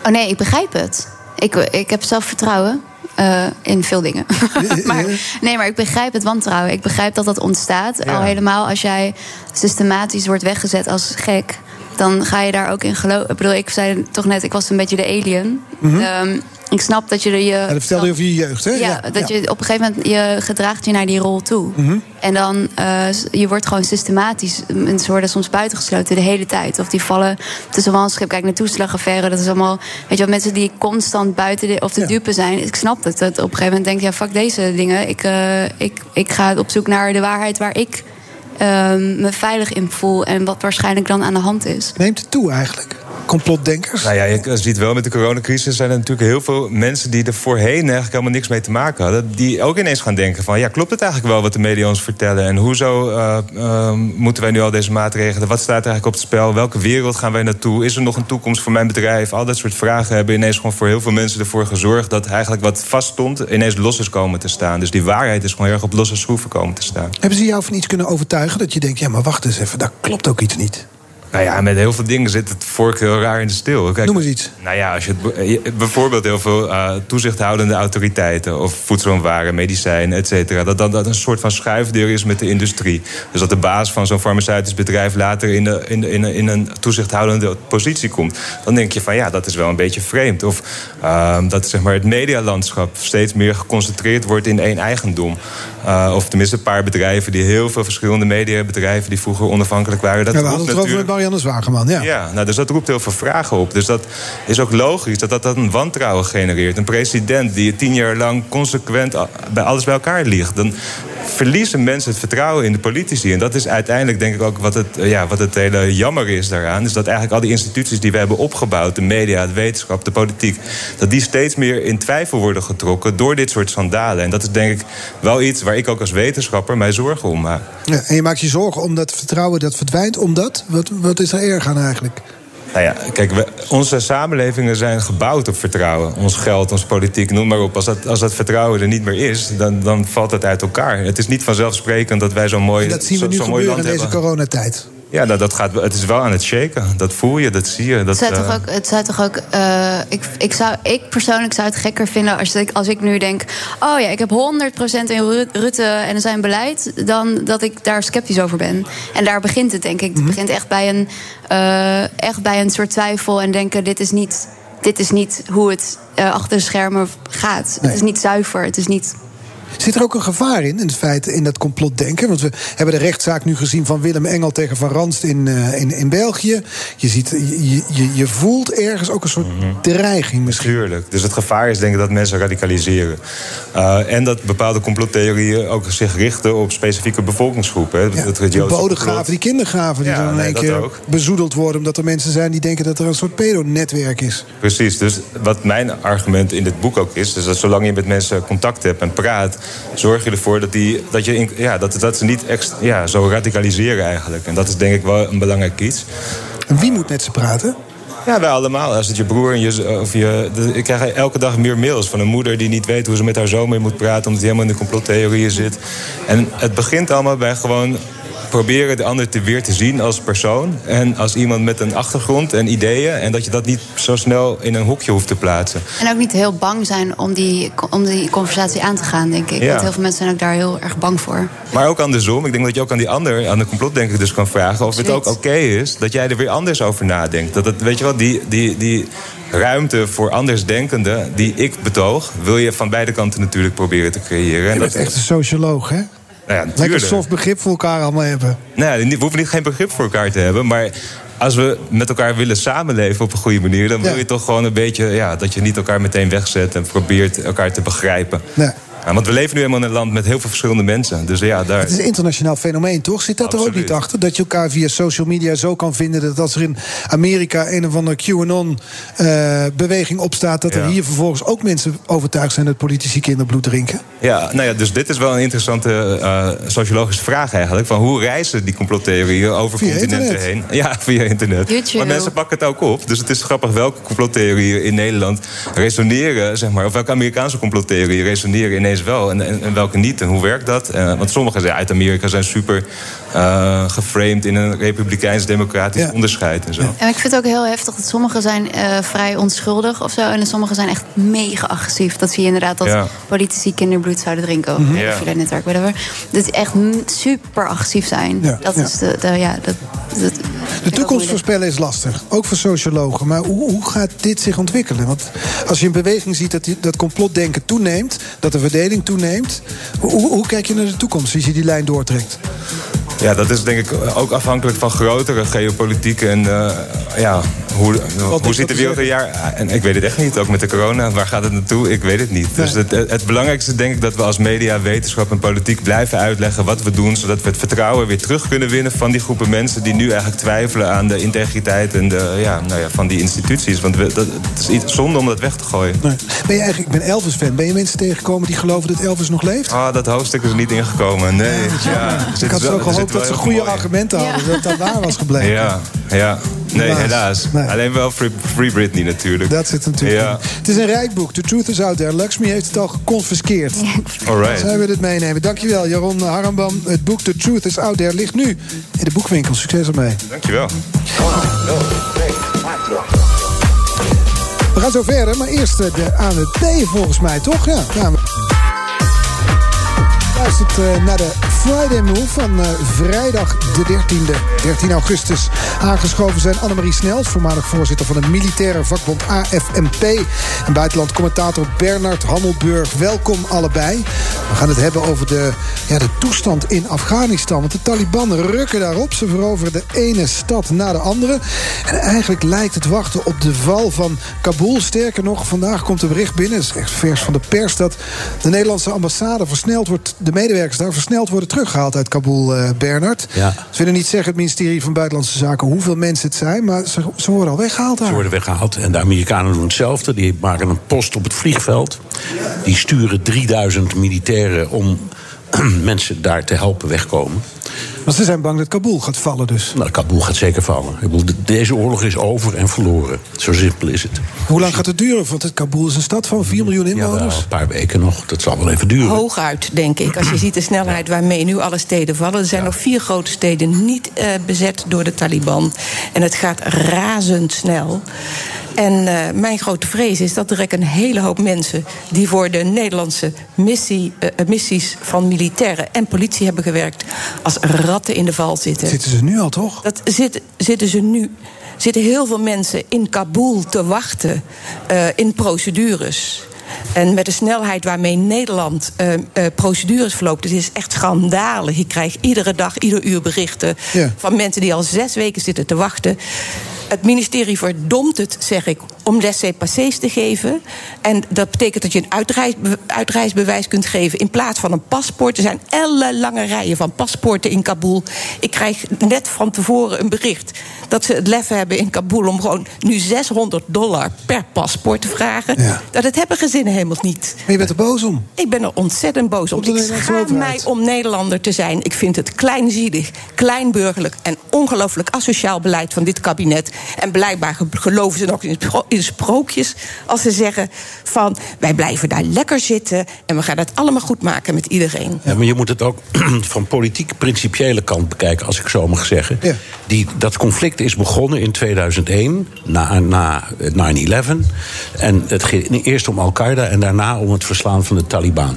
Oh nee, ik begrijp het. Ik, ik heb zelfvertrouwen eh, in veel dingen. maar, nee, maar ik begrijp het wantrouwen. Ik begrijp dat dat ontstaat. Al helemaal als jij systematisch wordt weggezet als gek. Dan ga je daar ook in geloven. Ik bedoel, ik zei toch net, ik was een beetje de alien. Ehm, ik snap dat je er je. Ja, dat vertelde je over je jeugd, hè? Ja, dat je op een gegeven moment je gedraagt je naar die rol toe. Mhm. En dan, eh, je wordt gewoon systematisch, mensen worden soms buitengesloten de hele tijd. Of die vallen tussen wal en schip. Kijk naar toeslagaffaire, dat is allemaal, weet je wel, mensen die constant buiten de, of de dupe zijn. Ik snap het, dat op een gegeven moment denk je, ja, fuck deze dingen. Ik, eh, ik, ik ga op zoek naar de waarheid waar ik ehm, me veilig in voel. En wat waarschijnlijk dan aan de hand is. Neemt het toe eigenlijk? Complotdenkers? Nou ja, je ziet wel met de coronacrisis zijn er natuurlijk heel veel mensen die er voorheen eigenlijk helemaal niks mee te maken hadden. Die ook ineens gaan denken van ja, klopt het eigenlijk wel wat de media ons vertellen? En hoezo eh, eh, moeten wij nu al deze maatregelen? Wat staat er eigenlijk op het spel? Welke wereld gaan wij naartoe? Is er nog een toekomst voor mijn bedrijf? Al dat soort vragen hebben ineens gewoon voor heel veel mensen ervoor gezorgd dat eigenlijk wat vast stond ineens los is komen te staan. Dus die waarheid is gewoon heel erg op losse schroeven komen te staan. Hebben ze jou van iets kunnen overtuigen dat je denkt: ja, maar wacht eens even, daar klopt ook iets niet? Nou ja, met heel veel dingen zit het vork heel raar in de stil. Kijk, Noem eens iets. Nou ja, als je het, bijvoorbeeld heel veel eh, toezichthoudende autoriteiten... of voedsel en waren, medicijnen, et cetera... Dat, dat dat een soort van schuifdeur is met de industrie. Dus dat de baas van zo'n farmaceutisch bedrijf... later in, de, in, de, in, een- in een toezichthoudende positie komt. Dan denk je van ja, dat is wel een beetje vreemd. Of ehm, dat zeg maar, het medialandschap steeds meer geconcentreerd wordt in één eigendom. Eh, of tenminste een paar bedrijven die heel veel verschillende mediabedrijven... die vroeger onafhankelijk waren. Dat ja, we roept hadden het erover met Marianne Zwageman. Ja. ja, nou, dus dat roept heel veel vragen op. Dus dat is ook logisch dat dat, dat een wantrouwen genereert. Een president die tien jaar lang consequent bij alles bij elkaar ligt. Dan verliezen mensen het vertrouwen in de politici. En dat is uiteindelijk denk ik ook wat het, ja, wat het hele jammer is daaraan. Is dat eigenlijk al die instituties die we hebben opgebouwd... de media, de wetenschap, de politiek... dat die steeds meer in twijfel worden getrokken door dit soort schandalen. En dat is denk ik wel iets waar ik ook als wetenschapper mij zorgen om maak. Ja, en je maakt je zorgen om dat vertrouwen dat verdwijnt, omdat? Wat, wat is er erg aan eigenlijk? Nou ja, kijk, we, onze samenlevingen zijn gebouwd op vertrouwen. Ons geld, onze politiek, noem maar op. Als dat, als dat vertrouwen er niet meer is, dan, dan valt het uit elkaar. Het is niet vanzelfsprekend dat wij zo'n mooi, Dat zien we zo- mooi in land deze hebben. coronatijd. Ja, nou, dat gaat, het is wel aan het shaken. Dat voel je, dat zie je. Dat, Het zou eh, toch ook, het zou toch ook eh, ik, ik, zou, ik persoonlijk zou het gekker vinden als ik, als ik nu denk: Oh ja, ik heb 100% in Ru- Rutte en zijn beleid, dan dat ik daar sceptisch over ben. En daar begint het, denk ik. Het begint echt bij een, eh, echt bij een soort twijfel en denken: Dit is niet. dit is niet hoe het eh, achter de schermen gaat. Nee. Het is niet zuiver, het is niet... Zit er ook een gevaar in, in het feit, in dat complotdenken? Want we hebben de rechtszaak nu gezien van Willem Engel tegen Van Ranst in, eh, in, in België. Je, ziet, je, je, je voelt ergens ook een soort dreiging misschien. Tuurlijk. Dus het gevaar is denk ik dat mensen radicaliseren. Uh, en dat bepaalde complottheorieën ook zich richten op specifieke bevolkingsgroepen. Hè. Het Joodse bodengraven, die kindergraven, die Ja, dan in nee, één keer ook. bezoedeld worden... omdat er mensen zijn die denken dat er een soort pedonetwerk is. Precies, dus wat mijn argument in dit boek ook is... is dat zolang je met mensen contact hebt en praat... zorg je ervoor dat, die, dat, je in- ja, dat, dat ze niet ext- ja, zo radicaliseren eigenlijk. En dat is denk ik wel een belangrijk iets. En wie moet met ze praten? Ja, wij allemaal. Als het je broer en je... Of je ik krijg elke dag meer mails van een moeder die niet weet... hoe ze met haar zoon mee moet praten... omdat hij helemaal in de complottheorieën zit. En het begint allemaal bij gewoon proberen de ander te weer te zien als persoon. En als iemand met een achtergrond en ideeën. En dat je dat niet zo snel in een hokje hoeft te plaatsen. En ook niet heel bang zijn om die, om die conversatie aan te gaan, denk ik. Ja. Want heel veel mensen zijn ook daar heel erg bang voor. Maar ook andersom. Ik denk dat je ook aan die ander, aan de complotdenker dus kan vragen... of het ook oké is dat jij er weer anders over nadenkt. Dat het, weet je wel, die, die, die ruimte voor andersdenkenden die ik betoog... wil je van beide kanten natuurlijk proberen te creëren. En Je dat bent echt een socioloog, hè? Nou ja, Lekker soft begrip voor elkaar allemaal hebben. Nou ja, we hoeven niet geen begrip voor elkaar te hebben, maar als we met elkaar willen samenleven op een goede manier, dan wil je toch gewoon een beetje ja, dat je niet elkaar meteen wegzet en probeert elkaar te begrijpen. Nee. Ja, want we leven nu helemaal in een land met heel veel verschillende mensen. Dus ja, daar. Het is een internationaal fenomeen, toch? Zit dat er ook niet achter? Dat je elkaar via social media zo kan vinden... dat als er in Amerika een of andere QAnon-beweging opstaat... dat er hier vervolgens ook mensen overtuigd zijn... dat politici kinderbloed drinken? Ja, nou ja, dus dit is wel een interessante eh, sociologische vraag eigenlijk. Van hoe reizen die complottheorieën over Via continenten internet. heen? Ja, via internet. YouTube. Maar mensen pakken het ook op. Dus het is grappig welke complottheorieën in Nederland resoneren, zeg maar. Of welke Amerikaanse complottheorieën resoneren ineens wel en, en, en welke niet. En hoe werkt dat? Eh, want sommige zijn uit Amerika zijn super eh, geframed in een republikeins-democratisch onderscheid en zo. En ik vind het ook heel heftig dat sommigen zijn eh, vrij onschuldig of zo. En sommige zijn echt mega agressief. Dat zie je inderdaad dat Ja. politici kinderbloed zouden drinken. Of Mhm. mm via netwerk, whatever. Dat die echt super agressief zijn. Ja, Dat ja. is de, de ja, dat, dat, De toekomst voorspellen is lastig, ook voor sociologen. Maar hoe, hoe gaat dit zich ontwikkelen? Want als je een beweging ziet dat die- dat complotdenken toeneemt... dat de toeneemt... Hoe, hoe, hoe kijk je naar de toekomst als je die lijn doortrekt? Ja, dat is denk ik ook afhankelijk van grotere geopolitiek en eh, ja, hoe, hoe ziet de te wereld er jaar... En ik weet het echt niet, ook met de corona. Waar gaat het naartoe? Ik weet het niet. Dus het, het belangrijkste denk ik dat we als media, wetenschap en politiek blijven uitleggen wat we doen, zodat we het vertrouwen weer terug kunnen winnen van die groepen mensen die nu eigenlijk twijfelen aan de integriteit en de, ja, nou ja, van die instituties. Want we, dat, het is iets zonde om dat weg te gooien. Nee. Ben je eigenlijk, ik ben Elvis-fan. Ben je mensen tegengekomen die geloven dat Elvis nog leeft? Ah, dat hoofdstuk is er niet ingekomen. Nee. Ja, ik had wel- zo gehoopt zit wel dat ze goede mooi argumenten hadden. Dat dat waar was gebleven. Ja, ja. Nee, Helaas. helaas. Alleen wel Free, Free Britney natuurlijk. Dat zit natuurlijk Ja. in. Het is een rijk boek. The Truth is Out There. Lakshmi heeft het al geconfiskeerd. Alright. Zij willen het meenemen. Dankjewel, Jaron Harambam. Het boek The Truth is Out There ligt nu in de boekwinkel. Succes ermee. Dankjewel. We gaan zo verder, maar eerst eh, de ANWB volgens mij, toch? Ja, ANWB. Luistert eh, naar de Friday Move van eh, vrijdag de 13e, 13 augustus. Aangeschoven zijn Annemarie Snels, voormalig voorzitter van de militaire vakbond AFNP. En buitenland commentator Bernard Hammelburg. Welkom allebei. We gaan het hebben over de, ja, de toestand in Afghanistan. Want de Taliban rukken daarop. Ze veroveren de ene stad na de andere. En eigenlijk lijkt het wachten op de val van Kabul. Sterker nog, vandaag komt een bericht binnen. Het is echt vers van de pers. Dat de Nederlandse ambassade versneld wordt. De medewerkers daar versneld worden teruggehaald uit Kabul, eh, Bernard. Ja. Ze willen niet zeggen, het ministerie van Buitenlandse Zaken, hoeveel mensen het zijn. Maar ze, ze worden al weggehaald daar. Ze worden weggehaald. En de Amerikanen doen hetzelfde. Die maken een post op het vliegveld. Die sturen 3000 militairen om mensen daar te helpen wegkomen. Maar ze zijn bang dat Kabul gaat vallen dus. Nou, Kabul gaat zeker vallen. Ik bedoel, de- deze oorlog is over en verloren. Zo simpel is het. Hoe lang gaat het duren? Want het Kabul is een stad van 4 miljoen Ja, inwoners. een paar weken nog. Dat zal wel even duren. Hooguit, denk ik. Als je ziet de snelheid waarmee nu alle steden vallen. Er zijn nog vier grote steden niet eh, bezet door de Taliban. En het gaat razendsnel. En eh, mijn grote vrees is dat er een hele hoop mensen die voor de Nederlandse missie, eh, missies van militairen en politie hebben gewerkt, als ratten in de val zitten. Zitten ze nu al toch? Dat zit, zitten ze nu. Zitten heel veel mensen in Kabul te wachten eh, in procedures. En met de snelheid waarmee Nederland eh, eh, procedures verloopt, het is echt schandalig. Ik krijg iedere dag, ieder uur berichten Ja. van mensen die al zes weken zitten te wachten. Het ministerie verdomt het, zeg ik, om laissez-passés te geven. En dat betekent dat je een uitreis, uitreisbewijs kunt geven in plaats van een paspoort. Er zijn ellenlange rijen van paspoorten in Kabul. Ik krijg net van tevoren een bericht dat ze het lef hebben in Kabul om gewoon nu 600 dollar per paspoort te vragen. Ja. Dat het hebben gezinnen helemaal niet. Maar je bent er boos om. Ik ben er ontzettend boos om. Ik schaam mij om Nederlander te zijn. Ik vind het kleinzielig, kleinburgerlijk en ongelooflijk asociaal beleid van dit kabinet. En blijkbaar ge- geloven ze nog in, spro- in sprookjes als ze zeggen van wij blijven daar lekker zitten en we gaan het allemaal goed maken met iedereen. Ja, maar je moet het ook van politiek principiële kant bekijken, als ik zo mag zeggen. Die, dat conflict is begonnen in 2001, na, na 9-11. En het ging eerst om Al-Qaeda en daarna om het verslaan van de Taliban.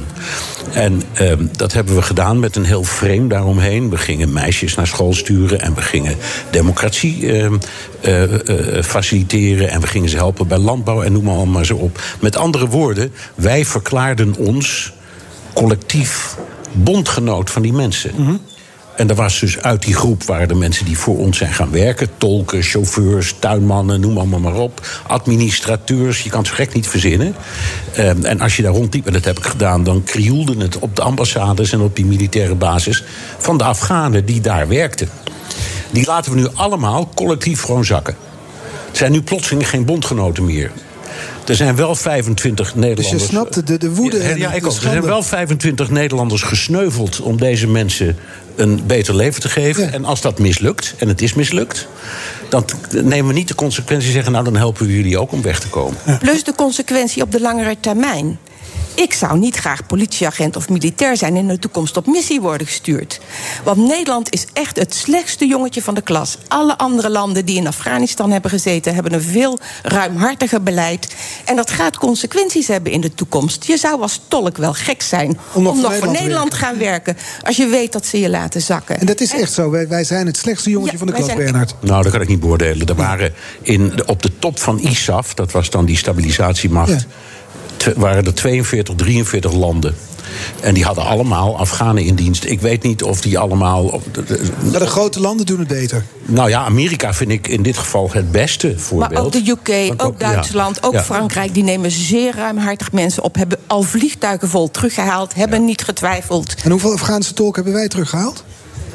En ehm, dat hebben we gedaan met een heel frame daaromheen. We gingen meisjes naar school sturen en we gingen democratie ehm, eh, eh, faciliteren. En we gingen ze helpen bij landbouw en noem maar, maar zo op. Met andere woorden, wij verklaarden ons collectief bondgenoot van die mensen. En er was dus uit die groep waren de mensen die voor ons zijn gaan werken. Tolken, chauffeurs, tuinmannen, noem allemaal maar op. Administrateurs, je kan het zo gek niet verzinnen. Ehm, en als je daar rondliep, en dat heb ik gedaan... dan krioelde het op de ambassades en op die militaire basis... van de Afghanen die daar werkten. Die laten we nu allemaal collectief gewoon zakken. Het zijn nu plotseling geen bondgenoten meer. Er zijn wel 25 Dus Nederlanders... je snapt de, de, de woede Ja, en ja, de ik ook. Er zijn wel 25 Nederlanders gesneuveld om deze mensen een beter leven te geven. En als dat mislukt, en het is mislukt, dan nemen we niet de consequentie en zeggen: Nou, dan helpen we jullie ook om weg te komen. Plus de consequentie op de langere termijn. Ik zou niet graag politieagent of militair zijn en in de toekomst op missie worden gestuurd. Want Nederland is echt het slechtste jongetje van de klas. Alle andere landen die in Afghanistan hebben gezeten, hebben een veel ruimhartiger beleid. En dat gaat consequenties hebben in de toekomst. Je zou als tolk wel gek zijn om nog, voor Nederland te gaan werken. Als je weet dat ze je laten zakken. En dat is echt zo. Wij, wij zijn het slechtste jongetje Ja, van de klas, zijn- Bernard. Nou, dat kan ik niet beoordelen. Er waren in, de- op de top van ISAF, dat was dan die stabilisatiemacht, waren er 42, 43 landen. En die hadden allemaal Afghanen in dienst. Ik weet niet of die allemaal. Maar de grote landen doen het beter. nou ja, Amerika vind ik in dit geval het beste voorbeeld. Maar ook de UK, ook Duitsland, ja, ook ja. Frankrijk... die nemen zeer ruimhartig mensen op. Hebben al vliegtuigen vol teruggehaald. Hebben niet getwijfeld. En hoeveel Afghaanse tolken hebben wij teruggehaald?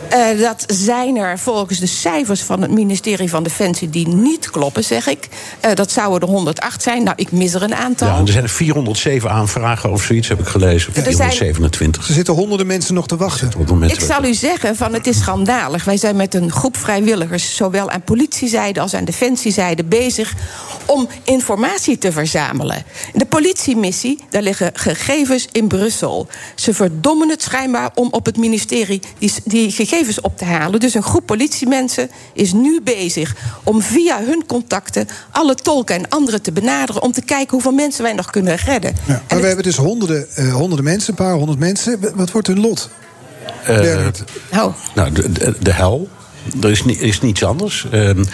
Eh, dat zijn er volgens de cijfers van het ministerie van Defensie... die niet kloppen, zeg ik. Eh, dat zouden er 108 zijn. Nou, ik mis er een aantal. Ja, er zijn er 407 aanvragen of zoiets, heb ik gelezen. zijn- 427. Er zitten honderden mensen nog te wachten. Ik zal u zeggen, van het is schandalig. Wij zijn met een groep vrijwilligers, zowel aan politiezijde als aan defensiezijde, bezig om informatie te verzamelen. De politiemissie, daar liggen gegevens in Brussel. Ze verdommen het schijnbaar om op het ministerie die, die gegevens op te halen. Dus een groep politiemensen is nu bezig om via hun contacten alle tolken en anderen te benaderen om te kijken hoeveel mensen wij nog kunnen redden. Ja, maar we hebben dus honderden, eh, honderden mensen, een paar honderd mensen. Wat wordt hun lot? Eh, Bernard. Nou, de, de, de hel. Er is, ni- is niets anders. Ehm,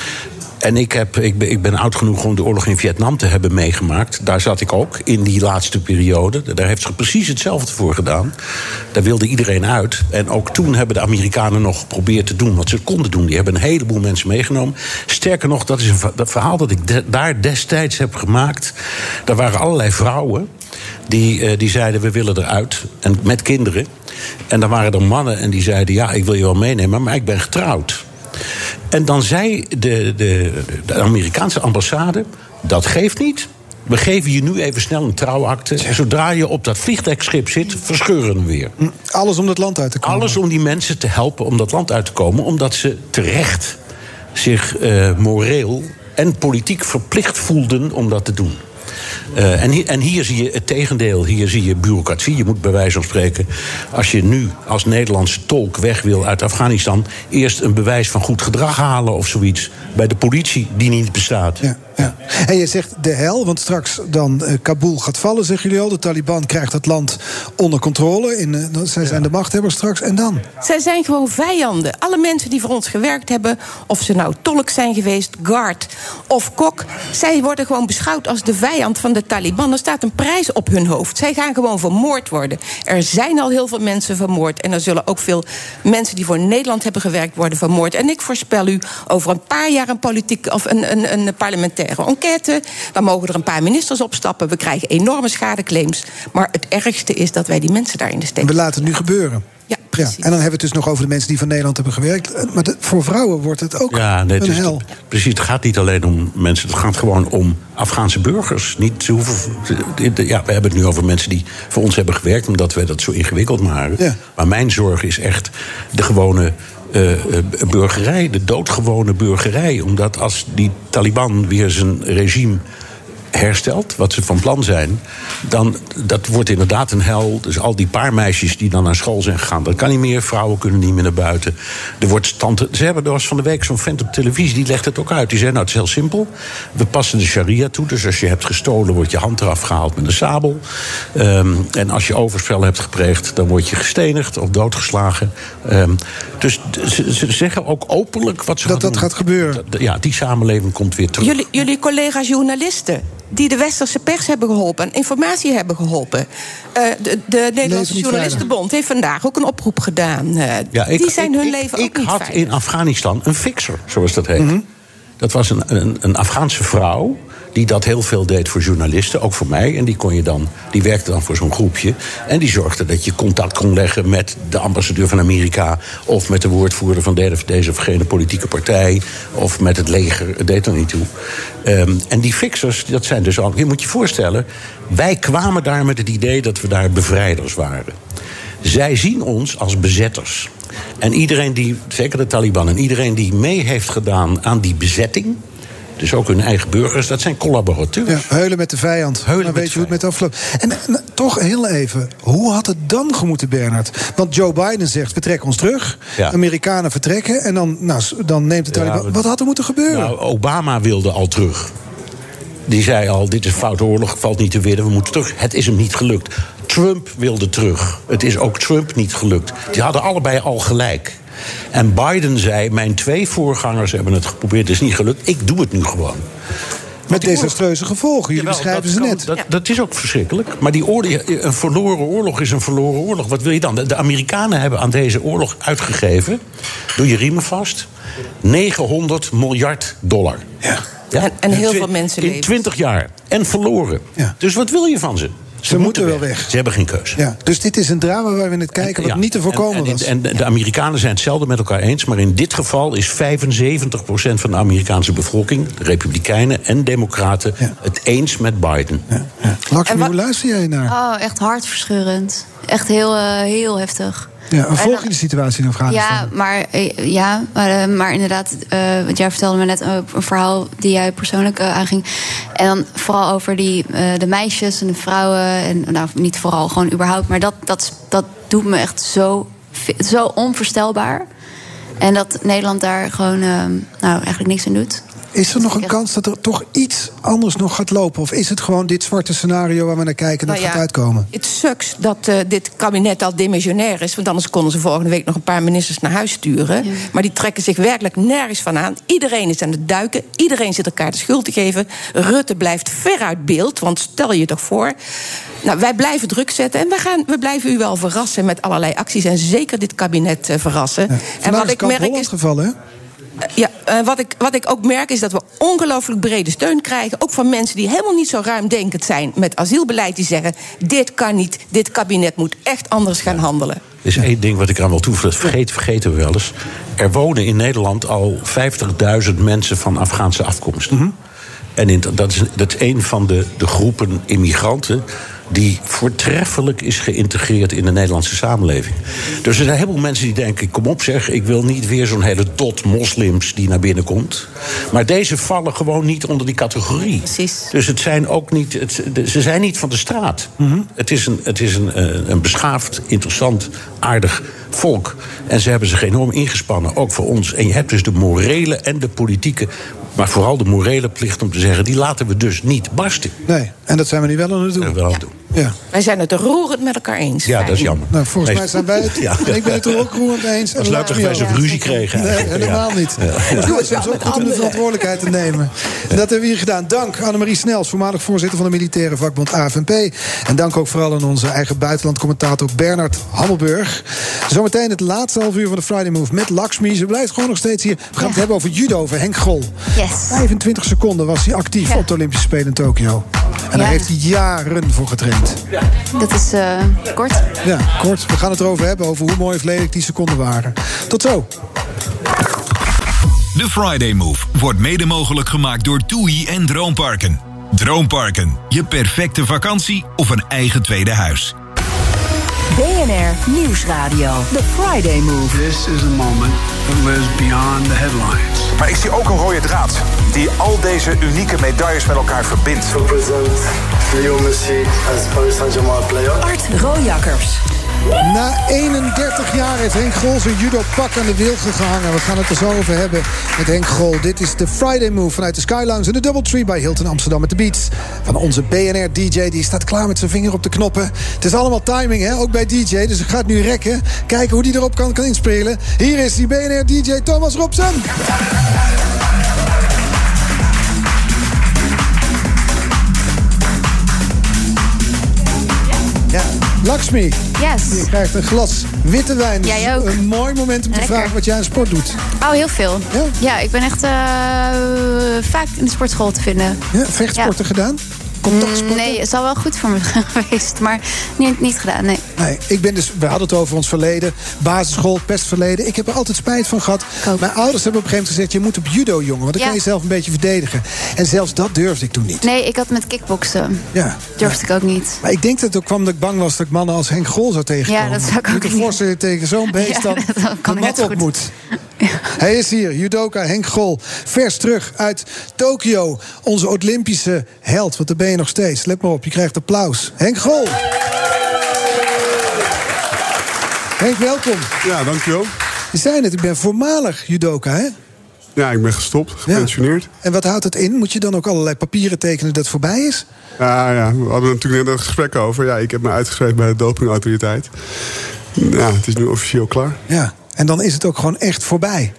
en ik, heb, ik, ben, ik ben oud genoeg om de oorlog in Vietnam te hebben meegemaakt. Daar zat ik ook in die laatste periode. Daar heeft zich precies hetzelfde voor gedaan. Daar wilde iedereen uit. En ook toen hebben de Amerikanen nog geprobeerd te doen wat ze konden doen. Die hebben een heleboel mensen meegenomen. Sterker nog, dat is een verhaal dat ik daar destijds heb gemaakt. Daar waren allerlei vrouwen die, eh, die zeiden: We willen eruit. En met kinderen. En dan waren er mannen en die zeiden: Ja, ik wil je wel meenemen, maar ik ben getrouwd. En dan zei de, de, de Amerikaanse ambassade: Dat geeft niet. We geven je nu even snel een trouwakte. En zodra je op dat vliegtuigschip zit, verscheuren we weer. Alles om dat land uit te komen. Alles om die mensen te helpen om dat land uit te komen, omdat ze terecht zich eh, moreel en politiek verplicht voelden om dat te doen. Eh, en, hier, en hier zie je het tegendeel. Hier zie je bureaucratie. Je moet bij wijze van spreken, als je nu als Nederlandse tolk weg wil uit Afghanistan, eerst een bewijs van goed gedrag halen of zoiets bij de politie die niet bestaat. Ja, ja. En je zegt de hel, want straks dan eh, Kabul gaat vallen, zeggen jullie al. De Taliban krijgt het land onder controle. In, eh, zij zijn de machthebbers straks. En dan? Zij zijn gewoon vijanden. Alle mensen die voor ons gewerkt hebben, of ze nou tolk zijn geweest, guard of kok, zij worden gewoon beschouwd als de vijand van de Taliban. Er staat een prijs op hun hoofd. Zij gaan gewoon vermoord worden. Er zijn al heel veel mensen vermoord. En er zullen ook veel mensen die voor Nederland hebben gewerkt worden vermoord. En ik voorspel u over een paar jaar een politiek of een, een, een parlementaire enquête. Dan mogen er een paar ministers opstappen. We krijgen enorme schadeclaims. Maar het ergste is dat wij die mensen daar in de steek. We laten het nu gebeuren. Ja, Ja, en dan hebben we het dus nog over de mensen die van Nederland hebben gewerkt. Eh, Maar de- voor vrouwen wordt het ook Ja, nee, het een is- hel. precies. Het gaat niet alleen om mensen. Het gaat gewoon om Afghaanse burgers. Niet, ze hoeven, ja, we hebben het nu over mensen die voor ons hebben gewerkt... omdat wij dat zo ingewikkeld maken. Maar mijn zorg is echt de gewone eh, eh, burgerij. De doodgewone burgerij. Omdat als die Taliban weer zijn regime herstelt, wat ze van plan zijn, dan dat wordt inderdaad een hel. Dus al die paar meisjes die dan naar school zijn gegaan, dat kan niet meer. Vrouwen kunnen niet meer naar buiten. Er wordt stand. Ze hebben er was van de week zo'n vent op televisie die legt het ook uit. Die zei: Nou, het is heel simpel. We passen de sharia toe. Dus als je hebt gestolen, wordt je hand eraf gehaald met een sabel. Ehm, en als je overspel hebt gepleegd, dan word je gestenigd of doodgeslagen. Ehm, dus ze, ze zeggen ook openlijk wat ze Dat gaan dat doen. gaat gebeuren. Ja, die samenleving komt weer terug. Jullie, jullie collega's journalisten. Die de westerse pers hebben geholpen en informatie hebben geholpen. Eh, de, de Nederlandse Journalistenbond heeft vandaag ook een oproep gedaan. Eh, Ja, ik- die zijn ik- hun ik- leven ik ook niet had veilig. in Afghanistan een fixer, zoals dat heet. Mhm. Dat was een, een, een Afghaanse vrouw die dat heel veel deed voor journalisten, ook voor mij. En die, kon je dan, die werkte dan voor zo'n groepje. En die zorgde dat je contact kon leggen met de ambassadeur van Amerika... of met de woordvoerder van de- deze of gene politieke partij... of met het leger, het deed er niet toe. Ehm, en die fixers, dat zijn dus al... Je moet je voorstellen, wij kwamen daar met het idee... dat we daar bevrijders waren. Zij zien ons als bezetters. En iedereen die, zeker de Taliban, en iedereen die mee heeft gedaan aan die bezetting. Dus ook hun eigen burgers, dat zijn collaborateurs. Ja, heulen met de vijand. Heulen dan weet je hoe het met afloopt. En, en toch heel even, hoe had het dan gemoeten, Bernard? Want Joe Biden zegt, we trekken ons terug. Ja. Amerikanen vertrekken. En dan, nou, dan neemt Taliban... we- Wat had er moeten gebeuren? Nou, Obama wilde al terug. Die zei al, dit is een foute oorlog, valt niet te winnen, we moeten terug. Het is hem niet gelukt. Trump wilde terug. Het is ook Trump niet gelukt. Die hadden allebei al gelijk. En Biden zei, mijn twee voorgangers hebben het geprobeerd, het is niet gelukt. Ik doe het nu gewoon. met desastreuze gevolgen. Jullie Jawel, beschrijven ze kan- net. Dat, dat is ook verschrikkelijk. Maar die oorlog, een verloren oorlog is een verloren oorlog. Wat wil je dan? De, Amerikanen hebben aan deze oorlog uitgegeven... doe je riemen vast... 900 miljard dollar. Ja. En- en heel veel mensen In leven. 20 jaar. En verloren. Dus wat wil je van ze? Ze moeten wel weg. Ze hebben geen keus. Ja, dus dit is een drama waar we in het kijken wat Ja, niet te voorkomen en, en, was. En de Amerikanen zijn hetzelfde met elkaar eens. Maar in dit geval is 75% van de Amerikaanse bevolking... de Republikeinen en Democraten... het eens met Biden. Lakshmi, hoe luister jij naar? Oh, echt hartverscheurend. Echt heel, eh, heel heftig. Ja, volg je de situatie in Afghanistan? Ja, maar, eh, ja, maar, eh, maar inderdaad, eh want jij vertelde me net een verhaal die jij persoonlijk eh, aanging. En dan vooral over die, de meisjes en de vrouwen. En nou, niet vooral, gewoon überhaupt. Maar dat, dat, dat doet me echt zo, zo onvoorstelbaar. En dat Nederland daar gewoon nou, eigenlijk niks aan doet. Is er nog een kans dat er toch iets anders nog gaat lopen? Of is het gewoon dit zwarte scenario waar we naar kijken en dat Nou ja, gaat uitkomen? Het sucks dat eh, dit kabinet al demissionair is. Want anders konden ze volgende week nog een paar ministers naar huis sturen. Maar die trekken zich werkelijk nergens van aan. Iedereen is aan het duiken. Iedereen zit elkaar de schuld te geven. Rutte blijft ver uit beeld. Want stel je toch voor. Nou, wij blijven druk zetten. En we, gaan, we blijven u wel verrassen met allerlei acties. En zeker dit kabinet eh, verrassen. en wat ik merk is. hè? Ja, eh, wat, ik, wat ik ook merk is dat we ongelooflijk brede steun krijgen. Ook van mensen die helemaal niet zo ruimdenkend zijn met asielbeleid. Die zeggen: dit kan niet, dit kabinet moet echt anders gaan handelen. Er is één ding wat ik eraan wil toevoegen. Dat vergeet, vergeten we wel eens. Er wonen in Nederland al 50.000 mensen van Afghaanse afkomst. En in, dat, is, dat is een van de, de groepen immigranten die voortreffelijk is geïntegreerd in de Nederlandse samenleving. Dus er zijn heel veel mensen die denken: kom op zeg, ik wil niet weer zo'n hele dot moslims die naar binnen komt. Maar deze vallen gewoon niet onder die categorie. Precies. Dus het zijn ook niet, het, ze zijn niet van de straat. Het is, een, het is een, eh, een beschaafd, interessant, aardig volk. En ze hebben zich enorm ingespannen, ook voor ons. En je hebt dus de morele en de politieke, maar vooral de morele plicht om te zeggen: die laten we dus niet barsten. Nee, en dat zijn we nu wel aan het doen. Wel aan het doen. Ja. Wij zijn het roerend met elkaar eens. Ja, dat is jammer. Nou, volgens mij zijn wij het. Ja. En ik ben het er ook roerend mee eens. Me wij zo'n ruzie kregen. Nee, helemaal Ja. niet. Ja. Het is ook goed om de verantwoordelijkheid te nemen. En dat hebben we hier gedaan. Dank Annemarie Snels, voormalig voorzitter van de militaire vakbond AFNP. En dank ook vooral aan onze eigen buitenlandcommentator Bernard Hammelburg. Zometeen het laatste half uur van de Friday Move met Lakshmi. Ze blijft gewoon nog steeds hier. We gaan het hebben over judo, over Henk Grol. Yes. 25 seconden was hij actief op de Olympische Spelen in Tokio. En daar Ja. heeft hij jaren voor getraind. Dat is eh, kort. Ja, kort. We gaan het erover hebben, over hoe mooi of lelijk die seconden waren. Tot zo. De Friday Move wordt mede mogelijk gemaakt door TUI en Droomparken. Droomparken, je perfecte vakantie of een eigen tweede huis. BNR Nieuwsradio. The Friday Move. This is a moment that lives beyond the headlines. Maar ik zie ook een rode draad die al deze unieke medailles met elkaar verbindt. Represent Leo Messi as Paris Saint-Germain player. Art Rojakkers. Na 31 jaar heeft Henk Grol zijn judo-pak aan de wilgen gehangen. We gaan het er zo over hebben met Henk Grol. Dit is de Friday Move vanuit de Sky en de Doubletree bij Hilton Amsterdam met de Beats. Van onze BNR-DJ, die staat klaar met zijn vinger op de knoppen. Het is allemaal timing, hè? ook bij DJ. Dus ik ga het nu rekken. Kijken hoe die erop kan, kan inspelen. Hier is die BNR-DJ Thomas Robson. Lakshmi. Yes. Je krijgt een glas witte wijn. Dus Jij ook. Een mooi moment om te Lekker. vragen wat jij aan sport doet. Oh, heel veel. Ja, ik ben echt eh, vaak in de sportschool te vinden. Ja, vechtsporten gedaan? Contactsporten? Nee, het is al wel goed voor me geweest, maar niet, niet gedaan, nee. Nee, ik ben dus, we hadden het over ons verleden. Basisschool, pestverleden. Ik heb er altijd spijt van gehad. Mijn ouders hebben op een gegeven moment gezegd... je moet op judo, jongen, want dan Ja. kan je jezelf een beetje verdedigen. En zelfs dat durfde ik toen niet. Nee, ik had met kickboksen. Ja. Durfde ik ook niet. Maar ik denk dat het ook kwam dat ik bang was dat ik mannen als Henk Grol zou tegenkomen. Ja, dat zou ik Je ook moet je niet. voorstellen tegen zo'n beest Ja, dan dat kan de mat op goed. moet. Hij is hier, judoka Henk Grol. Vers terug uit Tokio. Onze Olympische held, want daar ben je nog steeds. Let maar op, je krijgt applaus. Henk Grol. Henk, welkom. Ja, dankjewel. Je zei het, ik ben voormalig judoka, hè? Ja, ik ben gestopt, gepensioneerd. En wat houdt het in? Moet je dan ook allerlei papieren tekenen dat het voorbij is? Ja, ja, we hadden natuurlijk net een gesprek over. Ja, ik heb me uitgeschreven bij de dopingautoriteit. Ja, het is nu officieel klaar. Ja, en dan is het ook gewoon echt voorbij.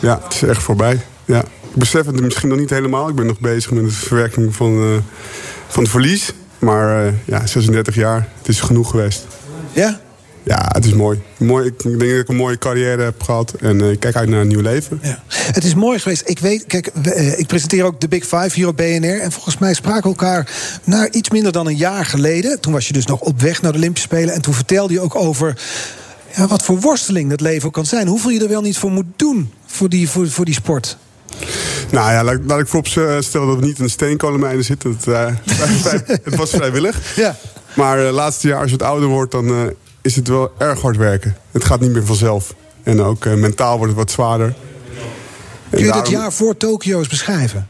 Ja, het is echt voorbij. Ja. Ik besef het misschien nog niet helemaal. Ik ben nog bezig met de verwerking van, eh, van het verlies. Maar eh, ja, 36 jaar, het is genoeg geweest. Ja? Ja, het is mooi. mooi ik denk dat ik een mooie carrière heb gehad. En eh, ik kijk uit naar een nieuw leven. Het is mooi geweest. Ik weet, kijk, ik presenteer ook de Big Five hier op BNR. En volgens mij spraken we elkaar na iets minder dan een jaar geleden. Toen was je dus nog op weg naar de Olympische Spelen. En toen vertelde je ook over ja, wat voor worsteling dat leven kan zijn. Hoeveel je er wel niet voor moet doen voor die, voor, voor die sport. Nou ja, laat, laat ik voorop eh, stellen dat we niet in de steenkolenmijnen zitten. Het, eh, het was vrijwillig. Ja. Maar het laatste jaar, als je het ouder wordt, dan is het wel erg hard werken. Het gaat niet meer vanzelf. En ook mentaal wordt het wat zwaarder. Kun je dat jaar voor Tokio eens beschrijven?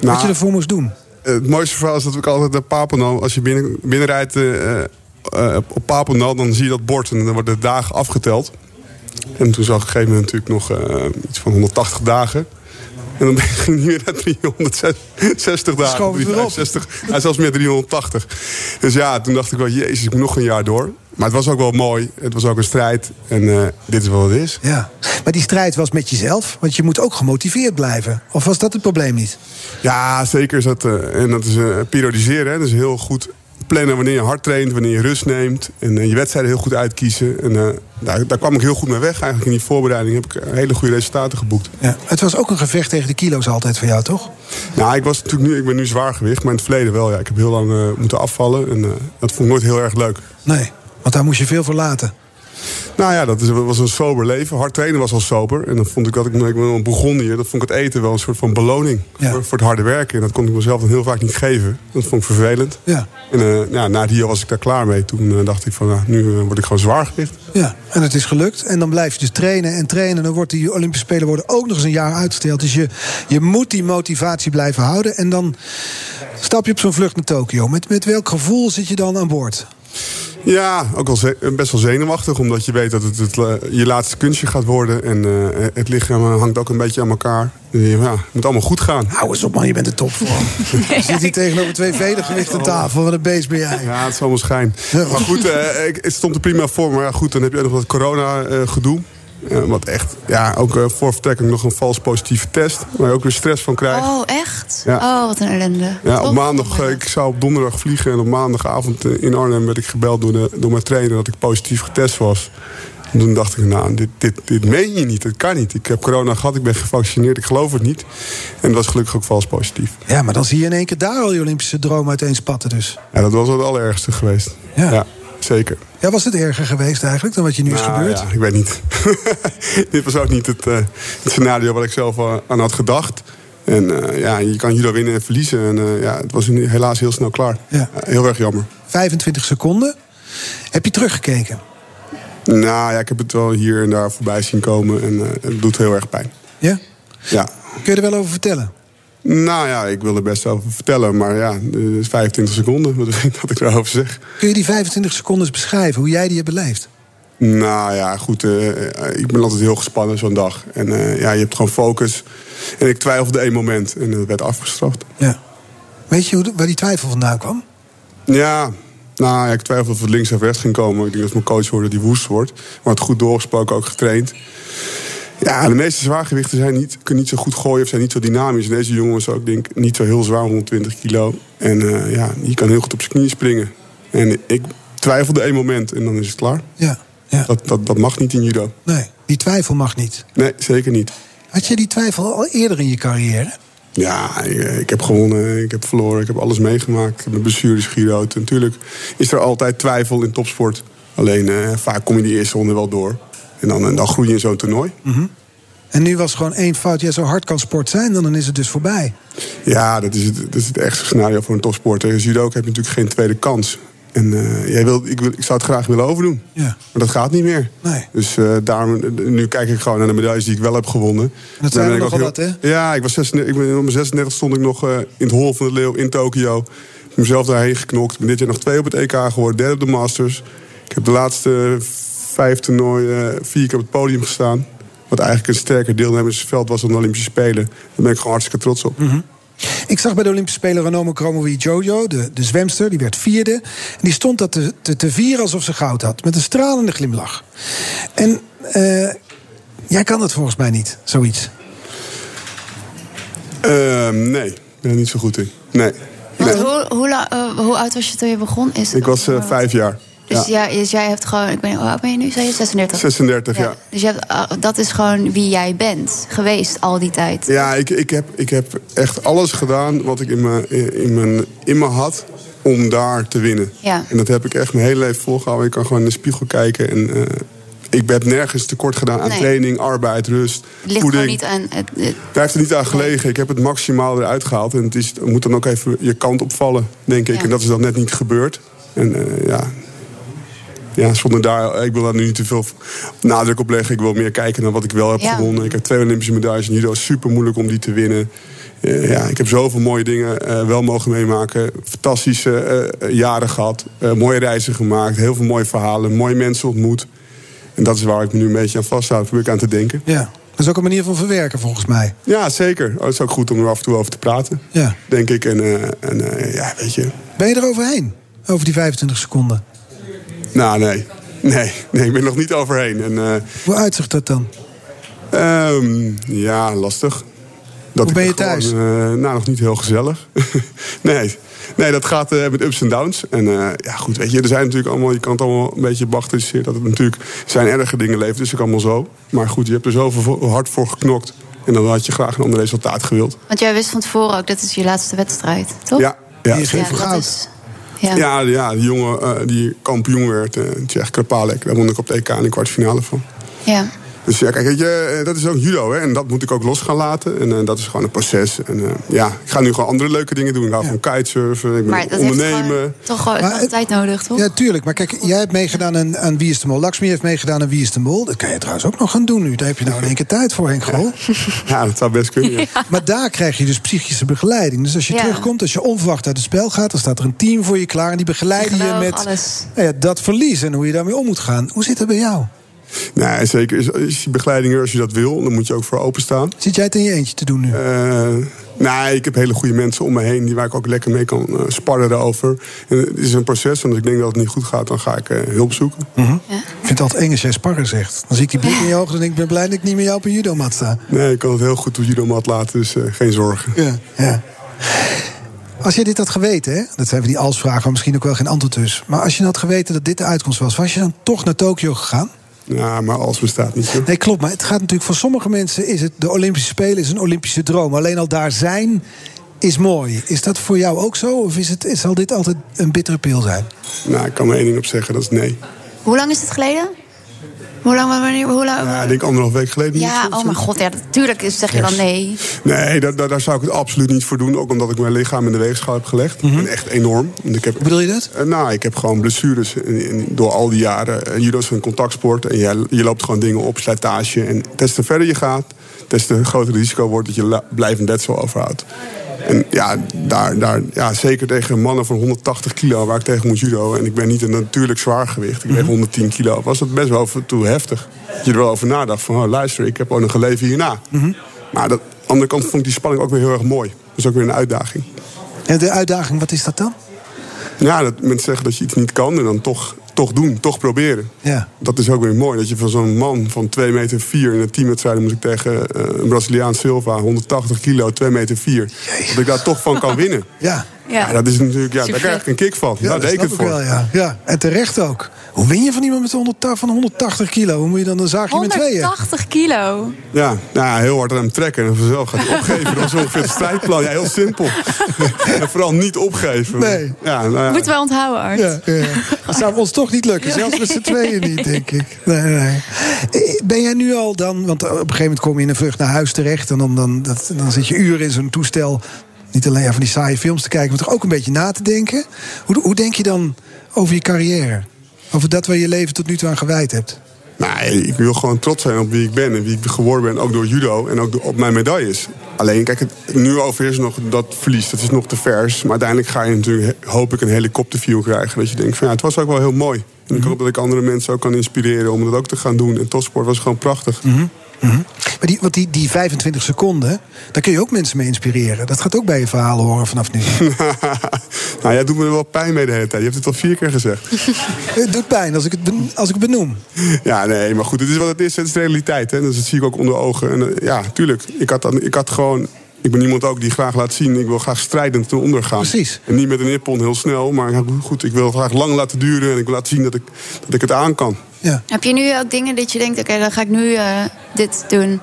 Nou, wat je ervoor moest doen? Het mooiste verhaal is dat ik altijd naar Papendal... als je binnen, binnenrijdt eh, op Papendal, dan zie je dat bord... en dan worden de dagen afgeteld. En toen zag ik op een gegeven moment natuurlijk nog eh, iets van 180 dagen... En dan ben je- ging hij weer naar 360 dagen. Schoof het weer op. 365. Hij zelfs meer 380. Dus ja, toen dacht ik wel, jezus, ik moet nog een jaar door. Maar het was ook wel mooi. Het was ook een strijd. En eh, dit is wel wat het is. Ja. Maar die strijd was met jezelf. Want je moet ook gemotiveerd blijven. Of was dat het probleem niet? Ja, zeker is dat. en dat is periodiseren. Hè. Dus heel goed plannen wanneer je hard traint, wanneer je rust neemt. En eh, je wedstrijden heel goed uitkiezen. En eh, daar, daar kwam ik heel goed mee weg. Eigenlijk in die voorbereiding heb ik eh, hele goede resultaten geboekt. Ja. Het was ook een gevecht tegen de kilo's altijd voor jou, toch? Nou, ik, was natuurlijk nu, ik ben nu zwaar gewicht, maar in het verleden wel. Ja. Ik heb heel lang moeten afvallen. En dat vond ik nooit heel erg leuk. Nee, want daar moest je veel voor laten. Nou ja, dat was een sober leven. Hard trainen was al sober. En dan vond ik dat ik, ik begon hier, dat vond ik het eten wel een soort van beloning voor, voor het harde werken. En dat kon ik mezelf dan heel vaak niet geven. Dat vond ik vervelend. Ja. En eh, ja, na die jaar was ik daar klaar mee. Toen eh, dacht ik van, nou, nu eh, word ik gewoon zwaargewicht. Ja, en het is gelukt. En dan blijf je dus trainen en trainen. Dan wordt die Olympische Spelen worden ook nog eens een jaar uitgesteld. Dus je, je moet die motivatie blijven houden. En dan stap je op zo'n vlucht naar Tokio. Met, met welk gevoel zit je dan aan boord? Ja, ook wel best wel zenuwachtig. Omdat je weet dat het, het, eh, je laatste kunstje gaat worden. En eh, het lichaam hangt ook een beetje aan elkaar. Ja, het moet allemaal goed gaan. Hou eens op man, je bent de topvorm. Je zit hier tegenover twee vedergewichten aan tafel. Wat een beest ben jij. Ja, het is allemaal schijn. Maar goed, eh, ik, het stond er prima voor. Maar ja, goed, dan heb je ook nog wat corona-gedoe. Wat echt, ja, ook eh, voor vertrek nog een vals positieve test. Waar je ook weer stress van krijgt. Oh, echt? Ja. Oh, wat een ellende. Ja, op maandag, eh, ik zou op donderdag vliegen en op maandagavond eh, in Arnhem werd ik gebeld door, de, door mijn trainer dat ik positief getest was. En toen dacht ik, nou, dit, dit, dit meen je niet, dat kan niet. Ik heb corona gehad, ik ben gevaccineerd, ik geloof het niet. En dat was gelukkig ook vals positief. Ja, maar dan zie je in één keer daar al je Olympische droom uiteenspatten dus. Ja, dat was wel het allerergste geweest. Ja. Zeker. Ja, was het erger geweest eigenlijk dan wat je nu is Nou, gebeurd? Ja, ik weet niet. dit was ook niet het, eh, het scenario wat ik zelf eh, aan had gedacht. En eh, ja, je kan hierdoor winnen en verliezen. En ja, het was helaas heel snel klaar. Ja. heel erg jammer. 25 seconden. Heb je teruggekeken? Nou ja, ik heb het wel hier en daar voorbij zien komen. En het doet heel erg pijn. Ja? Ja. Kun je er wel over vertellen? Nou ja, ik wil er best over vertellen. Maar ja, het is 25 seconden. Wat vind ik dat ik daarover zeg? Kun je die 25 seconden beschrijven, hoe jij die hebt beleefd? Nou ja, goed. eh, eh, ik ben altijd heel gespannen zo'n dag. En eh, ja, je hebt gewoon focus. En ik twijfelde één moment en dat werd afgestraft. Ja. Weet je hoe, waar die twijfel vandaan kwam? Ja, nou ja, ik twijfelde of het links of rechts ging komen. Ik denk dat mijn coach hoorde die woest wordt. Maar het goed doorgesproken, ook getraind. Ja, de meeste zwaargewichten zijn niet, kunnen niet zo goed gooien of zijn niet zo dynamisch. En deze jongen was ook denk ik niet zo heel zwaar, 120 kilo. En eh, ja, die kan heel goed op zijn knieën springen. En ik twijfelde één moment en dan is het klaar. Ja. Dat, dat, dat mag niet in judo. Nee, die twijfel mag niet. Nee, zeker niet. Had je die twijfel al eerder in je carrière? Ja, ik, heb gewonnen, ik heb verloren, ik heb alles meegemaakt. Mijn blessures. En Natuurlijk is er altijd twijfel in topsport. Alleen eh, vaak kom je die eerste ronde wel door. En dan, en dan groei je in zo'n toernooi. Mhm. En nu was gewoon één fout. Ja, zo hard kan sport zijn, dan is het dus voorbij. Ja, dat is het, dat is het ergste scenario voor een topsporter. Als judo heb je natuurlijk geen tweede kans. En eh, jij wil, ik, wil, ik zou het graag willen overdoen. Ja. Maar dat gaat niet meer. Nee. Dus eh, daarom, eh, nu kijk ik gewoon naar de medailles die ik wel heb gewonnen. dat zijn er nogal ook wat, hè? Ja, ik was 36, ik ben, op mijn 36 stond ik nog in het Hol van de Leeuw in Tokio. Ik heb mezelf daarheen geknokt. Ik ben dit jaar nog twee op het EK geworden, derde op de Masters. Ik heb de laatste vijf toernooien vier keer op het podium gestaan. Wat eigenlijk een sterker deelnemersveld was dan de Olympische Spelen. Daar ben ik gewoon hartstikke trots op. Mhm. Ik zag bij de Olympische Spelen Ranomo Kromowi Jojo, de, de zwemster, die werd vierde. En die stond dat te, te, te vieren alsof ze goud had, met een stralende glimlach. En eh, jij kan het volgens mij niet, zoiets. Ehm, nee, ik ben er niet zo goed in. Nee. Hoe, hoe, eh, hoe oud was je toen je begon? Is Ik was eh, vijf jaar. Dus, ja. ja. dus jij hebt gewoon, ik weet niet, hoe oud ben je nu? Zei je 36? 36, ja. Dus je hebt, ah, dat is gewoon wie jij bent geweest al die tijd. Ja, ik, ik, heb, ik heb echt alles gedaan wat ik in me, in, mijn, in me had om daar te winnen. Ja. En dat heb ik echt mijn hele leven volgehouden. Ik kan gewoon in de spiegel kijken en eh, ik heb nergens tekort gedaan aan Nee. training, arbeid, rust, Het ligt voeding. niet aan... Het, het- Daar heeft het niet aan gelegen. Ik heb het maximaal eruit gehaald. En het, is, moet dan ook even je kant opvallen, denk ik. Ja. En dat is dan net niet gebeurd. En eh, ja... Ja, zonder daar... Ik wil daar nu niet te veel nadruk op leggen. Ik wil meer kijken naar wat ik wel heb Ja. gewonnen. Ik heb twee Olympische medailles in judo. Super moeilijk om die te winnen. Eh, ja, ik heb zoveel mooie dingen eh, wel mogen meemaken. Fantastische eh, jaren gehad. Eh, mooie reizen gemaakt. Heel veel mooie verhalen. Mooie mensen ontmoet. En dat is waar ik me nu een beetje aan vasthoud. Probeer ik aan te denken. Ja, dat is ook een manier van verwerken volgens mij. Ja, zeker. Oh, het is ook goed om er af en toe over te praten. Ja. Denk ik. En, eh, en eh, ja, weet je. Ben je er overheen? Over die 25 seconden. Nou, nee. Nee, nee, ik ben er nog niet overheen. En, eh, Hoe uitzicht dat dan? ehm, ja, lastig. Dat Hoe ik ben je gewoon, thuis? eh, nou, nog niet heel gezellig. nee. nee, dat gaat eh, met ups en downs. En eh, ja, goed, weet je, er zijn natuurlijk allemaal... Je kan het allemaal een beetje bagatelliseren. Dat het natuurlijk zijn erge dingen leven. Dus ik allemaal zo. Maar goed, je hebt er zoveel hard voor geknokt. En dan had je graag een ander resultaat gewild. want jij wist van tevoren ook, dat is je laatste wedstrijd, toch? Ja, ja, Die is dat goud. is- Ja. Ja, ja die jongen eh, die kampioen werd, uh, Tsjech Krapalek. Daar won ik op de EK in de kwartfinale van. Ja. Dus ja, kijk, weet je, eh, dat is ook judo. Hè, en dat moet ik ook los gaan laten. En eh, dat is gewoon een proces. En eh, ja, ik ga nu gewoon andere leuke dingen doen. Ik ga van kitesurfen, ik ben Maar dat heeft ondernemen. gewoon, toch gewoon Maar het- tijd nodig, toch? Ja, tuurlijk. Maar kijk, jij hebt meegedaan aan, aan Wie is de Mol. Lakshmi heeft meegedaan aan Wie is de Mol. Dat kan je trouwens ook nog gaan doen nu. Daar heb je nou in één keer tijd voor, Henk Grol. Ja, dat zou best kunnen. ja. Maar daar krijg je dus psychische begeleiding. Dus als je Ja. terugkomt, als je onverwacht uit het spel gaat... dan staat er een team voor je klaar en die begeleiden je met alles. nou ja, dat verlies... en hoe je daarmee om moet gaan. Hoe zit dat bij jou? Nee, zeker. Is, is die begeleiding er als je dat wil, dan moet je ook voor openstaan. Zit jij het in je eentje te doen nu? Eh, nee, ik heb hele goede mensen om me heen die waar ik ook lekker mee kan eh, sparren erover. En het is een proces, en als ik denk dat het niet goed gaat, dan ga ik eh, hulp zoeken. Ik vind het altijd eng als jij sparren zegt. Dan zie ik die blik in je ogen en denk ik... ben blij dat ik niet met jou op een judomat sta. Nee, ik kan het heel goed op judomat laten, dus geen zorgen. Ja, ja. Als je dit had geweten, hè? dat zijn we die als-vragen, maar misschien ook wel geen antwoord dus. Maar als je had geweten dat dit de uitkomst was, was je dan toch naar Tokio gegaan? Ja, maar als bestaat niet zo. Nee, klopt. Maar het gaat natuurlijk voor sommige mensen is het de Olympische Spelen is een Olympische droom. Alleen al daar zijn is mooi. Is dat voor jou ook zo? Of is het, zal dit altijd een bittere pil zijn? Nou, ik kan er één ding op zeggen, dat is nee. Hoe lang is het geleden? Hoe lang, wanneer, hoe lang? Ja, ik denk anderhalf week geleden. Ja, niet, oh mijn god, ja, natuurlijk is- zeg je dan nee. Nee, daar, daar, daar zou ik het absoluut niet voor doen. Ook omdat ik mijn lichaam in de weegschaal heb gelegd. En echt enorm. Want ik heb, Hoe bedoel je dat? Eh, nou, ik heb gewoon blessures in- in- door al die jaren. En judo is een contactsport. En je, je loopt gewoon dingen op, slijtage. En des te verder je gaat, des te groter het risico wordt... dat je blijvend letsel overhoudt. En ja, daar, daar, ja, zeker tegen mannen van 180 kilo waar ik tegen moet judo... en ik ben niet een natuurlijk zwaargewicht, ik weeg 110 kilo... was dat best wel toe heftig. Dat je er wel over nadacht van, oh, luister, ik heb ook nog een leven hierna. Maar dat, aan de andere kant vond ik die spanning ook weer heel erg mooi. Dat is ook weer een uitdaging. En de uitdaging, wat is dat dan? Ja, dat mensen zeggen dat je iets niet kan en dan toch, toch doen, toch proberen. Ja. Dat is ook weer mooi. Dat je van zo'n man van 2 meter 4 in een teamwedstrijd moest ik tegen eh, een Braziliaan Silva, 180 kilo, 2 meter 4. Dat ik daar toch van kan winnen. Ja. Ja, dat is natuurlijk, ja, daar krijg ik een kick van. Ja, daar deed ik het voor. wel, ja. ja. En terecht ook. Hoe win je van iemand met 100, van 180 kilo? Hoe moet je dan een zaagje met tweeën? 180 kilo. Ja, nou, ja, heel hard aan hem trekken en vanzelf gaat hij opgeven. Dat is ongeveer het strijdplan. Ja, heel simpel. en vooral niet opgeven. Nee. Ja, nou ja. Moeten we onthouden, Art. Ja, ja. Dat zou ons toch niet lukken, zelfs met z'n tweeën niet, denk ik. Nee, nee. Ben jij nu al dan, want op een gegeven moment kom je in een vlucht naar huis terecht... en dan, dan, dat, dan zit je uren in zo'n toestel... niet alleen van die saaie films te kijken, maar toch ook een beetje na te denken. Hoe, hoe denk je dan over je carrière? Over dat waar je leven tot nu toe aan gewijd hebt? Nee, ik wil gewoon trots zijn op wie ik ben en wie ik geworden ben. Ook door judo en ook door- op mijn medailles. Alleen, kijk, het, nu overheerst nog dat verlies. Dat is nog te vers. Maar uiteindelijk ga je natuurlijk, hoop ik, een helikopterview krijgen. Dat je denkt van ja, het was ook wel heel mooi. En ik hoop dat ik andere mensen ook kan inspireren om dat ook te gaan doen. En topsport was gewoon prachtig. Maar die, want die, die 25 seconden, daar kun je ook mensen mee inspireren. Dat gaat ook bij je verhalen horen vanaf nu. nou, jij doet me er wel pijn mee de hele tijd. Je hebt het al vier keer gezegd. Het doet pijn als ik het, ben- als ik het benoem. Ja, nee, maar goed, het is wat het is. Het is de realiteit. Hè? Dus dat zie ik ook onder ogen. En eh, ja, tuurlijk. Ik had, dan- ik had gewoon. Ik ben iemand ook die graag laat zien. Ik wil graag strijdend ten onder gaan. Precies. En niet met een nippon heel snel. Maar goed, ik wil graag lang laten duren. En ik wil laten zien dat ik, dat ik het aan kan. Heb je nu ook dingen dat je denkt, oké, dan ga ik nu eh, dit doen?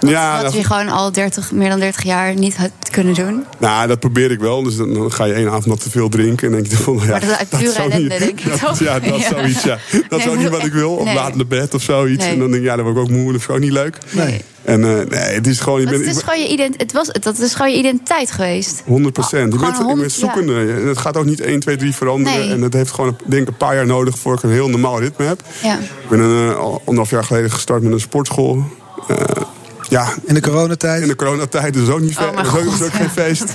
Ja, Wat dat, je gewoon al 30, meer dan 30 jaar niet had kunnen doen. nou, dat probeer ik wel. Dus dan, dan ga je één avond nog te veel drinken. En denk je van, ja, Maar dat is uit pure zou ellende, niet- denk ik dat- toch? Ja, dat is Ja. zoiets, ja. Dat Nee, is ook niet wat ik wil. Of nee. laat naar bed of zoiets. Nee. En dan denk ik, ja, dan word ik ook moe. Dat vind ik ook niet leuk. Nee. En eh, nee, het is gewoon... Je Want bent, het is ik- gewoon je ident het was, dat is gewoon je identiteit geweest. 100 procent. Je Gewoon bent, je hond- bent zoekende. En het gaat ook niet 1, 2, 3 veranderen. Nee. En dat heeft gewoon denk ik, een paar jaar nodig voor ik een heel normaal ritme heb. Ja. Ik ben een, al anderhalf jaar geleden gestart met een sportschool. Eh, ja, In de coronatijd? in de coronatijd is ook niet Oh, ook, geen feest.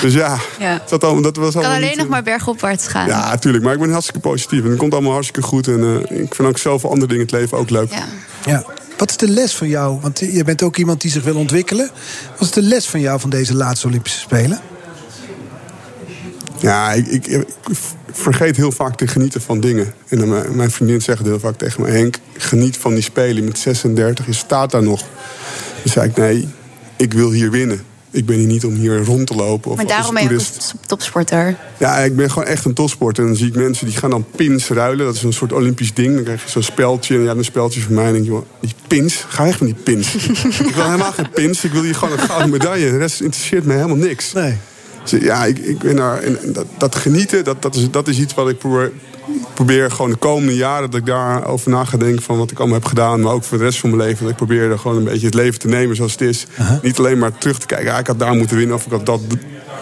Dus ja, Ja. dat, allemaal, dat was kan allemaal alleen niet, nog maar bergopwaarts gaan. Ja, natuurlijk. Maar ik ben hartstikke positief. En het komt allemaal hartstikke goed. En eh, ik vind ook zoveel andere dingen in het leven ook leuk. Ja. Ja. Wat is de les van jou? Want je bent ook iemand die zich wil ontwikkelen. Wat is de les van jou van deze laatste Olympische Spelen? Ja, ik, ik, ik vergeet heel vaak te genieten van dingen. En dan mijn, mijn vriendin zegt heel vaak tegen me... Henk, geniet van die spelen met 36, je staat daar nog. Dan zei ik, nee, ik wil hier winnen. Ik ben hier niet om hier rond te lopen. Of Maar daarom ben je een topsporter. Ja, ik ben gewoon echt een topsporter. En dan zie ik mensen die gaan dan pins ruilen. Dat is een soort Olympisch ding. Dan krijg je zo'n speldje. En ja, een speldje van mij. En denk je, joh, die pins, ga weg van die pins. ik wil helemaal geen pins. Ik wil hier gewoon een gouden medaille. De rest interesseert me helemaal niks. Nee. Dus ja, ik, ik ben daar, en dat, dat genieten, dat, dat, is, dat is iets wat ik probeer, probeer gewoon de komende jaren... dat ik daarover na ga denken van wat ik allemaal heb gedaan... maar ook voor de rest van mijn leven. Dat ik probeer er gewoon een beetje het leven te nemen zoals het is. Niet alleen maar terug te kijken, ja, ik had daar moeten winnen... of ik had dat,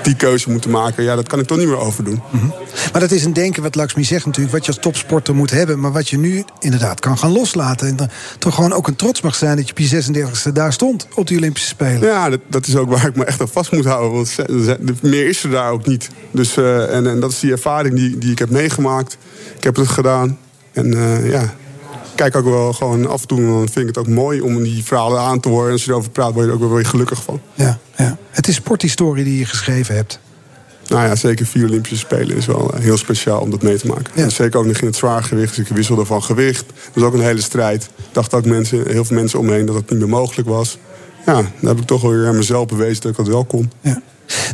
die keuze moeten maken. Ja, dat kan ik toch niet meer overdoen. Maar dat is een denken wat Laxmi zegt natuurlijk, wat je als topsporter moet hebben. Maar wat je nu inderdaad kan gaan loslaten. En dan toch gewoon ook een trots mag zijn dat je op je 36e daar stond op de Olympische Spelen. Ja, dat, dat is ook waar ik me echt aan vast moet houden. Want meer is er daar ook niet. Dus, eh, en, en dat is die ervaring die, die ik heb meegemaakt. Ik heb het gedaan. En eh, ja, kijk ook wel gewoon af en toe. Dan vind ik het ook mooi om die verhalen aan te horen. En als je erover praat, word je er ook wel weer gelukkig van. Ja, ja. Het is sporthistorie die je geschreven hebt. Nou ja, zeker vier Olympische Spelen is wel eh, heel speciaal om dat mee te maken. En zeker ook nog in het zwaargewicht. Dus ik wisselde van gewicht. Dat is ook een hele strijd. Ik dacht ook mensen, heel veel mensen omheen dat het niet meer mogelijk was. Ja, dan heb ik toch wel weer aan mezelf bewezen dat ik dat wel kon.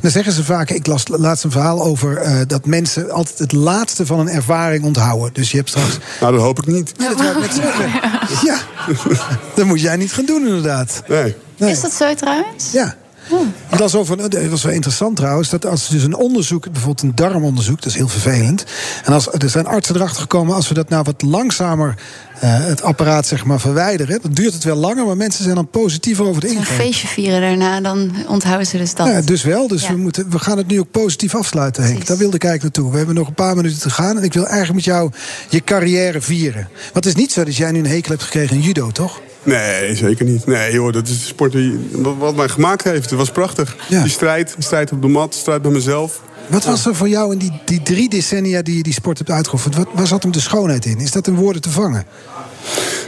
Dan zeggen ze vaak, ik las laatst een verhaal over eh, dat mensen altijd het laatste van een ervaring onthouden. Dus je hebt straks. Nou, dat hoop ik niet. Ja, dat wou ik net zeggen. Ja, dat moet jij niet gaan doen, inderdaad. Nee. Is dat zo trouwens? Ja. Ik las over, dat was wel interessant trouwens, dat als dus een onderzoek, bijvoorbeeld een darmonderzoek, dat is heel vervelend. En als, er zijn artsen erachter gekomen, als we dat nou wat langzamer, eh, het apparaat zeg maar, verwijderen, dan duurt het wel langer, maar mensen zijn dan positief over de Een ingreep. feestje vieren daarna, dan onthouden ze dus dat. Ja, dus wel. Dus Ja. we, moeten, we gaan het nu ook positief afsluiten, Henk. Daar wilde ik eigenlijk naartoe. We hebben nog een paar minuten te gaan. En ik wil eigenlijk met jou je carrière vieren. Want het is niet zo dat jij nu een hekel hebt gekregen aan judo, toch? Nee, zeker niet. Nee, joh, dat is de sport die, wat, mij gemaakt heeft. Het was prachtig. Die strijd, strijd op de mat, strijd bij mezelf. Wat was er voor jou in die, die drie decennia die je die sport hebt uitgeoefend? Wat, waar zat hem de schoonheid in? Is dat in woorden te vangen?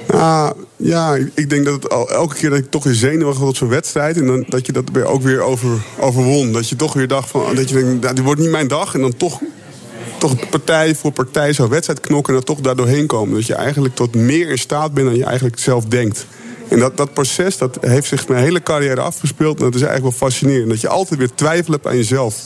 Nou, ja, ik- ik denk dat het al, elke keer dat ik toch weer zenuwachtig was op zo'n wedstrijd... en dan, dat je dat weer ook weer over, overwon. Dat je toch weer dacht van, dat je denkt, nou, dit wordt niet mijn dag. En dan toch, toch partij voor partij zo'n wedstrijd knokken... en dan toch daar doorheen komen. Dat je eigenlijk tot meer in staat bent dan je eigenlijk zelf denkt. En dat, dat proces dat heeft zich mijn hele carrière afgespeeld. En dat is eigenlijk wel fascinerend. Dat je altijd weer twijfel hebt aan jezelf.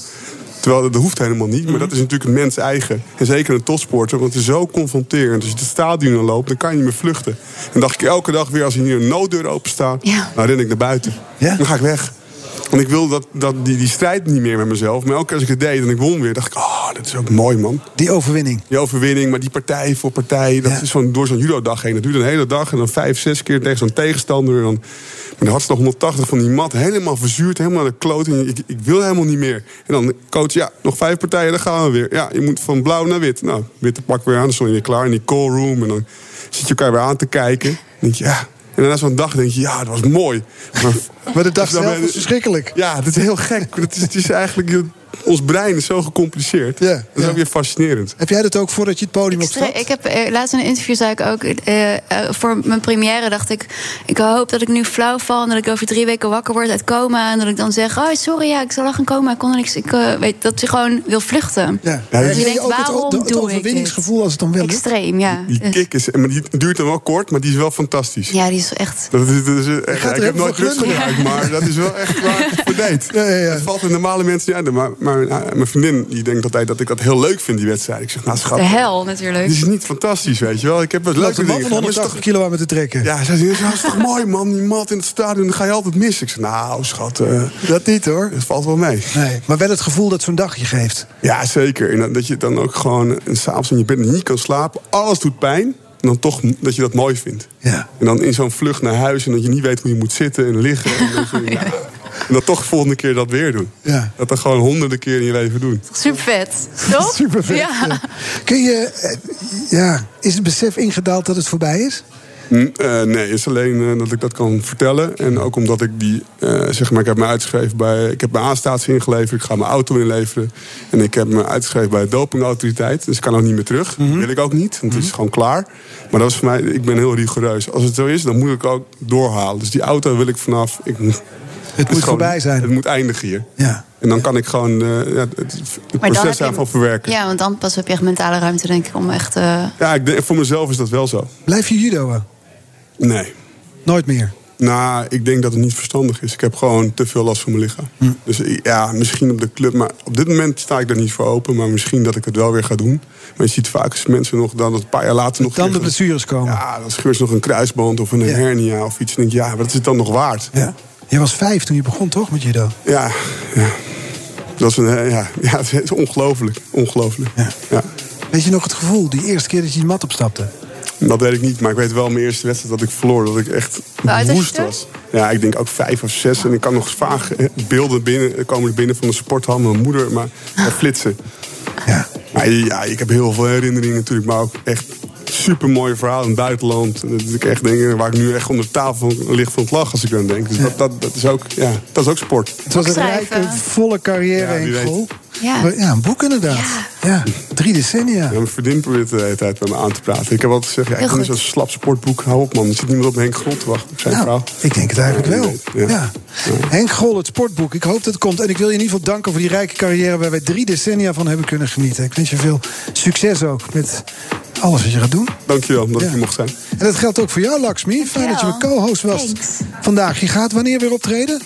Terwijl dat hoeft helemaal niet, maar dat is natuurlijk een mens eigen. En zeker een topsporter, want het is zo confronterend. Als je het stadion loopt, dan kan je niet meer vluchten. En dacht ik elke dag weer, als hier een nooddeur open staat... dan ren ik naar buiten. Dan ga ik weg. Want ik wil dat, dat, die, die strijd niet meer met mezelf. Maar elke keer als ik het deed en ik won weer, dacht ik... oh, dat is ook mooi, man. Die overwinning. Die overwinning, maar die partij voor partij... dat is zo'n, door zo'n judo-dag heen. Dat duurt een hele dag en dan vijf, zes keer tegen zo'n tegenstander. En dan met de hartslag 180 van die mat, helemaal verzuurd, helemaal naar de kloot. En ik, ik wil helemaal niet meer. En dan coach, ja, nog vijf partijen, dan gaan we weer. Ja, je moet van blauw naar wit. Nou, witte pak weer aan, dan stond je weer klaar in die call room. En dan zit je elkaar weer aan te kijken. Dan denk je, ja... En daarna zo'n dag denk je, ja, dat was mooi. Maar, maar de dag zelf was verschrikkelijk. Ja, dat is heel gek. Het is, het is eigenlijk... Ons brein is zo gecompliceerd. Ja, dat is ook weer fascinerend. Heb jij dat ook voordat je het podium opstapt? Ik heb eh, laatst in een interview zei ik ook. eh, eh, voor mijn première dacht ik. Ik hoop dat ik nu flauw val. En dat ik over drie weken wakker word uit coma. En dat ik dan zeg: Oh, sorry, ja, ik zal lag in coma. Ik kon er niks. Ik eh, weet dat je gewoon wil vluchten. Ja. Dus Heb je denkt, ook het, waarom het dit? overwinningsgevoel als het dan wel lukt? Extreem, ja. Die kick is... Maar die duurt dan wel kort, maar die is wel fantastisch. Ja, die is echt. Dat is, dat is, echt- ik heb nooit glunderen. gebruikt, maar dat is wel echt waar het valt de normale mensen niet uit. Maar, maar uh, mijn vriendin die denkt altijd dat ik dat heel leuk vind, die wedstrijd. Ik zeg, nou schat, De hel natuurlijk. dit is niet fantastisch, weet je wel. Ik heb wat Loopt leuke dingen van gedaan, maar het is 180 kilo aan me te trekken. Ja, zei, dat is toch mooi man, die mat in het stadion, dan ga je altijd mis. Ik zeg, nou schat, eh, Dat niet hoor. het valt wel mee. Nee, maar wel het gevoel dat zo'n dag je geeft. Ja, zeker. En dat- dat je dan ook gewoon eh, s'avonds in je bed niet kan slapen. Alles doet pijn. En dan toch dat je dat mooi vindt. Ja. En dan in zo'n vlucht naar huis en dat je niet weet hoe je moet zitten en liggen. En, dat je- ja. En dan toch de volgende keer dat weer doen. Ja. Dat dan gewoon honderden keer in je leven doen. Super vet. Toch? Super vet. Ja. Kun je, eh, ja, is het besef ingedaald dat het voorbij is? Hm, eh, nee, het is alleen eh, dat ik dat kan vertellen. En ook omdat ik die, eh, zeg maar, ik heb me uitgeschreven bij. Ik heb mijn aanstatie ingeleverd, ik ga mijn auto inleveren. En ik heb me uitgeschreven bij de dopingautoriteit. Dus ik kan ook niet meer terug. Dat wil ik ook niet, want het is gewoon klaar. Maar dat was voor mij, ik ben heel rigoureus. Als het zo is, dan moet ik ook doorhalen. Dus die auto wil ik vanaf. Ik, het moet gewoon- voorbij zijn. Het moet eindigen hier. Ja. En dan kan ik gewoon eh, ja, het, proces daarvan verwerken. Ja, Ja, want dan pas heb je echt mentale ruimte, denk ik, om echt. eh, ik denk, voor mezelf is dat wel zo. Blijf je judoën? Nee. Nooit meer. Nou, ik denk dat het niet verstandig is. Ik heb gewoon te veel last van mijn lichaam. Hm. Dus ja, misschien op de club. Maar op dit moment sta ik daar niet voor open. Maar misschien dat ik het wel weer ga doen. Maar je ziet vaak als mensen nog dan een paar jaar later nog. Dan de blessures komen. Ja, dan scheurt ze nog een kruisband of een Ja. hernia of iets. En denk je, ja, wat is het dan nog waard? Ja. Je was vijf toen je begon, toch, met judo? Ja, ja. Dat is, een, eh, ja, ja, het is ongelooflijk. Ongelooflijk. Ja. Weet je nog het gevoel, die eerste keer dat je die mat opstapte? Dat weet ik niet, maar ik weet wel mijn eerste wedstrijd dat ik verloor. Dat ik echt woest was. Ja, ik denk ook vijf of zes. En ik kan nog vaag eh, beelden binnen, komen er binnen van de sporthal. Mijn moeder, maar dat flitsen. Ja. Maar ja, ik heb heel veel herinneringen natuurlijk. Maar ook echt super mooie verhalen in het buitenland. Dat ik echt denk, waar ik nu echt onder de tafel lig van het lachen als ik aan denk. Dus dat, dat, dat, is ook, ja, dat is ook sport. Het was een rijke, volle carrière, Ja, weet. Grol. Ja. Maar Ja, een boek inderdaad. Ja, drie decennia. Ja, mijn vriendin probeert de hele tijd bij me aan te praten. Ik heb altijd gezegd, ja, ik goed. zo'n slap sportboek. Hou op man, er zit niemand op Henk Grol te wachten. Op zijn Nou, vrouw. ik denk het eigenlijk wel. Ja. Ja. Henk Grol, het sportboek. Ik hoop dat het komt. En ik wil je in ieder geval danken voor die rijke carrière... waar wij drie decennia van hebben kunnen genieten. Ik wens je veel succes ook met alles wat je gaat doen. Dankjewel dat Ja. ik hier mocht zijn. En dat geldt ook voor jou, Laxmi. Fijn dat je mijn co-host was Thanks. vandaag. Je gaat wanneer weer optreden?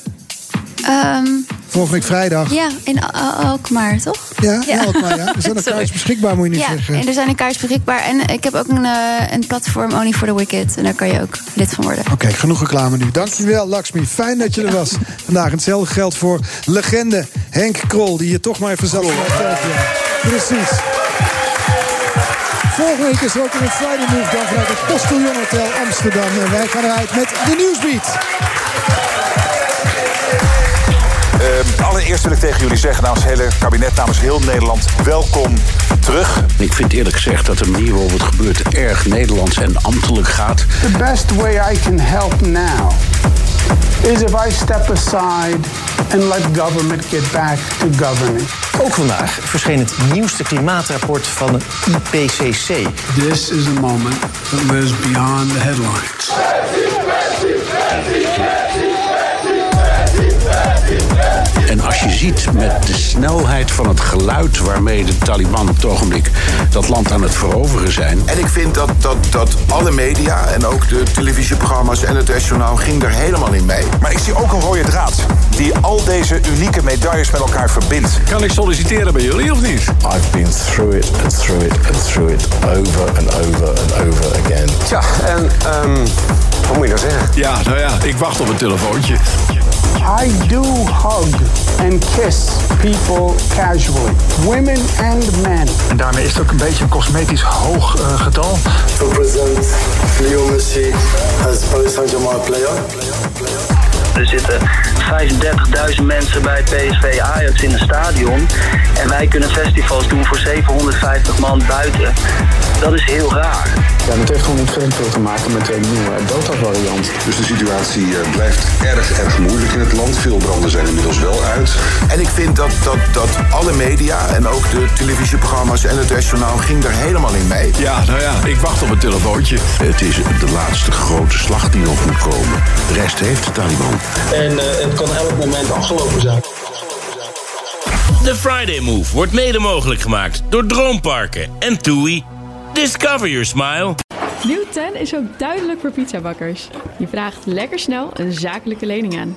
Ehm, Volgende week vrijdag. ja, in Al- Alkmaar, toch? Ja, ja. Alkmaar, ja. Er zijn Sorry. kaartjes beschikbaar, moet je niet Ja, zeggen. en er zijn een kaart beschikbaar. En ik heb ook een, eh, een platform Only for the Wicked. En daar kan je ook lid van worden. Oké, genoeg reclame nu. Dankjewel, Laxmi. Fijn dat je er was. Vandaag hetzelfde geldt voor legende Henk Krol... die hier toch maar even zat. Precies. Volgende week is er ook weer een Friday Move... dan vanuit het Postillon Hotel Amsterdam. En wij gaan eruit met de Nieuwsbeat. Ehm, allereerst wil ik tegen jullie zeggen namens het hele kabinet, namens heel Nederland, welkom terug. Ik vind eerlijk gezegd dat de manier waarop het gebeurt erg Nederlands en ambtelijk gaat. The best way I can help now is if I step aside and let government get back to governing. Ook vandaag verscheen het nieuwste klimaatrapport van het IPCC. This is a moment that lives beyond the headlines. En als je ziet met de snelheid van het geluid waarmee de Taliban op het ogenblik dat land aan het veroveren zijn. En ik vind dat, dat, dat alle media en ook de televisieprogramma's en het restaurant ging er helemaal in mee. Maar ik zie ook een rode draad die al deze unieke medailles met elkaar verbindt. Kan ik solliciteren bij jullie of niet? I've been through it and through it and through it over and over and over again. Tja, en ehm, wat moet je nou zeggen? Ja, nou ja, ik wacht op een telefoontje. I do hug and kiss people casually, women and men. En daarmee is het ook een beetje een cosmetisch hoog eh, getal. To present Leo Messi as Paris Saint-Germain player. Er zitten 35.000 mensen bij PSV Ajax in een stadion. En wij kunnen festivals doen voor 750 man buiten. Dat is heel raar. Ja, dat heeft gewoon ontzettend veel te maken met de nieuwe Dota-variant. Dus de situatie eh, blijft erg, erg moeilijk het land. Veel branden zijn inmiddels wel uit. En ik vind dat, dat, dat alle media en ook de televisieprogramma's en het restaurant ging er helemaal in mee. Ja, nou ja, ik wacht op een telefoontje. Het is de laatste grote slag die nog moet komen. De rest heeft de Taliban. En eh, het kan elk moment afgelopen zijn. De Friday Move wordt mede mogelijk gemaakt door Droomparken en TUI. Discover your smile. Nieuw 10 is ook duidelijk voor pizzabakkers. Je vraagt lekker snel een zakelijke lening aan.